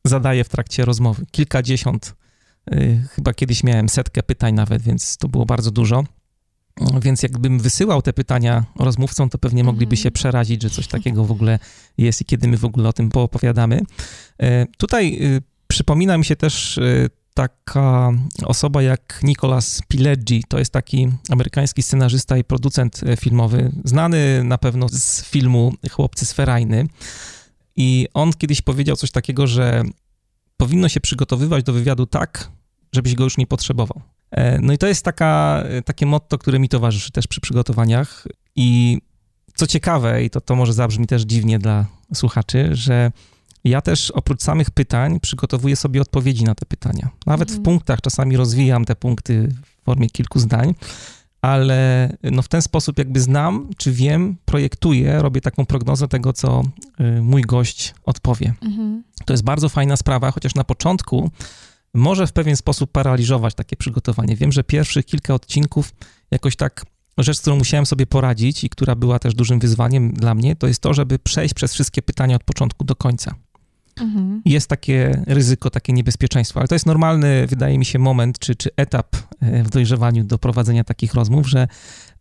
zadaję w trakcie rozmowy. Kilkadziesiąt. E, chyba kiedyś miałem setkę pytań nawet, więc to było bardzo dużo. Więc jakbym wysyłał te pytania rozmówcom, to pewnie mogliby się mhm. przerazić, że coś takiego w ogóle jest i kiedy my w ogóle o tym poopowiadamy. E, tutaj y, przypomina mi się też y, taka osoba jak Nicolas Pileggi. To jest taki amerykański scenarzysta i producent filmowy, znany na pewno z filmu Chłopcy z Ferajny. I on kiedyś powiedział coś takiego, że powinno się przygotowywać do wywiadu tak, żebyś go już nie potrzebował. E, no i to jest taka, e, takie motto, które mi towarzyszy też przy przygotowaniach. I co ciekawe, i to, to może zabrzmi też dziwnie dla słuchaczy, że ja też oprócz samych pytań przygotowuję sobie odpowiedzi na te pytania. Nawet mhm. w punktach czasami rozwijam te punkty w formie kilku zdań, ale no w ten sposób jakby znam, czy wiem, projektuję, robię taką prognozę tego, co y, mój gość odpowie. Mhm. To jest bardzo fajna sprawa, chociaż na początku może w pewien sposób paraliżować takie przygotowanie. Wiem, że pierwszych kilka odcinków jakoś tak rzecz, z którą musiałem sobie poradzić i która była też dużym wyzwaniem dla mnie, to jest to, żeby przejść przez wszystkie pytania od początku do końca. Mhm. Jest takie ryzyko, takie niebezpieczeństwo, ale to jest normalny, wydaje mi się, moment czy, czy etap e, w dojrzewaniu do prowadzenia takich rozmów, że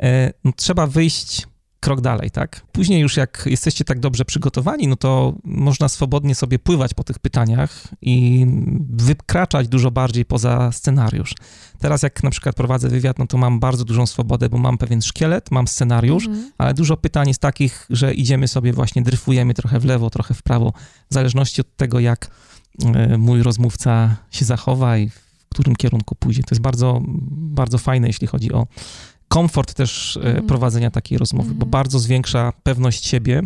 e, no, trzeba wyjść krok dalej, tak? Później już jak jesteście tak dobrze przygotowani, no to można swobodnie sobie pływać po tych pytaniach i wykraczać dużo bardziej poza scenariusz. Teraz jak na przykład prowadzę wywiad, no to mam bardzo dużą swobodę, bo mam pewien szkielet, mam scenariusz, mhm. ale dużo pytań jest takich, że idziemy sobie właśnie, dryfujemy trochę w lewo, trochę w prawo, w zależności od tego, jak e, mój rozmówca się zachowa i w którym kierunku pójdzie. To jest bardzo, bardzo fajne, jeśli chodzi o komfort też mm. prowadzenia takiej rozmowy, mm. bo mhm. bardzo zwiększa pewność siebie,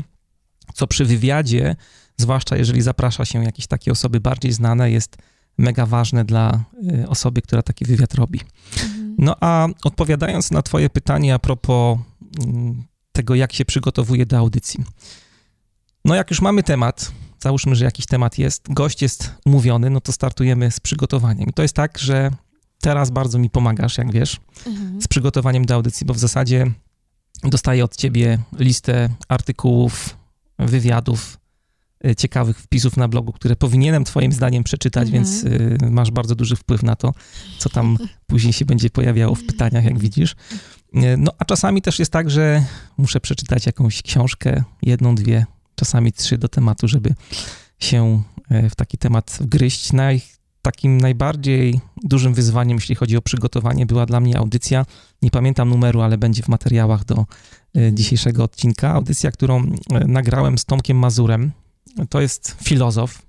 co przy wywiadzie, zwłaszcza jeżeli zaprasza się jakieś takie osoby bardziej znane, jest mega ważne dla e, osoby, która taki wywiad robi. Mm. No a odpowiadając na Twoje pytanie a propos mm, tego, jak się przygotowuje do audycji. No, jak już mamy temat, załóżmy, że jakiś temat jest, gość jest umówiony, no to startujemy z przygotowaniem. I to jest tak, że teraz bardzo mi pomagasz, jak wiesz, mhm. z przygotowaniem do audycji, bo w zasadzie dostaję od ciebie listę artykułów, wywiadów, y, ciekawych wpisów na blogu, które powinienem twoim zdaniem przeczytać, mhm. więc y, masz bardzo duży wpływ na to, co tam później się będzie pojawiało w pytaniach, jak widzisz. Y, no, a czasami też jest tak, że muszę przeczytać jakąś książkę, jedną, dwie, czasami trzy do tematu, żeby się w taki temat wgryźć. Naj, takim najbardziej dużym wyzwaniem, jeśli chodzi o przygotowanie, była dla mnie audycja. Nie pamiętam numeru, ale będzie w materiałach do e, dzisiejszego odcinka. Audycja, którą e, nagrałem z Tomkiem Mazurem. To jest filozof,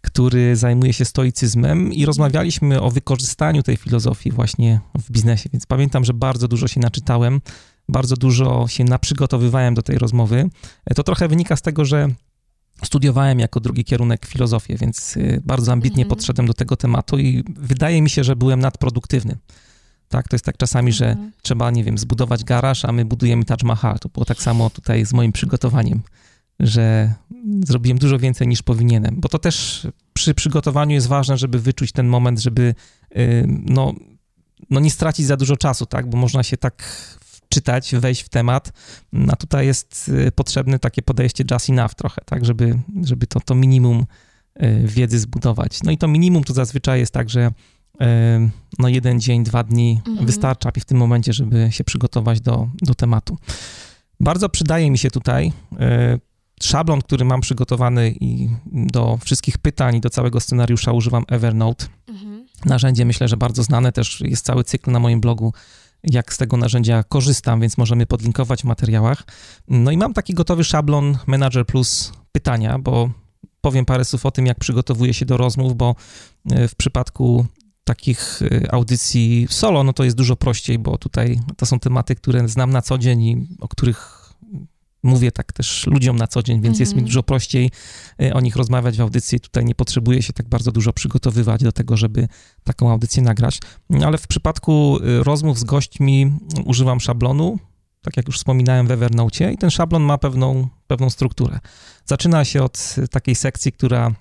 który zajmuje się stoicyzmem i rozmawialiśmy o wykorzystaniu tej filozofii właśnie w biznesie. Więc pamiętam, że bardzo dużo się naczytałem, bardzo dużo się naprzygotowywałem do tej rozmowy. E, to trochę wynika z tego, że Studiowałem jako drugi kierunek filozofię, więc y, bardzo ambitnie mhm. podszedłem do tego tematu i wydaje mi się, że byłem nadproduktywny. Tak, to jest tak czasami, że mhm. trzeba, nie wiem, zbudować garaż, a my budujemy Taj Mahal. To było tak samo tutaj z moim przygotowaniem, że zrobiłem dużo więcej niż powinienem, bo to też przy przygotowaniu jest ważne, żeby wyczuć ten moment, żeby y, no, no nie stracić za dużo czasu, tak, bo można się tak czytać, wejść w temat, a tutaj jest y, potrzebne takie podejście just enough trochę, tak, żeby, żeby to, to minimum y, wiedzy zbudować. No i to minimum to zazwyczaj jest tak, że y, no jeden dzień, dwa dni mhm. wystarcza w tym momencie, żeby się przygotować do, do tematu. Bardzo przydaje mi się tutaj szablon, który mam przygotowany i do wszystkich pytań i do całego scenariusza używam Evernote. Mhm. Narzędzie myślę, że bardzo znane, też jest cały cykl na moim blogu jak z tego narzędzia korzystam, więc możemy podlinkować w materiałach. No i mam taki gotowy szablon Manager Plus pytania, bo powiem parę słów o tym, jak przygotowuję się do rozmów, bo e, w przypadku takich e, audycji solo, no to jest dużo prościej, bo tutaj to są tematy, które znam na co dzień i o których mówię tak też ludziom na co dzień, więc mhm. jest mi mhm. dużo prościej y, o nich rozmawiać w audycji. Tutaj nie potrzebuję się tak bardzo dużo przygotowywać do tego, żeby taką audycję nagrać. Ale w przypadku y, rozmów z gośćmi używam szablonu, tak jak już wspominałem w Evernote, i ten szablon ma pewną, pewną strukturę. Zaczyna się od takiej sekcji, która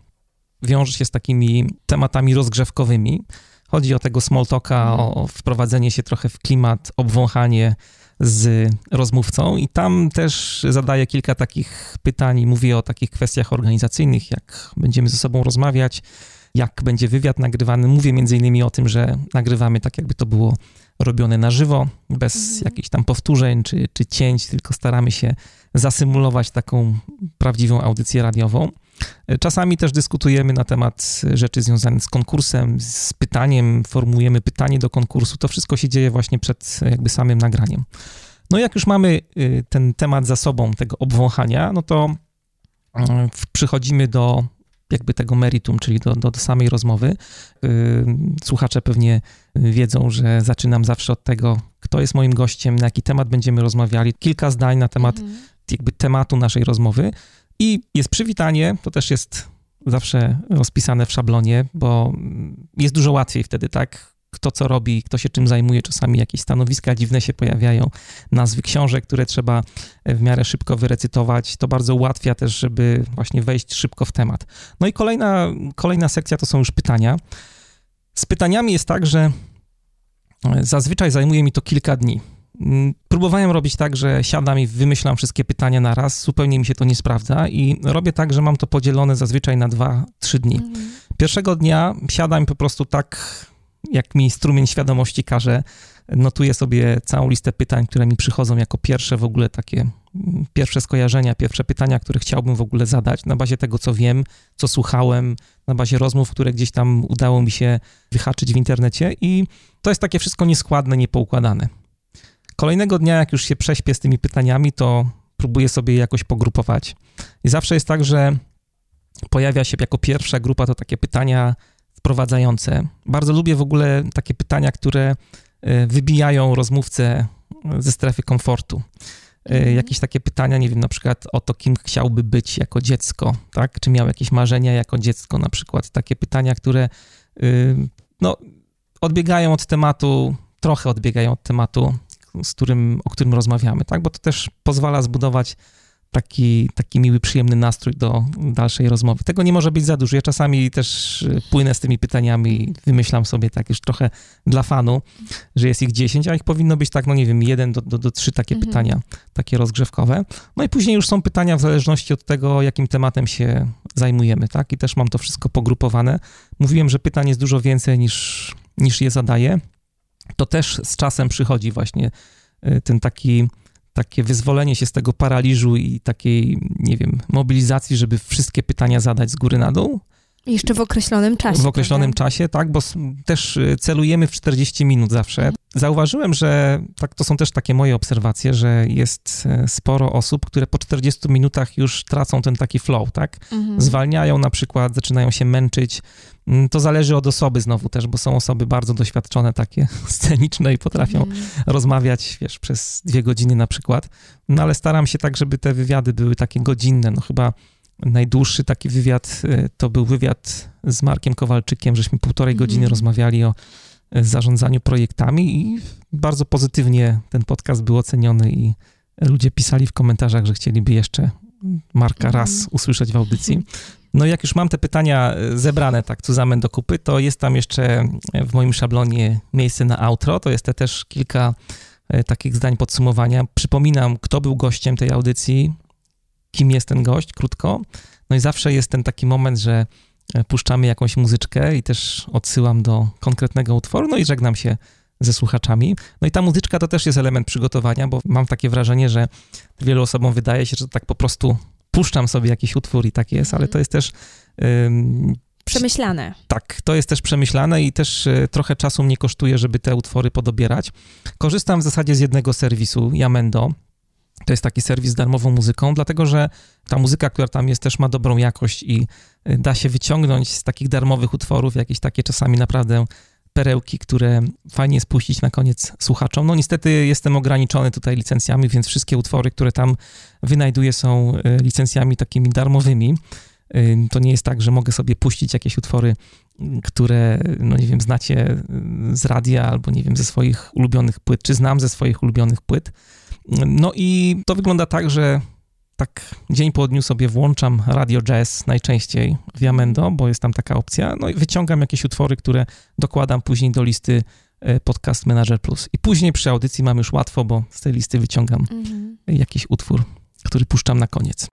wiąże się z takimi tematami rozgrzewkowymi. Chodzi o tego small talka, o, o wprowadzenie się trochę w klimat, obwąchanie z rozmówcą i tam też zadaję kilka takich pytań i mówię o takich kwestiach organizacyjnych, jak będziemy ze sobą rozmawiać, jak będzie wywiad nagrywany. Mówię między innymi o tym, że nagrywamy tak, jakby to było robione na żywo, bez mhm. jakichś tam powtórzeń czy, czy cięć, tylko staramy się zasymulować taką prawdziwą audycję radiową. Czasami też dyskutujemy na temat rzeczy związanych z konkursem, z pytaniem, formujemy pytanie do konkursu. To wszystko się dzieje właśnie przed jakby samym nagraniem. No jak już mamy y, ten temat za sobą, tego obwąchania, no to y, przychodzimy do jakby tego meritum, czyli do, do, do samej rozmowy. Y, słuchacze pewnie wiedzą, że zaczynam zawsze od tego, kto jest moim gościem, na jaki temat będziemy rozmawiali. Kilka zdań na temat mhm. jakby tematu naszej rozmowy. I jest przywitanie, to też jest zawsze rozpisane w szablonie, bo jest dużo łatwiej wtedy, tak? Kto co robi, kto się czym zajmuje, czasami jakieś stanowiska dziwne się pojawiają, nazwy książek, które trzeba w miarę szybko wyrecytować. To bardzo ułatwia też, żeby właśnie wejść szybko w temat. No i kolejna, kolejna sekcja to są już pytania. Z pytaniami jest tak, że zazwyczaj zajmuje mi to kilka dni. Mm, próbowałem robić tak, że siadam i wymyślam wszystkie pytania na raz, zupełnie mi się to nie sprawdza i robię tak, że mam to podzielone zazwyczaj na dwa, trzy dni. Mhm. Pierwszego dnia siadam po prostu tak, jak mi strumień świadomości każe, notuję sobie całą listę pytań, które mi przychodzą jako pierwsze w ogóle takie, mm, pierwsze skojarzenia, pierwsze pytania, które chciałbym w ogóle zadać na bazie tego, co wiem, co słuchałem, na bazie rozmów, które gdzieś tam udało mi się wyhaczyć w internecie i to jest takie wszystko nieskładne, niepoukładane. Kolejnego dnia, jak już się prześpię z tymi pytaniami, to próbuję sobie je jakoś pogrupować. I zawsze jest tak, że pojawia się jako pierwsza grupa to takie pytania wprowadzające. Bardzo lubię w ogóle takie pytania, które e, wybijają rozmówcę ze strefy komfortu. Mhm. Jakieś takie pytania, nie wiem, na przykład o to, kim chciałby być jako dziecko, tak? Czy miał jakieś marzenia jako dziecko, na przykład. Takie pytania, które y, no, odbiegają od tematu, trochę odbiegają od tematu z którym, o którym rozmawiamy, tak? Bo to też pozwala zbudować taki, taki miły, przyjemny nastrój do dalszej rozmowy. Tego nie może być za dużo. Ja czasami też y, płynę z tymi pytaniami, wymyślam sobie tak już trochę dla fanu, że jest ich 10, a ich powinno być tak, no nie wiem, jeden do, do, do trzy takie mhm. pytania, takie rozgrzewkowe. No i później już są pytania w zależności od tego, jakim tematem się zajmujemy, tak? I też mam to wszystko pogrupowane. Mówiłem, że pytań jest dużo więcej niż, niż je zadaję to też z czasem przychodzi właśnie y, ten taki, takie wyzwolenie się z tego paraliżu i takiej, nie wiem, mobilizacji, żeby wszystkie pytania zadać z góry na dół. Jeszcze w określonym czasie. W określonym prawda? czasie, tak, bo też y, celujemy w 40 minut zawsze. Mhm. Zauważyłem, że tak, to są też takie moje obserwacje, że jest y, sporo osób, które po 40 minutach już tracą ten taki flow, tak? Mhm. Zwalniają na przykład, zaczynają się męczyć, Mm, to zależy od osoby znowu też, bo są osoby bardzo doświadczone, takie sceniczne i potrafią mm. rozmawiać, wiesz, przez dwie godziny na przykład. No ale staram się tak, żeby te wywiady były takie godzinne. No chyba najdłuższy taki wywiad y, to był wywiad z Markiem Kowalczykiem, żeśmy półtorej mm. godziny rozmawiali o y, zarządzaniu projektami i bardzo pozytywnie ten podcast był oceniony i ludzie pisali w komentarzach, że chcieliby jeszcze Marka raz mhm. usłyszeć w audycji. No jak już mam te pytania e, zebrane tak zusammen do kupy, to jest tam jeszcze e, w moim szablonie miejsce na outro, to jest te też kilka e, takich zdań podsumowania. Przypominam, kto był gościem tej audycji, kim jest ten gość, krótko. No i zawsze jest ten taki moment, że puszczamy jakąś muzyczkę i też odsyłam do konkretnego utworu, no i żegnam się ze słuchaczami. No i ta muzyczka to też jest element przygotowania, bo mam takie wrażenie, że wielu osobom wydaje się, że tak po prostu puszczam sobie jakiś utwór i tak jest, ale mhm. to jest też... Przemyślane. Tak, to jest też przemyślane i też y, trochę czasu mnie kosztuje, żeby te utwory podobierać. Korzystam w zasadzie z jednego serwisu, Yamendo. To jest taki serwis z darmową muzyką, dlatego że ta muzyka, która tam jest, też ma dobrą jakość i y, da się wyciągnąć z takich darmowych utworów jakieś takie czasami naprawdę perełki, które fajnie spuścić na koniec słuchaczom. No niestety jestem ograniczony tutaj licencjami, więc wszystkie utwory, które tam wynajduję są e, licencjami takimi darmowymi. To nie jest tak, że mogę sobie puścić jakieś utwory, które, no nie wiem, znacie z radia albo nie wiem, ze swoich ulubionych płyt, czy znam ze swoich ulubionych płyt. No i to wygląda tak, że tak dzień po dniu sobie włączam radio jazz najczęściej w Yamendo, bo jest tam taka opcja, no i wyciągam jakieś utwory, które dokładam później do listy e, Podcast Manager Plus. I później przy audycji mam już łatwo, bo z tej listy wyciągam mhm. jakiś utwór, który puszczam na koniec.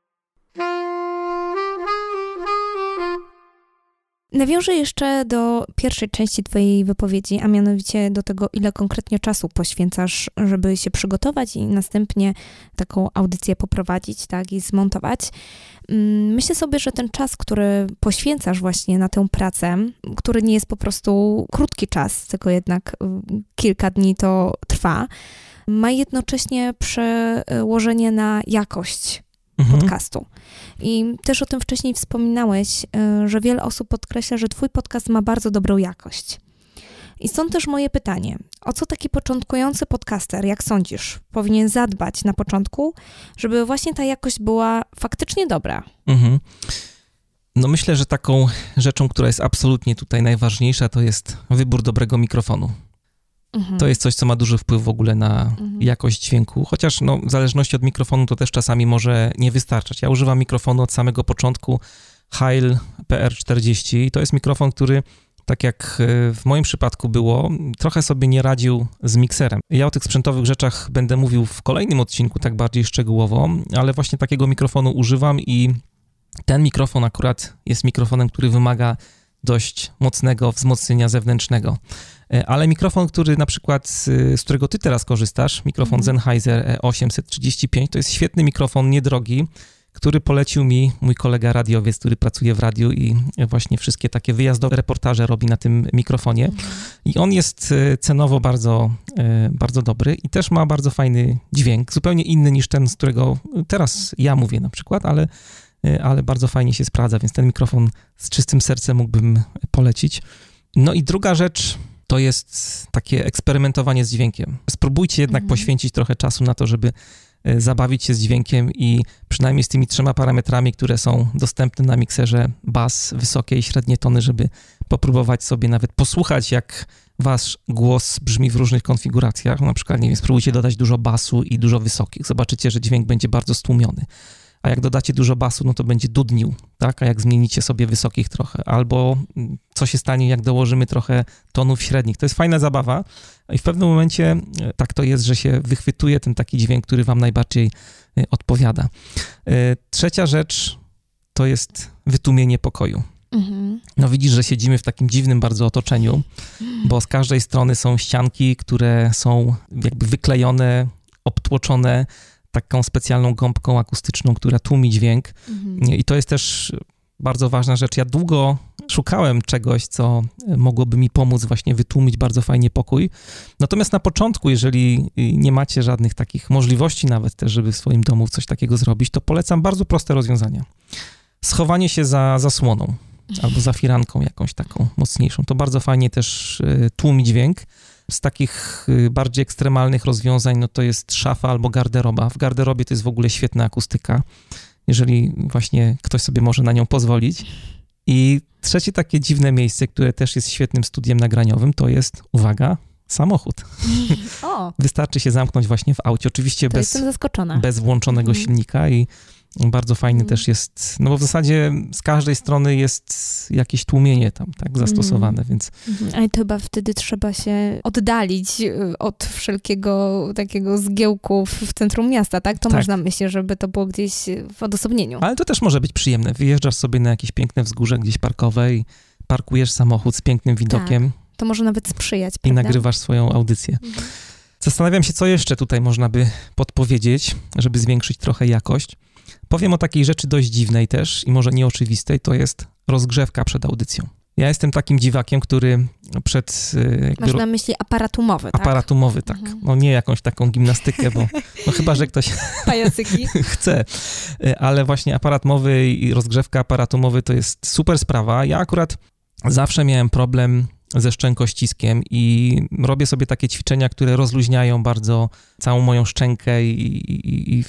Nawiążę jeszcze do pierwszej części Twojej wypowiedzi, a mianowicie do tego, ile konkretnie czasu poświęcasz, żeby się przygotować i następnie taką audycję poprowadzić, tak, i zmontować. Mm, myślę sobie, że ten czas, który poświęcasz właśnie na tę pracę, który nie jest po prostu krótki czas, tylko jednak y, kilka dni to trwa, ma jednocześnie przełożenie na jakość mhm. podcastu. I też o tym wcześniej wspominałeś, e, że wiele osób podkreśla, że Twój podcast ma bardzo dobrą jakość. I stąd też moje pytanie: o co taki początkujący podcaster, jak sądzisz, powinien zadbać na początku, żeby właśnie ta jakość była faktycznie dobra? Mhm. No myślę, że taką rzeczą, która jest absolutnie tutaj najważniejsza, to jest wybór dobrego mikrofonu. Mhm. To jest coś, co ma duży wpływ w ogóle na mhm. jakość dźwięku, chociaż no, w zależności od mikrofonu to też czasami może nie wystarczać. Ja używam mikrofonu od samego początku Heil PR40 i to jest mikrofon, który tak jak e, w moim przypadku było, trochę sobie nie radził z mikserem. Ja o tych sprzętowych rzeczach będę mówił w kolejnym odcinku, tak bardziej szczegółowo, ale właśnie takiego mikrofonu używam i ten mikrofon akurat jest mikrofonem, który wymaga dość mocnego wzmocnienia zewnętrznego. E, ale mikrofon, który na przykład, z którego ty teraz korzystasz, mikrofon mhm. Sennheiser 835, to jest świetny mikrofon, niedrogi, który polecił mi mój kolega radiowiec, który pracuje w radiu i właśnie wszystkie takie wyjazdowe reportaże robi na tym mikrofonie. I on jest e, cenowo bardzo, e, bardzo dobry i też ma bardzo fajny dźwięk, zupełnie inny niż ten, z którego teraz ja mówię na przykład, ale, ale bardzo fajnie się sprawdza, więc ten mikrofon z czystym sercem mógłbym polecić. No i druga rzecz, to jest takie eksperymentowanie z dźwiękiem. Spróbujcie jednak mhm. poświęcić trochę czasu na to, żeby e, zabawić się z dźwiękiem i przynajmniej z tymi trzema parametrami, które są dostępne na mikserze bas, wysokie i średnie tony, żeby popróbować sobie nawet posłuchać, jak wasz głos brzmi w różnych konfiguracjach. Na przykład, nie wiem, spróbujcie dodać dużo basu i dużo wysokich. Zobaczycie, że dźwięk będzie bardzo stłumiony a jak dodacie dużo basu, no to będzie dudnił, tak? A jak zmienicie sobie wysokich trochę, albo mm, co się stanie, jak dołożymy trochę tonów średnich. To jest fajna zabawa i w pewnym momencie e, tak to jest, że się wychwytuje ten taki dźwięk, który wam najbardziej e, odpowiada. E, trzecia rzecz to jest wytłumienie pokoju. Mhm. No widzisz, że siedzimy w takim dziwnym bardzo otoczeniu, bo z każdej strony są ścianki, które są jakby wyklejone, obtłoczone taką specjalną gąbką akustyczną, która tłumi dźwięk. Mhm. I to jest też bardzo ważna rzecz. Ja długo szukałem czegoś, co mogłoby mi pomóc właśnie wytłumić bardzo fajnie pokój. Natomiast na początku, jeżeli nie macie żadnych takich możliwości nawet też, żeby w swoim domu coś takiego zrobić, to polecam bardzo proste rozwiązania. Schowanie się za zasłoną albo za firanką jakąś taką mocniejszą. To bardzo fajnie też y, tłumi dźwięk. Z takich y, bardziej ekstremalnych rozwiązań, no to jest szafa albo garderoba. W garderobie to jest w ogóle świetna akustyka, jeżeli właśnie ktoś sobie może na nią pozwolić. I trzecie takie dziwne miejsce, które też jest świetnym studiem nagraniowym, to jest, uwaga, samochód. O. Wystarczy się zamknąć właśnie w aucie, oczywiście bez, bez włączonego mhm. silnika i bardzo fajny mm. też jest, no bo w zasadzie z każdej strony jest jakieś tłumienie tam, tak, zastosowane, mm. więc... Mhm. Ale to chyba wtedy trzeba się oddalić y, od wszelkiego takiego zgiełku w centrum miasta, tak? To tak. można myśleć, żeby to było gdzieś w odosobnieniu. Ale to też może być przyjemne. Wyjeżdżasz sobie na jakieś piękne wzgórze gdzieś parkowe i parkujesz samochód z pięknym widokiem. Tak. To może nawet sprzyjać, I nagrywasz swoją audycję. Mhm. Zastanawiam się, co jeszcze tutaj można by podpowiedzieć, żeby zwiększyć trochę jakość. Powiem o takiej rzeczy dość dziwnej też i może nieoczywistej, to jest rozgrzewka przed audycją. Ja jestem takim dziwakiem, który przed... E, Masz na myśli aparat umowy, tak? Aparat umowy, tak. Mhm. No nie jakąś taką gimnastykę, bo no chyba, że ktoś Pajacyki. chce. E, ale właśnie aparat mowy i rozgrzewka aparatu mowy to jest super sprawa. Ja akurat zawsze miałem problem ze szczękościskiem i robię sobie takie ćwiczenia, które rozluźniają bardzo całą moją szczękę i, i, i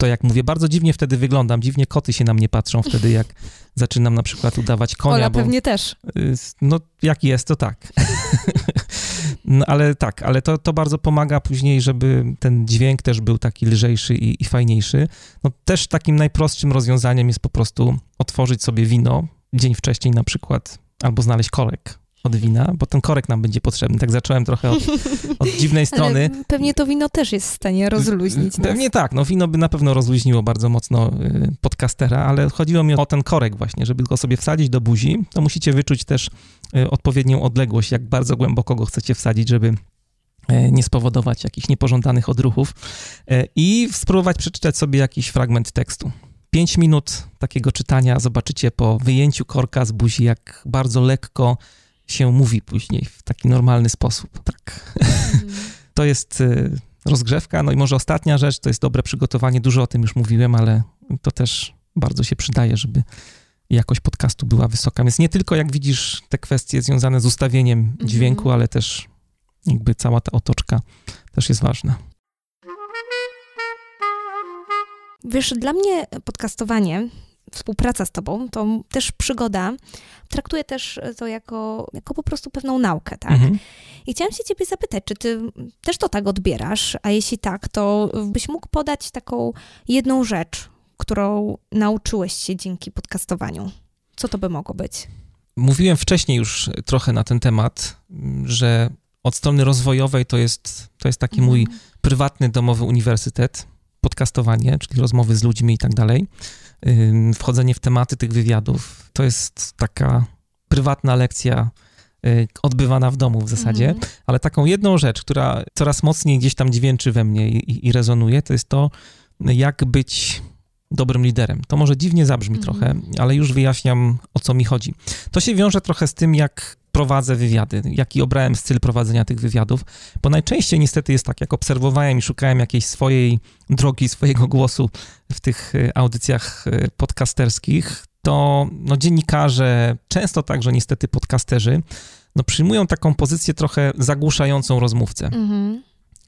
to jak mówię, bardzo dziwnie wtedy wyglądam, dziwnie koty się na mnie patrzą wtedy, jak zaczynam na przykład udawać konia. Ola bo, pewnie też. Y, no jak jest, to tak. No ale tak, ale to, to bardzo pomaga później, żeby ten dźwięk też był taki lżejszy i, i fajniejszy. No też takim najprostszym rozwiązaniem jest po prostu otworzyć sobie wino dzień wcześniej na przykład, albo znaleźć korek od wina, bo ten korek nam będzie potrzebny. Tak zacząłem trochę od, od dziwnej strony. Ale pewnie to wino też jest w stanie rozluźnić Pewnie nas. tak, no wino by na pewno rozluźniło bardzo mocno y, podcastera, ale chodziło mi o ten korek właśnie, żeby go sobie wsadzić do buzi, to musicie wyczuć też y, odpowiednią odległość, jak bardzo głęboko go chcecie wsadzić, żeby y, nie spowodować jakichś niepożądanych odruchów i spróbować przeczytać sobie jakiś fragment tekstu. Pięć minut takiego czytania zobaczycie po wyjęciu korka z buzi, jak bardzo lekko się mówi później w taki normalny sposób. Tak. Mm. to jest y, rozgrzewka. No i może ostatnia rzecz, to jest dobre przygotowanie. Dużo o tym już mówiłem, ale to też bardzo się przydaje, żeby jakość podcastu była wysoka. Więc nie tylko jak widzisz te kwestie związane z ustawieniem mhm. dźwięku, mm ale też jakby cała ta otoczka też jest ważna. Wiesz, dla mnie podcastowanie współpraca z tobą, to też przygoda. Traktuję też to jako, jako po prostu pewną naukę, tak? Mhm. I chciałam się ciebie zapytać, czy ty też to tak odbierasz? A jeśli tak, to byś mógł podać taką jedną rzecz, którą nauczyłeś się dzięki podcastowaniu. Co to by mogło być? Mówiłem wcześniej już trochę na ten temat, że od strony rozwojowej to jest, to jest taki mhm. mój prywatny domowy uniwersytet, podcastowanie, czyli rozmowy z ludźmi i tak dalej wchodzenie w tematy tych wywiadów. To jest taka prywatna lekcja y, odbywana w domu w zasadzie, mhm. ale taką jedną rzecz, która coraz mocniej gdzieś tam dźwięczy we mnie i, i rezonuje, to jest to, jak być dobrym liderem. To może dziwnie zabrzmi mhm. trochę, ale już wyjaśniam, o co mi chodzi. To się wiąże trochę z tym, jak prowadzę wywiady, jaki obrałem styl prowadzenia tych wywiadów, bo najczęściej niestety jest tak, jak obserwowałem i szukałem jakiejś swojej drogi, swojego głosu w tych e, audycjach e, podcasterskich, to no, dziennikarze, często także niestety podcasterzy, no, przyjmują taką pozycję trochę zagłuszającą rozmówcę. Mhm.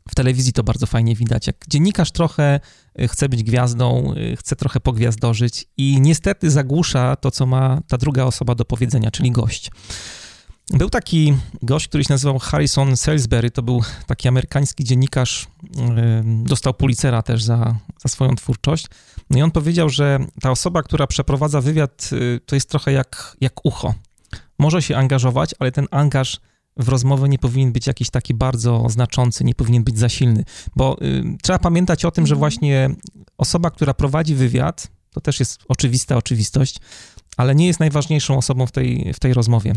W telewizji to bardzo fajnie widać, jak dziennikarz trochę e, chce być gwiazdą, chce trochę pogwiazdożyć i niestety zagłusza to, co ma ta druga osoba do powiedzenia, czyli gość. Był taki gość, który się nazywał Harrison Salisbury, to był taki amerykański dziennikarz, dostał Pulitzera też za, za swoją twórczość. No i on powiedział, że ta osoba, która przeprowadza wywiad, y, to jest trochę jak, jak ucho. Może się angażować, ale ten angaż w rozmowę nie powinien być jakiś taki bardzo znaczący, nie powinien być za silny, bo y, trzeba pamiętać o tym, że mhm. właśnie osoba, która prowadzi wywiad, to też jest oczywista oczywistość, ale nie jest najważniejszą osobą w tej, w tej rozmowie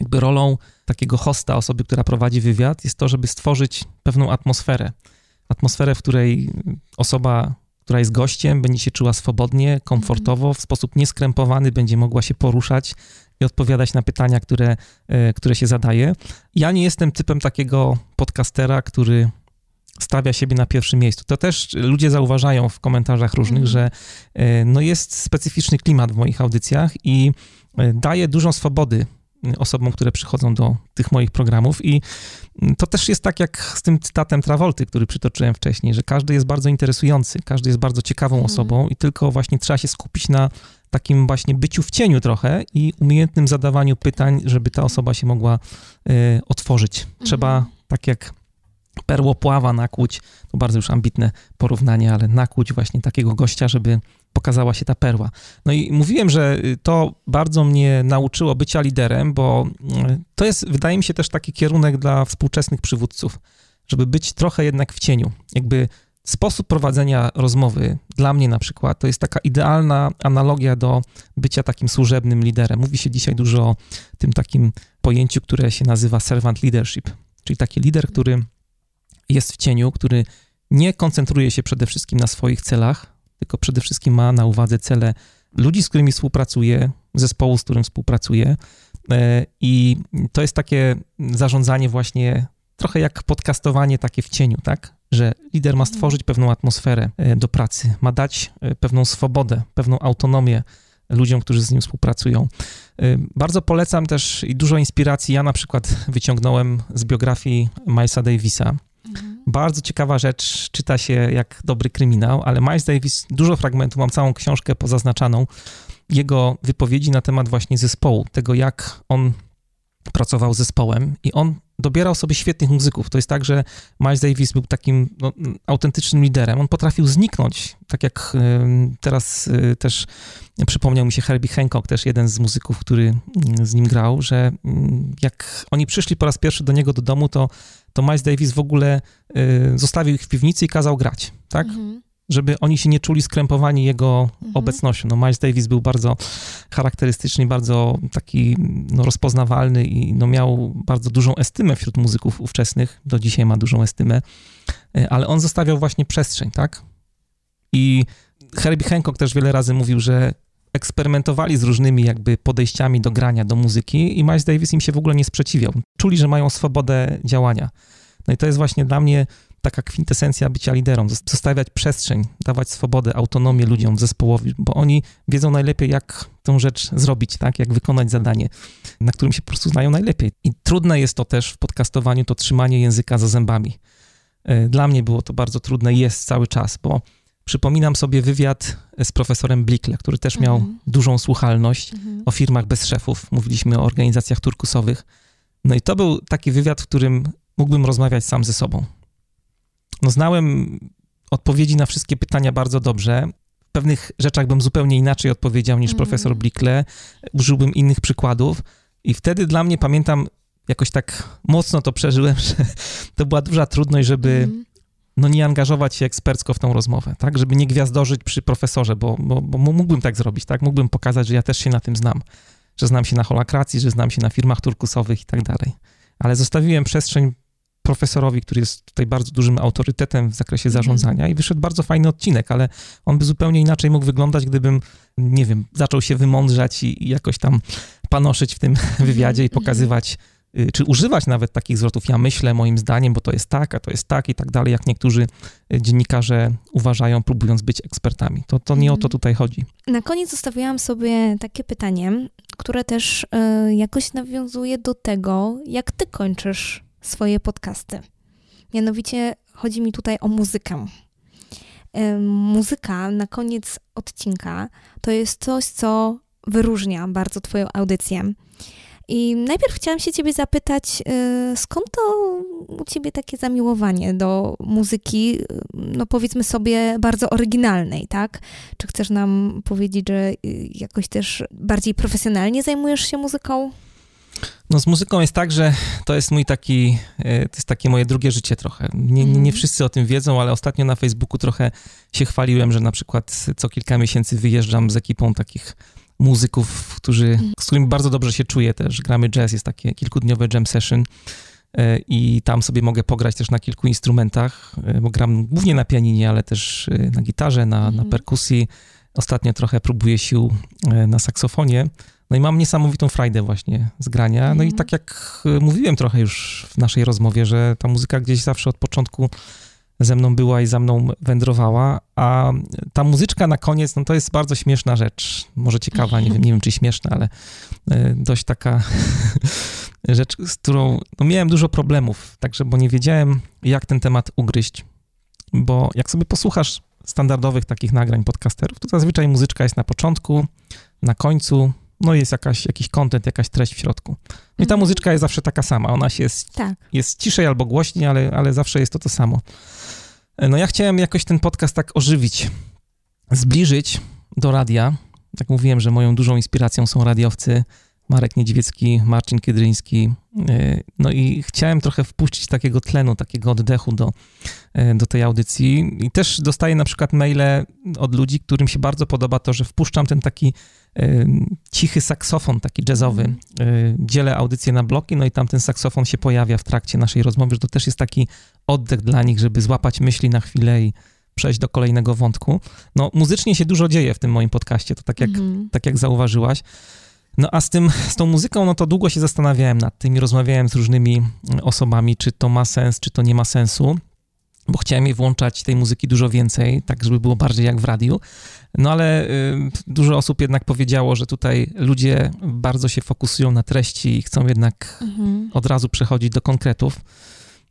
jakby rolą takiego hosta, osoby, która prowadzi wywiad, jest to, żeby stworzyć pewną atmosferę. Atmosferę, w której osoba, która jest gościem, będzie się czuła swobodnie, komfortowo, w sposób nieskrępowany, będzie mogła się poruszać i odpowiadać na pytania, które, e, które się zadaje. Ja nie jestem typem takiego podcastera, który stawia siebie na pierwszym miejscu. To też ludzie zauważają w komentarzach różnych, mm. że e, no jest specyficzny klimat w moich audycjach i e, daje dużą swobody osobom, które przychodzą do tych moich programów. I to też jest tak jak z tym cytatem Travolty, który przytoczyłem wcześniej, że każdy jest bardzo interesujący, każdy jest bardzo ciekawą mhm. osobą i tylko właśnie trzeba się skupić na takim właśnie byciu w cieniu trochę i umiejętnym zadawaniu pytań, żeby ta osoba się mogła y, otworzyć. Trzeba, mhm. tak jak perłopława nakłuć, to bardzo już ambitne porównanie, ale nakłuć właśnie takiego gościa, żeby pokazała się ta perła. No i mówiłem, że y, to bardzo mnie nauczyło bycia liderem, bo y, to jest, wydaje mi się, też taki kierunek dla współczesnych przywódców, żeby być trochę jednak w cieniu. Jakby sposób prowadzenia rozmowy, dla mnie na przykład, to jest taka idealna analogia do bycia takim służebnym liderem. Mówi się dzisiaj dużo o tym takim pojęciu, które się nazywa servant leadership, czyli taki lider, który jest w cieniu, który nie koncentruje się przede wszystkim na swoich celach, tylko przede wszystkim ma na uwadze cele ludzi, z którymi współpracuje, zespołu, z którym współpracuje. E, I to jest takie zarządzanie właśnie trochę jak podcastowanie takie w cieniu, tak? Że lider ma stworzyć pewną atmosferę e, do pracy, ma dać e, pewną swobodę, pewną autonomię ludziom, którzy z nim współpracują. Bardzo polecam też i dużo inspiracji. Ja na przykład wyciągnąłem z biografii Milesa Davisa. Mhm. Bardzo ciekawa rzecz, czyta się jak dobry kryminał, ale Miles Davis, dużo fragmentów, mam całą książkę pozaznaczaną, jego wypowiedzi na temat właśnie zespołu, tego jak on pracował z zespołem i on dobierał sobie świetnych muzyków. To jest tak, że Miles Davis był takim no, autentycznym liderem. On potrafił zniknąć, tak jak teraz y, też przypomniał mi się Herbie Hancock, też jeden z muzyków, który mm, z nim grał, że mm, jak oni przyszli po raz pierwszy do niego do domu, to, to Miles Davis w ogóle y, zostawił ich w piwnicy i kazał grać, tak? Mhm żeby oni się nie czuli skrępowani jego mhm. obecnością. No Miles Davis był bardzo charakterystyczny, bardzo taki no, rozpoznawalny i no, miał bardzo dużą estymę wśród muzyków ówczesnych, do dzisiaj ma dużą estymę, e, ale on zostawiał właśnie przestrzeń, tak? I Herbie Hancock też wiele razy mówił, że eksperymentowali z różnymi jakby podejściami do grania, do muzyki i Miles Davis im się w ogóle nie sprzeciwiał. Czuli, że mają swobodę działania. No i to jest właśnie dla mnie taka kwintesencja bycia liderem, zostawiać przestrzeń, dawać swobodę, autonomię ludziom, zespołowi, bo oni wiedzą najlepiej, jak tę rzecz zrobić, tak, jak wykonać zadanie, na którym się po prostu znają najlepiej. I trudne jest to też w podcastowaniu, to trzymanie języka za zębami. E, dla mnie było to bardzo trudne jest cały czas, bo przypominam sobie wywiad z profesorem Blikle, który też miał mhm. dużą słuchalność mhm. o firmach bez szefów. Mówiliśmy o organizacjach turkusowych. No i to był taki wywiad, w którym mógłbym rozmawiać sam ze sobą no znałem odpowiedzi na wszystkie pytania bardzo dobrze. W pewnych rzeczach bym zupełnie inaczej odpowiedział niż mm. profesor Blikle. Użyłbym innych przykładów. I wtedy dla mnie, pamiętam, jakoś tak mocno to przeżyłem, że to była duża trudność, żeby mm. No nie angażować się ekspercko w tą rozmowę, tak? Żeby nie gwiazdorzyć przy profesorze, bo, bo, bo mógłbym tak zrobić, tak? Mógłbym pokazać, że ja też się na tym znam. Że znam się na holakracji, że znam się na firmach turkusowych i tak dalej. Ale zostawiłem przestrzeń profesorowi, który jest tutaj bardzo dużym autorytetem w zakresie mhm. zarządzania i wyszedł bardzo fajny odcinek, ale on by zupełnie inaczej mógł wyglądać, gdybym, nie wiem, zaczął się wymądrzać i, i jakoś tam panoszyć w tym wywiadzie i mhm. pokazywać, czy używać nawet takich zwrotów, ja myślę moim zdaniem, bo to jest tak, a to jest tak i tak dalej, jak niektórzy y, dziennikarze uważają, próbując być ekspertami. To, to nie o to mhm. tutaj chodzi. Na koniec zostawiłam sobie takie pytanie, które też y, jakoś nawiązuje do tego, jak ty kończysz swoje podcasty. Mianowicie chodzi mi tutaj o muzykę. Muzyka na koniec odcinka to jest coś, co wyróżnia bardzo Twoją audycję. I najpierw chciałam się Ciebie zapytać, y, skąd to u Ciebie takie zamiłowanie do muzyki, y, no powiedzmy sobie, bardzo oryginalnej, tak? Czy chcesz nam powiedzieć, że y, jakoś też bardziej profesjonalnie zajmujesz się muzyką? No z muzyką jest tak, że to jest mój taki, to jest takie moje drugie życie trochę. Nie, nie, nie, mhm. wszyscy o tym wiedzą, ale ostatnio na Facebooku trochę się chwaliłem, że na przykład co kilka miesięcy wyjeżdżam z ekipą takich muzyków, którzy, mhm. z którymi bardzo dobrze się czuję też. Gramy jazz, jest takie kilkudniowe jam session e, i tam sobie mogę pograć też na kilku instrumentach, e, bo gram głównie na pianinie, ale też na gitarze, na, na mhm. perkusji. Ostatnio trochę próbuję sił na saksofonie. No i mam niesamowitą frajdę właśnie z grania. No i mhm. tak jak mówiłem trochę już w naszej rozmowie, że ta muzyka gdzieś zawsze od początku ze mną była i za mną wędrowała, a ta muzyczka na koniec, no to jest bardzo śmieszna rzecz. Może ciekawa, nie wiem, nie wiem czy śmieszna, ale y, dość taka rzecz, z którą no miałem dużo problemów, także, bo nie wiedziałem, jak ten temat ugryźć. Bo jak sobie posłuchasz standardowych takich nagrań podcasterów, to zazwyczaj muzyczka jest na początku, na końcu, no jest jakaś, jakiś content, jakaś treść w środku. No i ta mhm. muzyczka jest zawsze taka sama. Ona się jest, tak. jest ciszej albo głośniej, ale, ale zawsze jest to to samo. No ja chciałem jakoś ten podcast tak ożywić, zbliżyć do radia. Tak mówiłem, że moją dużą inspiracją są radiowcy Marek Niedźwiecki, Marcin Kiedryński. E, no i chciałem trochę wpuścić takiego tlenu, takiego oddechu do, e, do tej audycji. I też dostaję na przykład maile od ludzi, którym się bardzo podoba to, że wpuszczam ten taki cichy saksofon, taki jazzowy. Mm. Dzielę audycję na bloki, no i tam ten saksofon się pojawia w trakcie naszej rozmowy, że to też jest taki oddech dla nich, żeby złapać myśli na chwilę i przejść do kolejnego wątku. No, muzycznie się dużo dzieje w tym moim podcaście, to tak jak, mm. tak jak zauważyłaś. No a z, tym, z tą muzyką, no to długo się zastanawiałem nad tym i rozmawiałem z różnymi osobami, czy to ma sens, czy to nie ma sensu. bo chciałem jej włączać tej muzyki dużo więcej, tak żeby było bardziej jak w radiu. No ale y, dużo osób jednak powiedziało, że tutaj ludzie bardzo się fokusują na treści i chcą jednak mhm. od razu przechodzić do konkretów.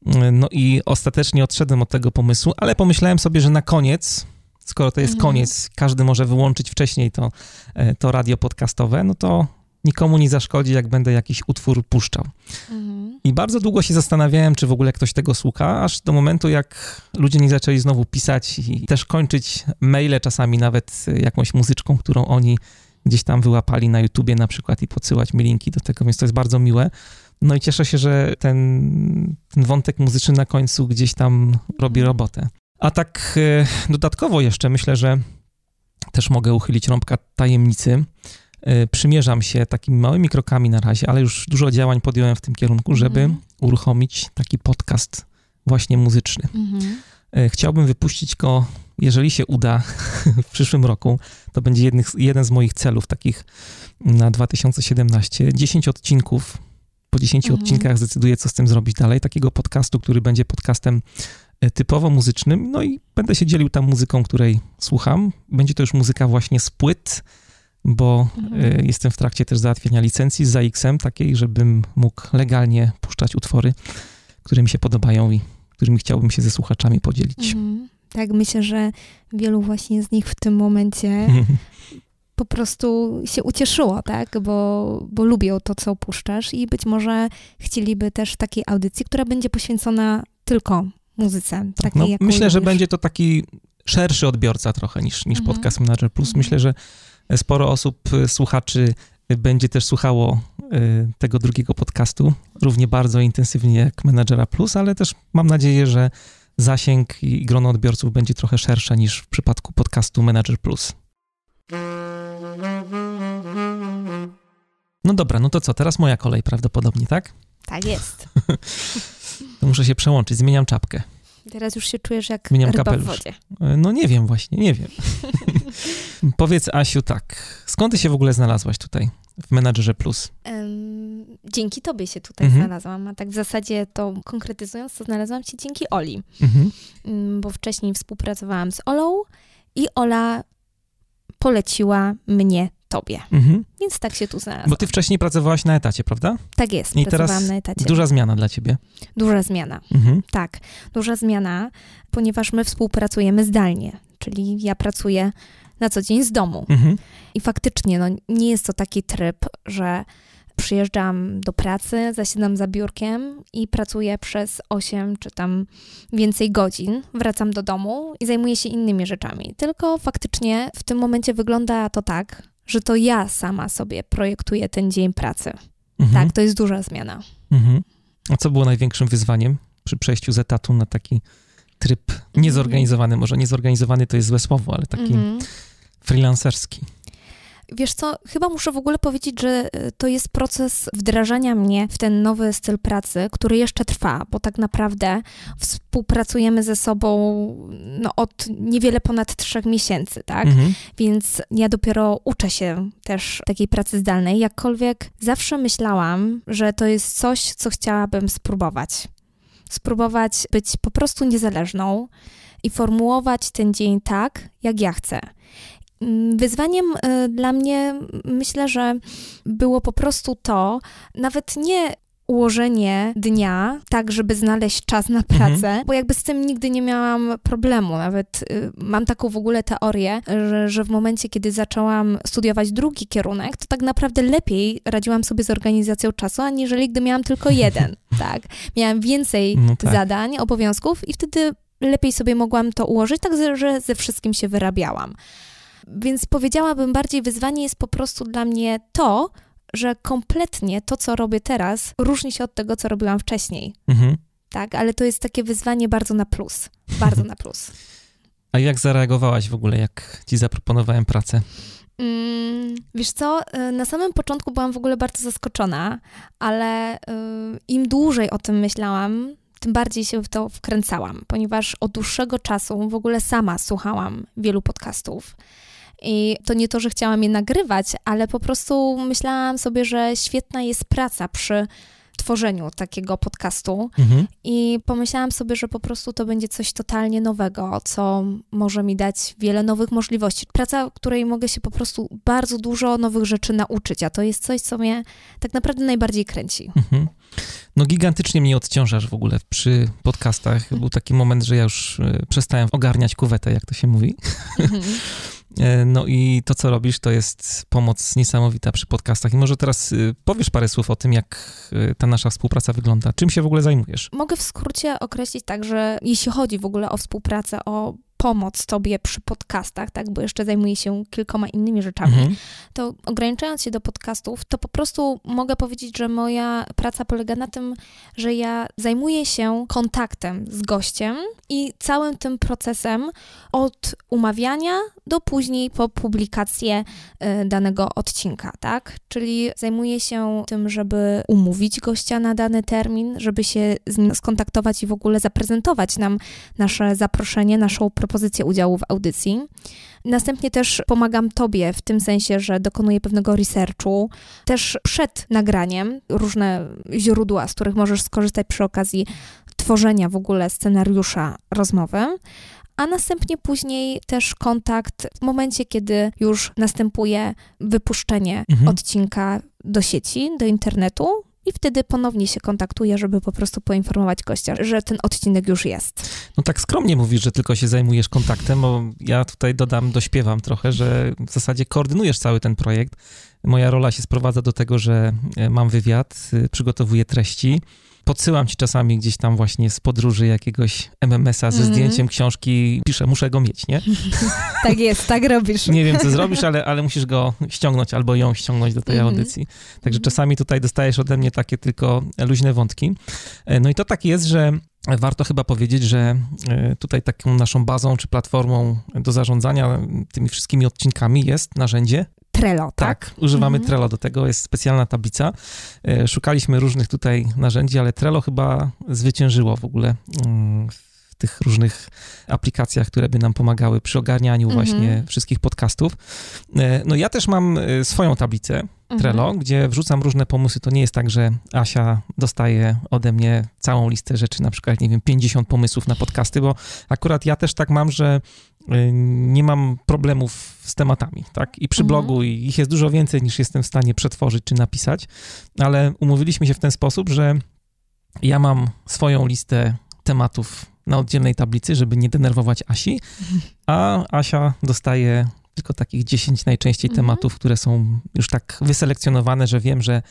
Y, no i ostatecznie odszedłem od tego pomysłu, ale pomyślałem sobie, że na koniec, skoro to jest mhm. koniec, każdy może wyłączyć wcześniej to, y, to radio podcastowe, no to nikomu nie zaszkodzi, jak będę jakiś utwór puszczał. Mhm. I bardzo długo się zastanawiałem, czy w ogóle ktoś tego słucha, aż do momentu, jak ludzie nie zaczęli znowu pisać i też kończyć maile czasami nawet jakąś muzyczką, którą oni gdzieś tam wyłapali na YouTubie na przykład i podsyłać mi linki do tego, więc to jest bardzo miłe. No i cieszę się, że ten, ten wątek muzyczny na końcu gdzieś tam robi mhm. robotę. A tak e, dodatkowo jeszcze myślę, że też mogę uchylić rąbka tajemnicy. E, przymierzam się takimi małymi krokami na razie, ale już dużo działań podjąłem w tym kierunku, żeby mm. uruchomić taki podcast właśnie muzyczny. Mm-hmm. Chciałbym wypuścić go, jeżeli się uda, w przyszłym roku. To będzie jednych, jeden z moich celów takich na 2017. 10 odcinków. Po 10 mm-hmm. odcinkach zdecyduję, co z tym zrobić dalej. Takiego podcastu, który będzie podcastem e, typowo muzycznym. No i będę się dzielił tam muzyką, której słucham. Będzie to już muzyka właśnie z płyt, bo mhm. Y, jestem w trakcie też załatwienia licencji z ZAX-em, takiej, żebym mógł legalnie puszczać utwory, które mi się podobają i którymi chciałbym się ze słuchaczami podzielić. Mhm. Tak, myślę, że wielu właśnie z nich w tym momencie po prostu się ucieszyło, tak, bo, bo lubią to, co puszczasz i być może chcieliby też takiej audycji, która będzie poświęcona tylko muzyce. Tak, no, myślę, że będzie to taki szerszy odbiorca trochę niż, niż mhm. podcast Manager Plus. Mhm. Myślę, że sporo osób, y, słuchaczy będzie też słuchało tego drugiego podcastu równie bardzo intensywnie jak Managera Plus, ale też mam nadzieję, że zasięg i grono odbiorców będzie trochę szersze niż w przypadku podcastu Manager Plus. No dobra, no to co, teraz moja kolej prawdopodobnie, tak? Tak jest. to muszę się przełączyć, zmieniam czapkę. Teraz już się czujesz jak Zmieniam ryba kapelusz. w wodzie. E, no nie wiem właśnie, nie wiem. Powiedz Asiu tak, skąd ty się w ogóle znalazłaś tutaj w Menadżerze Plus? Um, dzięki tobie się tutaj mhm. znalazłam, a tak w zasadzie to konkretyzując, to znalazłam się dzięki Oli, mhm. Mm, bo wcześniej współpracowałam z Olą i Ola poleciła mnie tobie. Mhm. Więc tak się tu znalazłam. Bo ty wcześniej pracowałaś na etacie, prawda? Tak jest, I pracowałam na etacie. Duża zmiana dla ciebie. Duża zmiana, mhm. tak. Duża zmiana, ponieważ my współpracujemy zdalnie, czyli ja pracuję na co dzień z domu. Mhm. I faktycznie, no, nie jest to taki tryb, że przyjeżdżam do pracy, zasiadam za biurkiem i pracuję przez 8 czy tam więcej godzin. Wracam do domu i zajmuję się innymi rzeczami. Tylko faktycznie w tym momencie wygląda to tak, że to ja sama sobie projektuję ten dzień pracy. Mhm. Tak, to jest duża zmiana. Mhm. A co było największym wyzwaniem przy przejściu z etatu na taki tryb niezorganizowany? Może niezorganizowany to jest złe słowo, ale taki mhm. freelancerski. Wiesz co, chyba muszę w ogóle powiedzieć, że e, to jest proces wdrażania mnie w ten nowy styl pracy, który jeszcze trwa, bo tak naprawdę współpracujemy ze sobą no, od niewiele ponad trzech miesięcy, tak? Mhm. Więc ja dopiero uczę się też takiej pracy zdalnej, jakkolwiek zawsze myślałam, że to jest coś, co chciałabym spróbować. Spróbować być po prostu niezależną i formułować ten dzień tak, jak ja chcę. Mm, wyzwaniem e, dla mnie myślę, że było po prostu to, nawet nie ułożenie dnia, tak, żeby znaleźć czas na mhm. pracę, mhm. bo jakby z tym nigdy nie miałam problemu. Nawet y, mam taką w ogóle teorię, że, że w momencie, kiedy zaczęłam studiować drugi kierunek, to tak naprawdę lepiej radziłam sobie z organizacją czasu, aniżeli gdy miałam tylko jeden, tak. Miałam więcej no tak. zadań, obowiązków i wtedy lepiej sobie mogłam to ułożyć, tak, że ze wszystkim się wyrabiałam. Więc powiedziałabym, bardziej wyzwanie jest po prostu dla mnie to, że kompletnie to, co robię teraz, różni się od tego, co robiłam wcześniej. Mhm. Tak, ale to jest takie wyzwanie bardzo na plus. Bardzo na plus. A jak zareagowałaś w ogóle, jak ci zaproponowałem pracę? Mm, wiesz co, y, na samym początku byłam w ogóle bardzo zaskoczona, ale y, im dłużej o tym myślałam, tym bardziej się w to wkręcałam, ponieważ od dłuższego czasu w ogóle sama słuchałam wielu podcastów. I to nie to, że chciałam je nagrywać, ale po prostu myślałam sobie, że świetna jest praca przy tworzeniu takiego podcastu mhm. i pomyślałam sobie, że po prostu to będzie coś totalnie nowego, co może mi dać wiele nowych możliwości. Praca, której mogę się po prostu bardzo dużo nowych rzeczy nauczyć, a to jest coś, co mnie tak naprawdę najbardziej kręci. Mhm. No gigantycznie mnie odciążasz w ogóle przy podcastach. Był taki moment, że ja już e, przestałem ogarniać kuwetę, jak to się mówi. Mhm. E, no i to, co robisz, to jest pomoc niesamowita przy podcastach. I może teraz y, powiesz parę słów o tym, jak y, ta nasza współpraca wygląda. Czym się w ogóle zajmujesz? Mogę w skrócie określić tak, że jeśli chodzi w ogóle o współpracę, o pomoc tobie przy podcastach, tak, bo jeszcze zajmuję się kilkoma innymi rzeczami, mhm. to ograniczając się do podcastów, to po prostu mogę powiedzieć, że moja praca polega na tym, że ja zajmuję się kontaktem z gościem i całym tym procesem od umawiania do później po publikację y, danego odcinka, tak? Czyli zajmuję się tym, żeby umówić gościa na dany termin, żeby się z nim skontaktować i w ogóle zaprezentować nam nasze zaproszenie, naszą propozycję udziału w audycji. Następnie też pomagam Tobie w tym sensie, że dokonuję pewnego researchu, też przed nagraniem, różne źródła, z których możesz skorzystać przy okazji tworzenia w ogóle scenariusza rozmowy a następnie później też kontakt w momencie, kiedy już następuje wypuszczenie mhm. odcinka do sieci, do internetu. I wtedy ponownie się kontaktuję, żeby po prostu poinformować gościa, że ten odcinek już jest. No tak skromnie mówisz, że tylko się zajmujesz kontaktem, bo ja tutaj dodam, dośpiewam trochę, że w zasadzie koordynujesz cały ten projekt. Moja rola się sprowadza do tego, że e, mam wywiad, y, przygotowuję treści, podsyłam ci czasami gdzieś tam właśnie z podróży jakiegoś MMS-a ze mm -hmm. zdjęciem książki, piszę, muszę go mieć, nie? tak jest, tak robisz. Nie wiem, co zrobisz, ale, ale musisz go ściągnąć albo ją ściągnąć do tej mm -hmm. audycji. Także mhm. czasami tutaj dostajesz ode mnie takie tylko luźne wątki. E, no i to tak jest, że Warto chyba powiedzieć, że e, tutaj taką naszą bazą czy platformą do zarządzania tymi wszystkimi odcinkami jest narzędzie Trello, tak? Tak, używamy mhm. Trello, do tego jest specjalna tablica. E, szukaliśmy różnych tutaj narzędzi, ale Trello chyba zwyciężyło w ogóle mm, w tych różnych aplikacjach, które by nam pomagały przy ogarnianiu mhm. właśnie wszystkich podcastów. E, no ja też mam e, swoją tablicę, Trello, mhm. gdzie wrzucam różne pomysły. To nie jest tak, że Asia dostaje ode mnie całą listę rzeczy, na przykład, nie wiem, 50 pomysłów na podcasty, bo akurat ja też tak mam, że nie mam problemów z tematami, tak? I przy mhm. blogu ich jest dużo więcej niż jestem w stanie przetworzyć czy napisać, ale umówiliśmy się w ten sposób, że ja mam swoją listę tematów na oddzielnej tablicy, żeby nie denerwować Asi, a Asia dostaje tylko takich 10 najczęściej mhm. tematów, które są już tak wyselekcjonowane, że wiem, że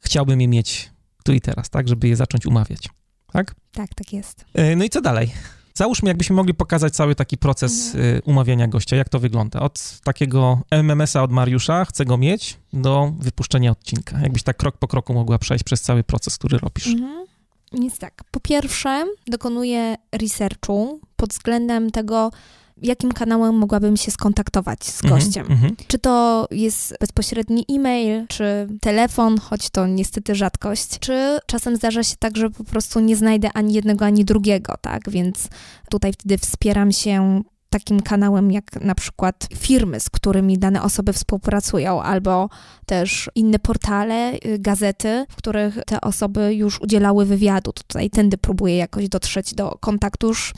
chciałbym je mieć tu i teraz, tak, żeby je zacząć umawiać. Tak? Tak, tak jest. E, no i co dalej? Załóżmy, jakbyśmy mogli pokazać cały taki proces mhm. E, umawiania gościa, jak to wygląda. Od takiego MMS-a od Mariusza, chcę go mieć, do wypuszczenia odcinka. Jakbyś tak krok po kroku mogła przejść przez cały proces, który robisz. Mhm. Więc tak, po pierwsze dokonuję researchu pod względem tego, jakim kanałem mogłabym się skontaktować z mhm, gościem. Mm -hmm. Czy to jest bezpośredni e-mail, czy telefon, choć to niestety rzadkość, czy czasem zdarza się tak, że po prostu nie znajdę ani jednego, ani drugiego, tak? Więc tutaj wtedy wspieram się takim kanałem jak na przykład firmy, z którymi dane osoby współpracują, albo też inne portale, y, gazety, w których te osoby już udzielały wywiadu. Tutaj tędy próbuję jakoś dotrzeć do kontaktu już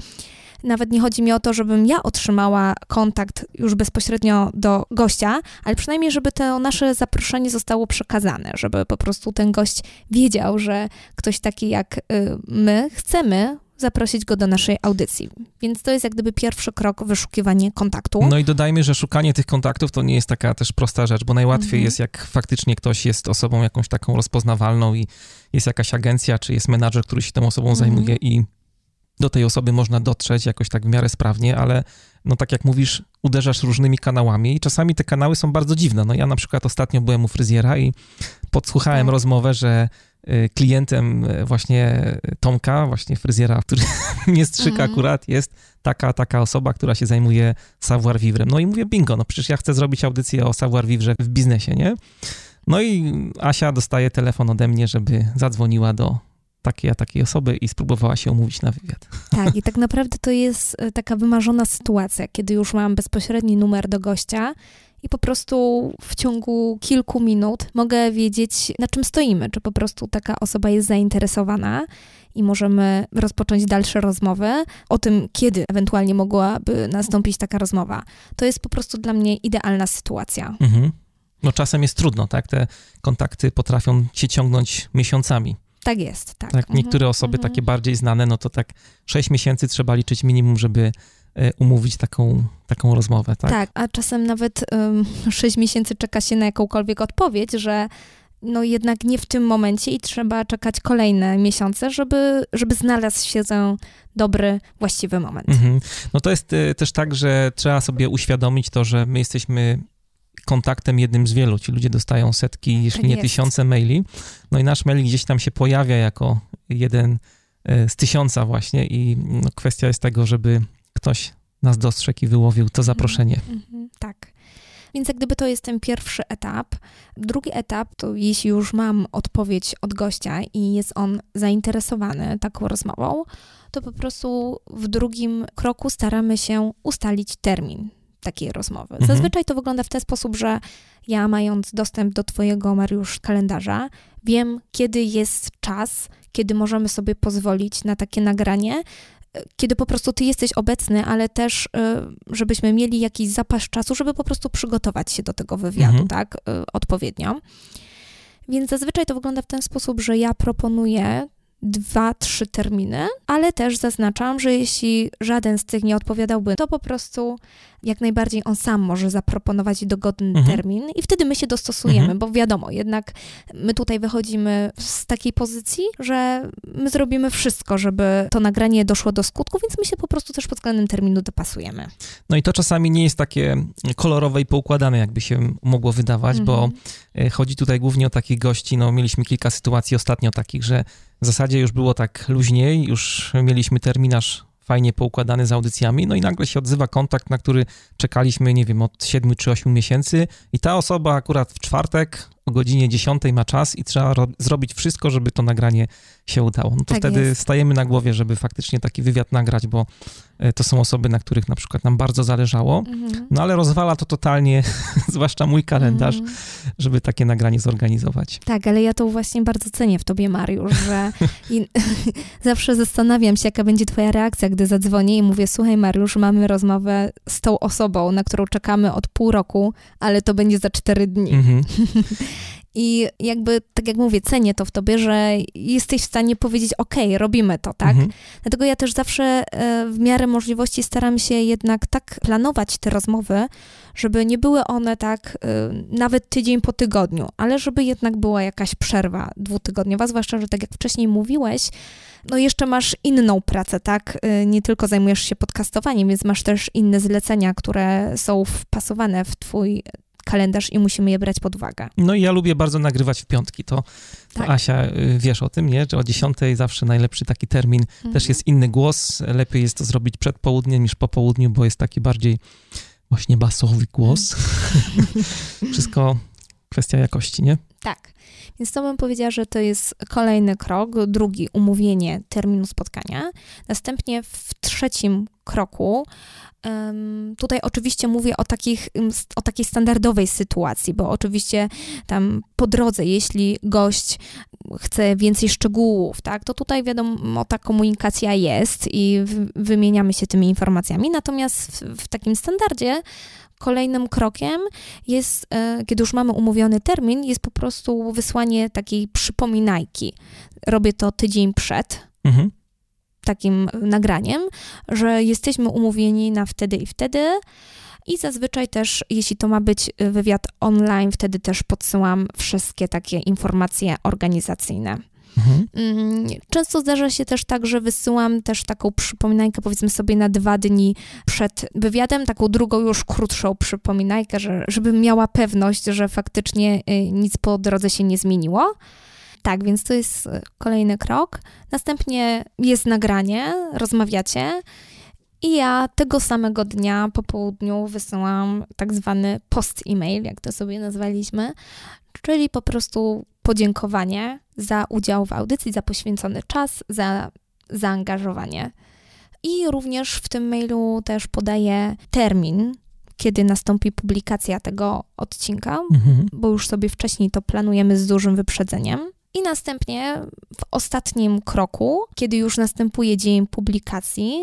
nawet nie chodzi mi o to, żebym ja otrzymała kontakt już bezpośrednio do gościa, ale przynajmniej, żeby to nasze zaproszenie zostało przekazane, żeby po prostu ten gość wiedział, że ktoś taki jak y, my chcemy zaprosić go do naszej audycji. Więc to jest jak gdyby pierwszy krok wyszukiwanie kontaktu. No i dodajmy, że szukanie tych kontaktów to nie jest taka też prosta rzecz, bo najłatwiej mhm. jest, jak faktycznie ktoś jest osobą jakąś taką rozpoznawalną i jest jakaś agencja, czy jest menadżer, który się tą osobą mhm. zajmuje i do tej osoby można dotrzeć jakoś tak w miarę sprawnie, ale no tak jak mówisz, uderzasz różnymi kanałami i czasami te kanały są bardzo dziwne. No ja na przykład ostatnio byłem u fryzjera i podsłuchałem tak. rozmowę, że y, klientem y, właśnie Tomka, właśnie fryzjera, który mnie strzyka mhm. akurat, jest taka, taka osoba, która się zajmuje savoir vivre. No i mówię, bingo, no przecież ja chcę zrobić audycję o savoir vivre w biznesie, nie? No i Asia dostaje telefon ode mnie, żeby zadzwoniła do takiej a takiej osoby i spróbowała się umówić na wywiad. Tak, i tak naprawdę to jest e, taka wymarzona sytuacja, kiedy już mam bezpośredni numer do gościa i po prostu w ciągu kilku minut mogę wiedzieć, na czym stoimy, czy po prostu taka osoba jest zainteresowana i możemy rozpocząć dalsze rozmowy o tym, kiedy ewentualnie mogłaby nastąpić taka rozmowa. To jest po prostu dla mnie idealna sytuacja. Mhm. No czasem jest trudno, tak? Te kontakty potrafią się ciągnąć miesiącami. Tak jest, tak. tak niektóre osoby takie bardziej znane, no to tak 6 miesięcy trzeba liczyć minimum, żeby e, umówić taką, taką rozmowę, tak? Tak, a czasem nawet um, 6 miesięcy czeka się na jakąkolwiek odpowiedź, że no jednak nie w tym momencie i trzeba czekać kolejne miesiące, żeby, żeby znalazł się ten dobry, właściwy moment. Mhm. No to jest y, też tak, że trzeba sobie uświadomić to, że my jesteśmy kontaktem jednym z wielu. Ci ludzie dostają setki, jeśli tak nie jest. tysiące maili. No i nasz mail gdzieś tam się pojawia jako jeden y, z tysiąca właśnie i no, kwestia jest tego, żeby ktoś nas dostrzegł i wyłowił to zaproszenie. Mm -hmm, tak. Więc jak gdyby to jest ten pierwszy etap. Drugi etap to jeśli już mam odpowiedź od gościa i jest on zainteresowany taką rozmową, to po prostu w drugim kroku staramy się ustalić termin takiej rozmowy. Mhm. Zazwyczaj to wygląda w ten sposób, że ja mając dostęp do Twojego, Mariusz, kalendarza, wiem, kiedy jest czas, kiedy możemy sobie pozwolić na takie nagranie, kiedy po prostu ty jesteś obecny, ale też, y, żebyśmy mieli jakiś zapas czasu, żeby po prostu przygotować się do tego wywiadu, mhm. tak, y, odpowiednio. Więc zazwyczaj to wygląda w ten sposób, że ja proponuję dwa, trzy terminy, ale też zaznaczam, że jeśli żaden z tych nie odpowiadałby, to po prostu jak najbardziej on sam może zaproponować dogodny mhm. termin i wtedy my się dostosujemy, mhm. bo wiadomo, jednak my tutaj wychodzimy z takiej pozycji, że my zrobimy wszystko, żeby to nagranie doszło do skutku, więc my się po prostu też pod względem terminu dopasujemy. No i to czasami nie jest takie kolorowe i poukładane, jakby się mogło wydawać, mhm. bo e, chodzi tutaj głównie o takich gości, no mieliśmy kilka sytuacji ostatnio takich, że w zasadzie już było tak luźniej, już mieliśmy terminarz fajnie poukładany z audycjami, no i nagle się odzywa kontakt, na który czekaliśmy, nie wiem, od 7 czy 8 miesięcy i ta osoba akurat w czwartek o godzinie 10 ma czas i trzeba zrobić wszystko, żeby to nagranie się udało. No to tak wtedy jest. stajemy na głowie, żeby faktycznie taki wywiad nagrać, bo to są osoby, na których na przykład nam bardzo zależało, mhm. no ale rozwala to totalnie, zwłaszcza mój kalendarz, mhm. żeby takie nagranie zorganizować. Tak, ale ja to właśnie bardzo cenię w tobie, Mariusz, że i, zawsze zastanawiam się, jaka będzie twoja reakcja, gdy zadzwonię i mówię, słuchaj Mariusz, mamy rozmowę z tą osobą, na którą czekamy od pół roku, ale to będzie za cztery dni. Mhm. I jakby, tak jak mówię, cenię to w tobie, że jesteś w stanie powiedzieć, ok, robimy to, tak? Mhm. Dlatego ja też zawsze e, w miarę możliwości staram się jednak tak planować te rozmowy, żeby nie były one tak e, nawet tydzień po tygodniu, ale żeby jednak była jakaś przerwa dwutygodniowa, zwłaszcza, że tak jak wcześniej mówiłeś, no jeszcze masz inną pracę, tak? E, nie tylko zajmujesz się podcastowaniem, więc masz też inne zlecenia, które są wpasowane w twój kalendarz i musimy je brać pod uwagę. No i ja lubię bardzo nagrywać w piątki, to, tak. Asia, y, wiesz o tym, nie? Że o 10 zawsze najlepszy taki termin, mhm. też jest inny głos, lepiej jest to zrobić przed południem niż po południu, bo jest taki bardziej właśnie basowy głos. Mhm. Wszystko kwestia jakości, nie? Tak. Więc to bym powiedziała, że to jest kolejny krok. Drugi, umówienie terminu spotkania. Następnie w trzecim kroku Tutaj oczywiście mówię o, takich, o takiej standardowej sytuacji, bo oczywiście tam po drodze, jeśli gość chce więcej szczegółów, tak, to tutaj wiadomo, ta komunikacja jest i wymieniamy się tymi informacjami. Natomiast w, w takim standardzie kolejnym krokiem jest, e, kiedy już mamy umówiony termin, jest po prostu wysłanie takiej przypominajki. Robię to tydzień przed. Mhm takim nagraniem, że jesteśmy umówieni na wtedy i wtedy. I zazwyczaj też, jeśli to ma być wywiad online, wtedy też podsyłam wszystkie takie informacje organizacyjne. Mhm. Mm, często zdarza się też tak, że wysyłam też taką przypominajkę, powiedzmy sobie, na dwa dni przed wywiadem, taką drugą, już krótszą przypominajkę, że, żeby miała pewność, że faktycznie y, nic po drodze się nie zmieniło. Tak, więc to jest e, kolejny krok. Następnie jest nagranie, rozmawiacie. I ja tego samego dnia po południu wysyłam tak zwany post-email, jak to sobie nazwaliśmy, czyli po prostu podziękowanie za udział w audycji, za poświęcony czas, za zaangażowanie. I również w tym mailu też podaję termin, kiedy nastąpi publikacja tego odcinka, mhm. bo już sobie wcześniej to planujemy z dużym wyprzedzeniem. I następnie w ostatnim kroku, kiedy już następuje dzień publikacji,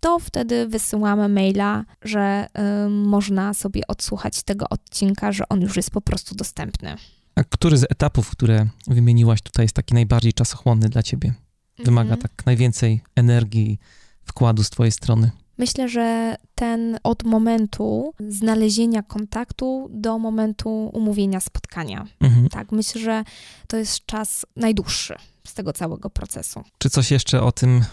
to wtedy wysyłamy maila, że y, można sobie odsłuchać tego odcinka, że on już jest po prostu dostępny. A który z etapów, które wymieniłaś tutaj, jest taki najbardziej czasochłonny dla ciebie? Wymaga mm. tak najwięcej energii, wkładu z twojej strony? Myślę, że ten od momentu znalezienia kontaktu do momentu umówienia spotkania. Mhm. Tak, myślę, że to jest czas najdłuższy z tego całego procesu. Czy coś jeszcze o tym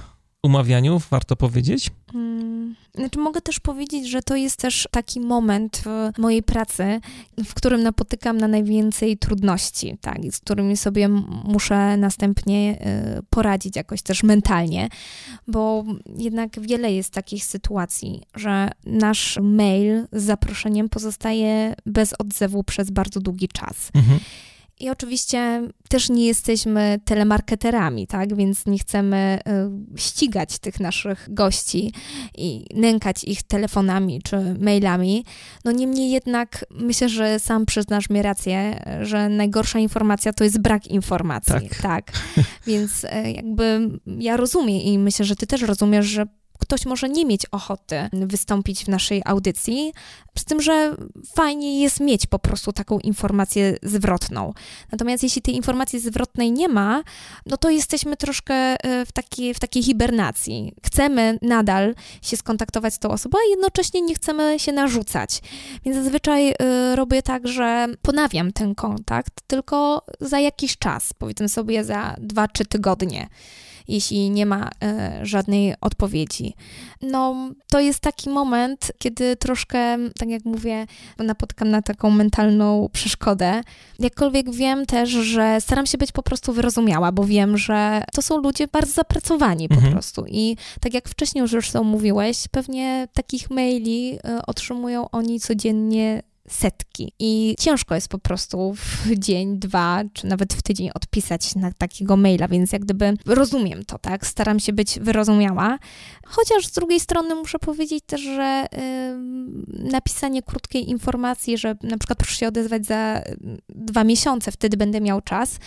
umawianiu warto powiedzieć? Hmm. Znaczy mogę też powiedzieć, że to jest też taki moment w mojej pracy, w którym napotykam na najwięcej trudności, tak, z którymi sobie muszę następnie y, poradzić jakoś też mentalnie, bo jednak wiele jest takich sytuacji, że nasz mail z zaproszeniem pozostaje bez odzewu przez bardzo długi czas. Mhm. I oczywiście też nie jesteśmy telemarketerami, tak? Więc nie chcemy y, ścigać tych naszych gości i nękać ich telefonami czy mailami. No niemniej jednak myślę, że sam przyznasz mi rację, że najgorsza informacja to jest brak informacji. Tak. tak. Więc y, jakby ja rozumiem i myślę, że ty też rozumiesz, że ktoś może nie mieć ochoty wystąpić w naszej audycji, z tym, że fajnie jest mieć po prostu taką informację zwrotną. Natomiast jeśli tej informacji zwrotnej nie ma, no to jesteśmy troszkę e, w takiej, w takiej hibernacji. Chcemy nadal się skontaktować z tą osobą, a jednocześnie nie chcemy się narzucać. Więc zazwyczaj e, robię tak, że ponawiam ten kontakt, tylko za jakiś czas, powiedzmy sobie za dwa, trzy tygodnie jeśli nie ma e, żadnej odpowiedzi. No, to jest taki moment, kiedy troszkę, tak jak mówię, napotkam na taką mentalną przeszkodę. Jakkolwiek wiem też, że staram się być po prostu wyrozumiała, bo wiem, że to są ludzie bardzo zapracowani po mhm. prostu. I tak jak wcześniej już zresztą mówiłeś, pewnie takich maili e, otrzymują oni codziennie setki. I ciężko jest po prostu w dzień, dwa, czy nawet w tydzień odpisać na takiego maila, więc jak gdyby rozumiem to, tak? Staram się być wyrozumiała. Chociaż z drugiej strony muszę powiedzieć też, że napisanie krótkiej informacji, że na przykład proszę się odezwać za dwa miesiące, wtedy będę miał czas,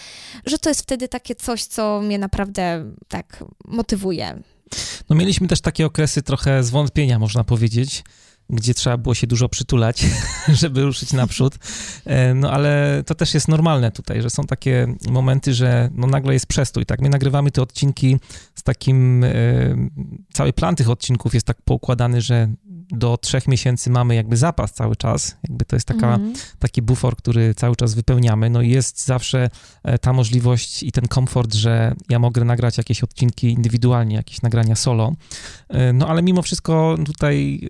że to jest wtedy takie coś, co mnie naprawdę tak motywuje. No mieliśmy też takie okresy trochę zwątpienia, można powiedzieć gdzie trzeba było się dużo przytulać, żeby ruszyć naprzód. E, no ale to też jest normalne tutaj, że są takie momenty, że no nagle jest przestój, tak? My nagrywamy te odcinki z takim, e, cały plan tych odcinków jest tak poukładany, że do trzech miesięcy mamy jakby zapas cały czas, jakby to jest taka, mm. taki bufor, który cały czas wypełniamy, no i jest zawsze e, ta możliwość i ten komfort, że ja mogę nagrać jakieś odcinki indywidualnie, jakieś nagrania solo, no ale mimo wszystko tutaj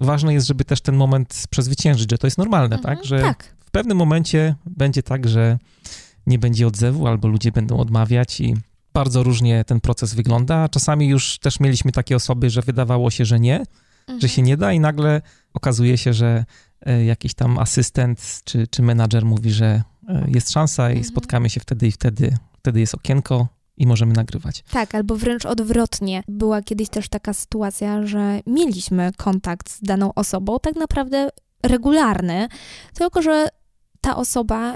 ważne jest, żeby też ten moment przezwyciężyć, że to jest normalne, mhm, tak? Że tak. w pewnym momencie będzie tak, że nie będzie odzewu albo ludzie będą odmawiać i bardzo różnie ten proces wygląda. Czasami już też mieliśmy takie osoby, że wydawało się, że nie, mhm. że się nie da i nagle okazuje się, że e, jakiś tam asystent czy, czy menadżer mówi, że e, jest szansa i mhm. spotkamy się wtedy i wtedy. Wtedy jest okienko, i możemy nagrywać. Tak, albo wręcz odwrotnie. Była kiedyś też taka sytuacja, że mieliśmy kontakt z daną osobą, tak naprawdę regularny, tylko że ta osoba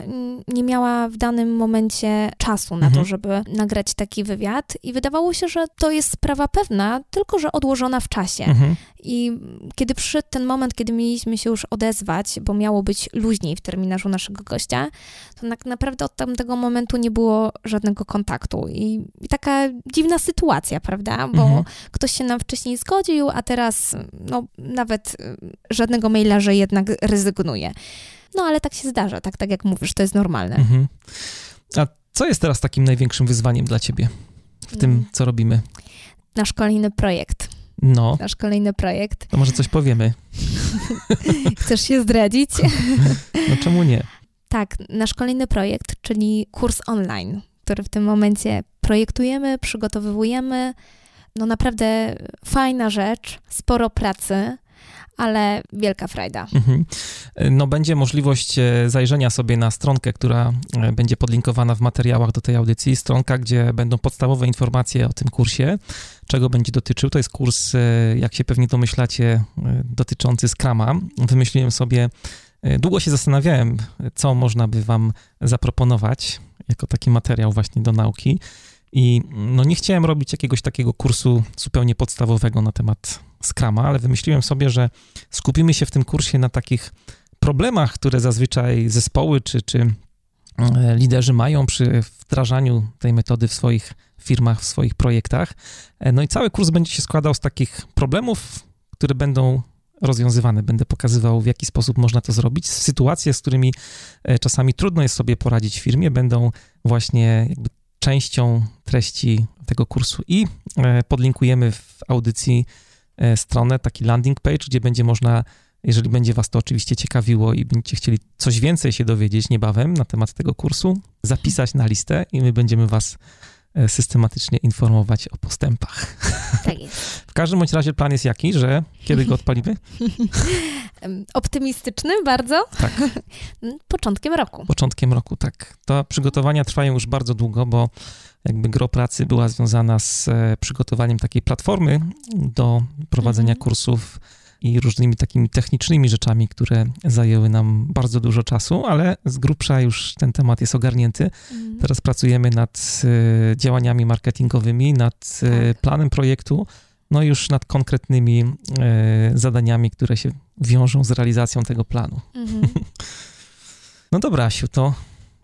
nie miała w danym momencie czasu na mhm. to, żeby nagrać taki wywiad i wydawało się, że to jest sprawa pewna, tylko że odłożona w czasie. Mhm. I kiedy przyszedł ten moment, kiedy mieliśmy się już odezwać, bo miało być luźniej w terminarzu naszego gościa, to tak naprawdę od tamtego momentu nie było żadnego kontaktu. I, i taka dziwna sytuacja, prawda? Bo mhm. ktoś się nam wcześniej zgodził, a teraz no, nawet żadnego maila, że jednak rezygnuje. No ale tak się zdarza, tak, tak jak mówisz, to jest normalne. Mhm. A co jest teraz takim największym wyzwaniem dla ciebie w tym, mm. co robimy? Nasz kolejny projekt. No. Nasz kolejny projekt. To może coś powiemy. Chcesz się zdradzić? no czemu nie? Tak, nasz kolejny projekt, czyli kurs online, który w tym momencie projektujemy, przygotowujemy. No naprawdę fajna rzecz, sporo pracy ale wielka frajda. Mhm. No będzie możliwość e, zajrzenia sobie na stronkę, która e, będzie podlinkowana w materiałach do tej audycji. Stronka, gdzie będą podstawowe informacje o tym kursie, czego będzie dotyczył. To jest kurs, e, jak się pewnie domyślacie, dotyczący Scrama. Wymyśliłem sobie, długo się zastanawiałem, co można by wam zaproponować jako taki materiał właśnie do nauki. I no nie chciałem robić jakiegoś takiego kursu zupełnie podstawowego na temat Scrama, ale wymyśliłem sobie, że skupimy się w tym kursie na takich problemach, które zazwyczaj zespoły czy, czy e, liderzy mają przy wdrażaniu tej metody w swoich firmach, w swoich projektach. E, no i cały kurs będzie się składał z takich problemów, które będą rozwiązywane. Będę pokazywał, w jaki sposób można to zrobić. Sytuacje, z którymi e, czasami trudno jest sobie poradzić w firmie, będą właśnie jakby częścią treści tego kursu i podlinkujemy w audycji stronę, taki landing page, gdzie będzie można, jeżeli będzie Was to oczywiście ciekawiło i będziecie chcieli coś więcej się dowiedzieć niebawem na temat tego kursu, zapisać na listę i my będziemy Was e, systematycznie informować o postępach. Tak jest. W każdym bądź razie plan jest jaki, że kiedy go odpalimy? Optymistyczny bardzo. Tak. Początkiem roku. Początkiem roku, tak. To przygotowania trwają już bardzo długo, bo jakby gro pracy była związana z e, przygotowaniem takiej platformy do prowadzenia mhm. kursów i różnymi takimi technicznymi rzeczami, które zajęły nam bardzo dużo czasu, ale z grubsza już ten temat jest ogarnięty. Mhm. Teraz pracujemy nad e, działaniami marketingowymi, nad e, tak. planem projektu, no już nad konkretnymi zadaniami, które się wiążą z realizacją tego planu. Mhm. no dobra, Asiu, to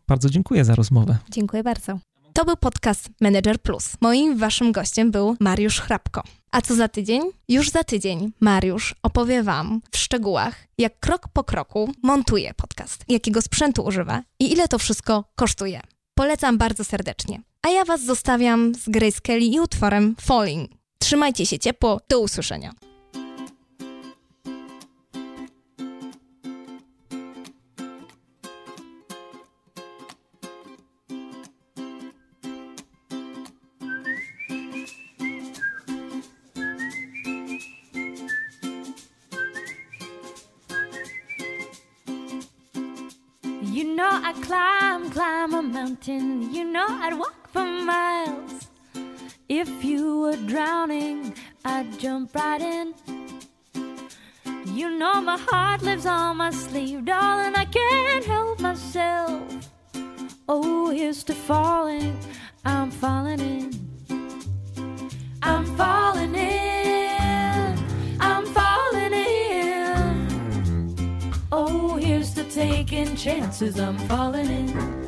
bardzo dziękuję za rozmowę. Dziękuję bardzo. To był podcast Manager Plus. Moim waszym gościem był Mariusz Hrabko. A co za tydzień? Już za tydzień Mariusz opowie Wam w szczegółach, jak krok po kroku montuje podcast, jakiego sprzętu używa i ile to wszystko kosztuje. Polecam bardzo serdecznie. A ja Was zostawiam z Grace Kelly i utworem Falling. Trzymajcie się ciepło, do usłyszenia. Mountain. You know I'd walk for miles. If you were drowning, I'd jump right in. You know my heart lives on my sleeve, darling. I can't help myself. Oh, here's to falling. I'm falling in. I'm falling in. I'm falling in. Oh, here's to taking chances. I'm falling in.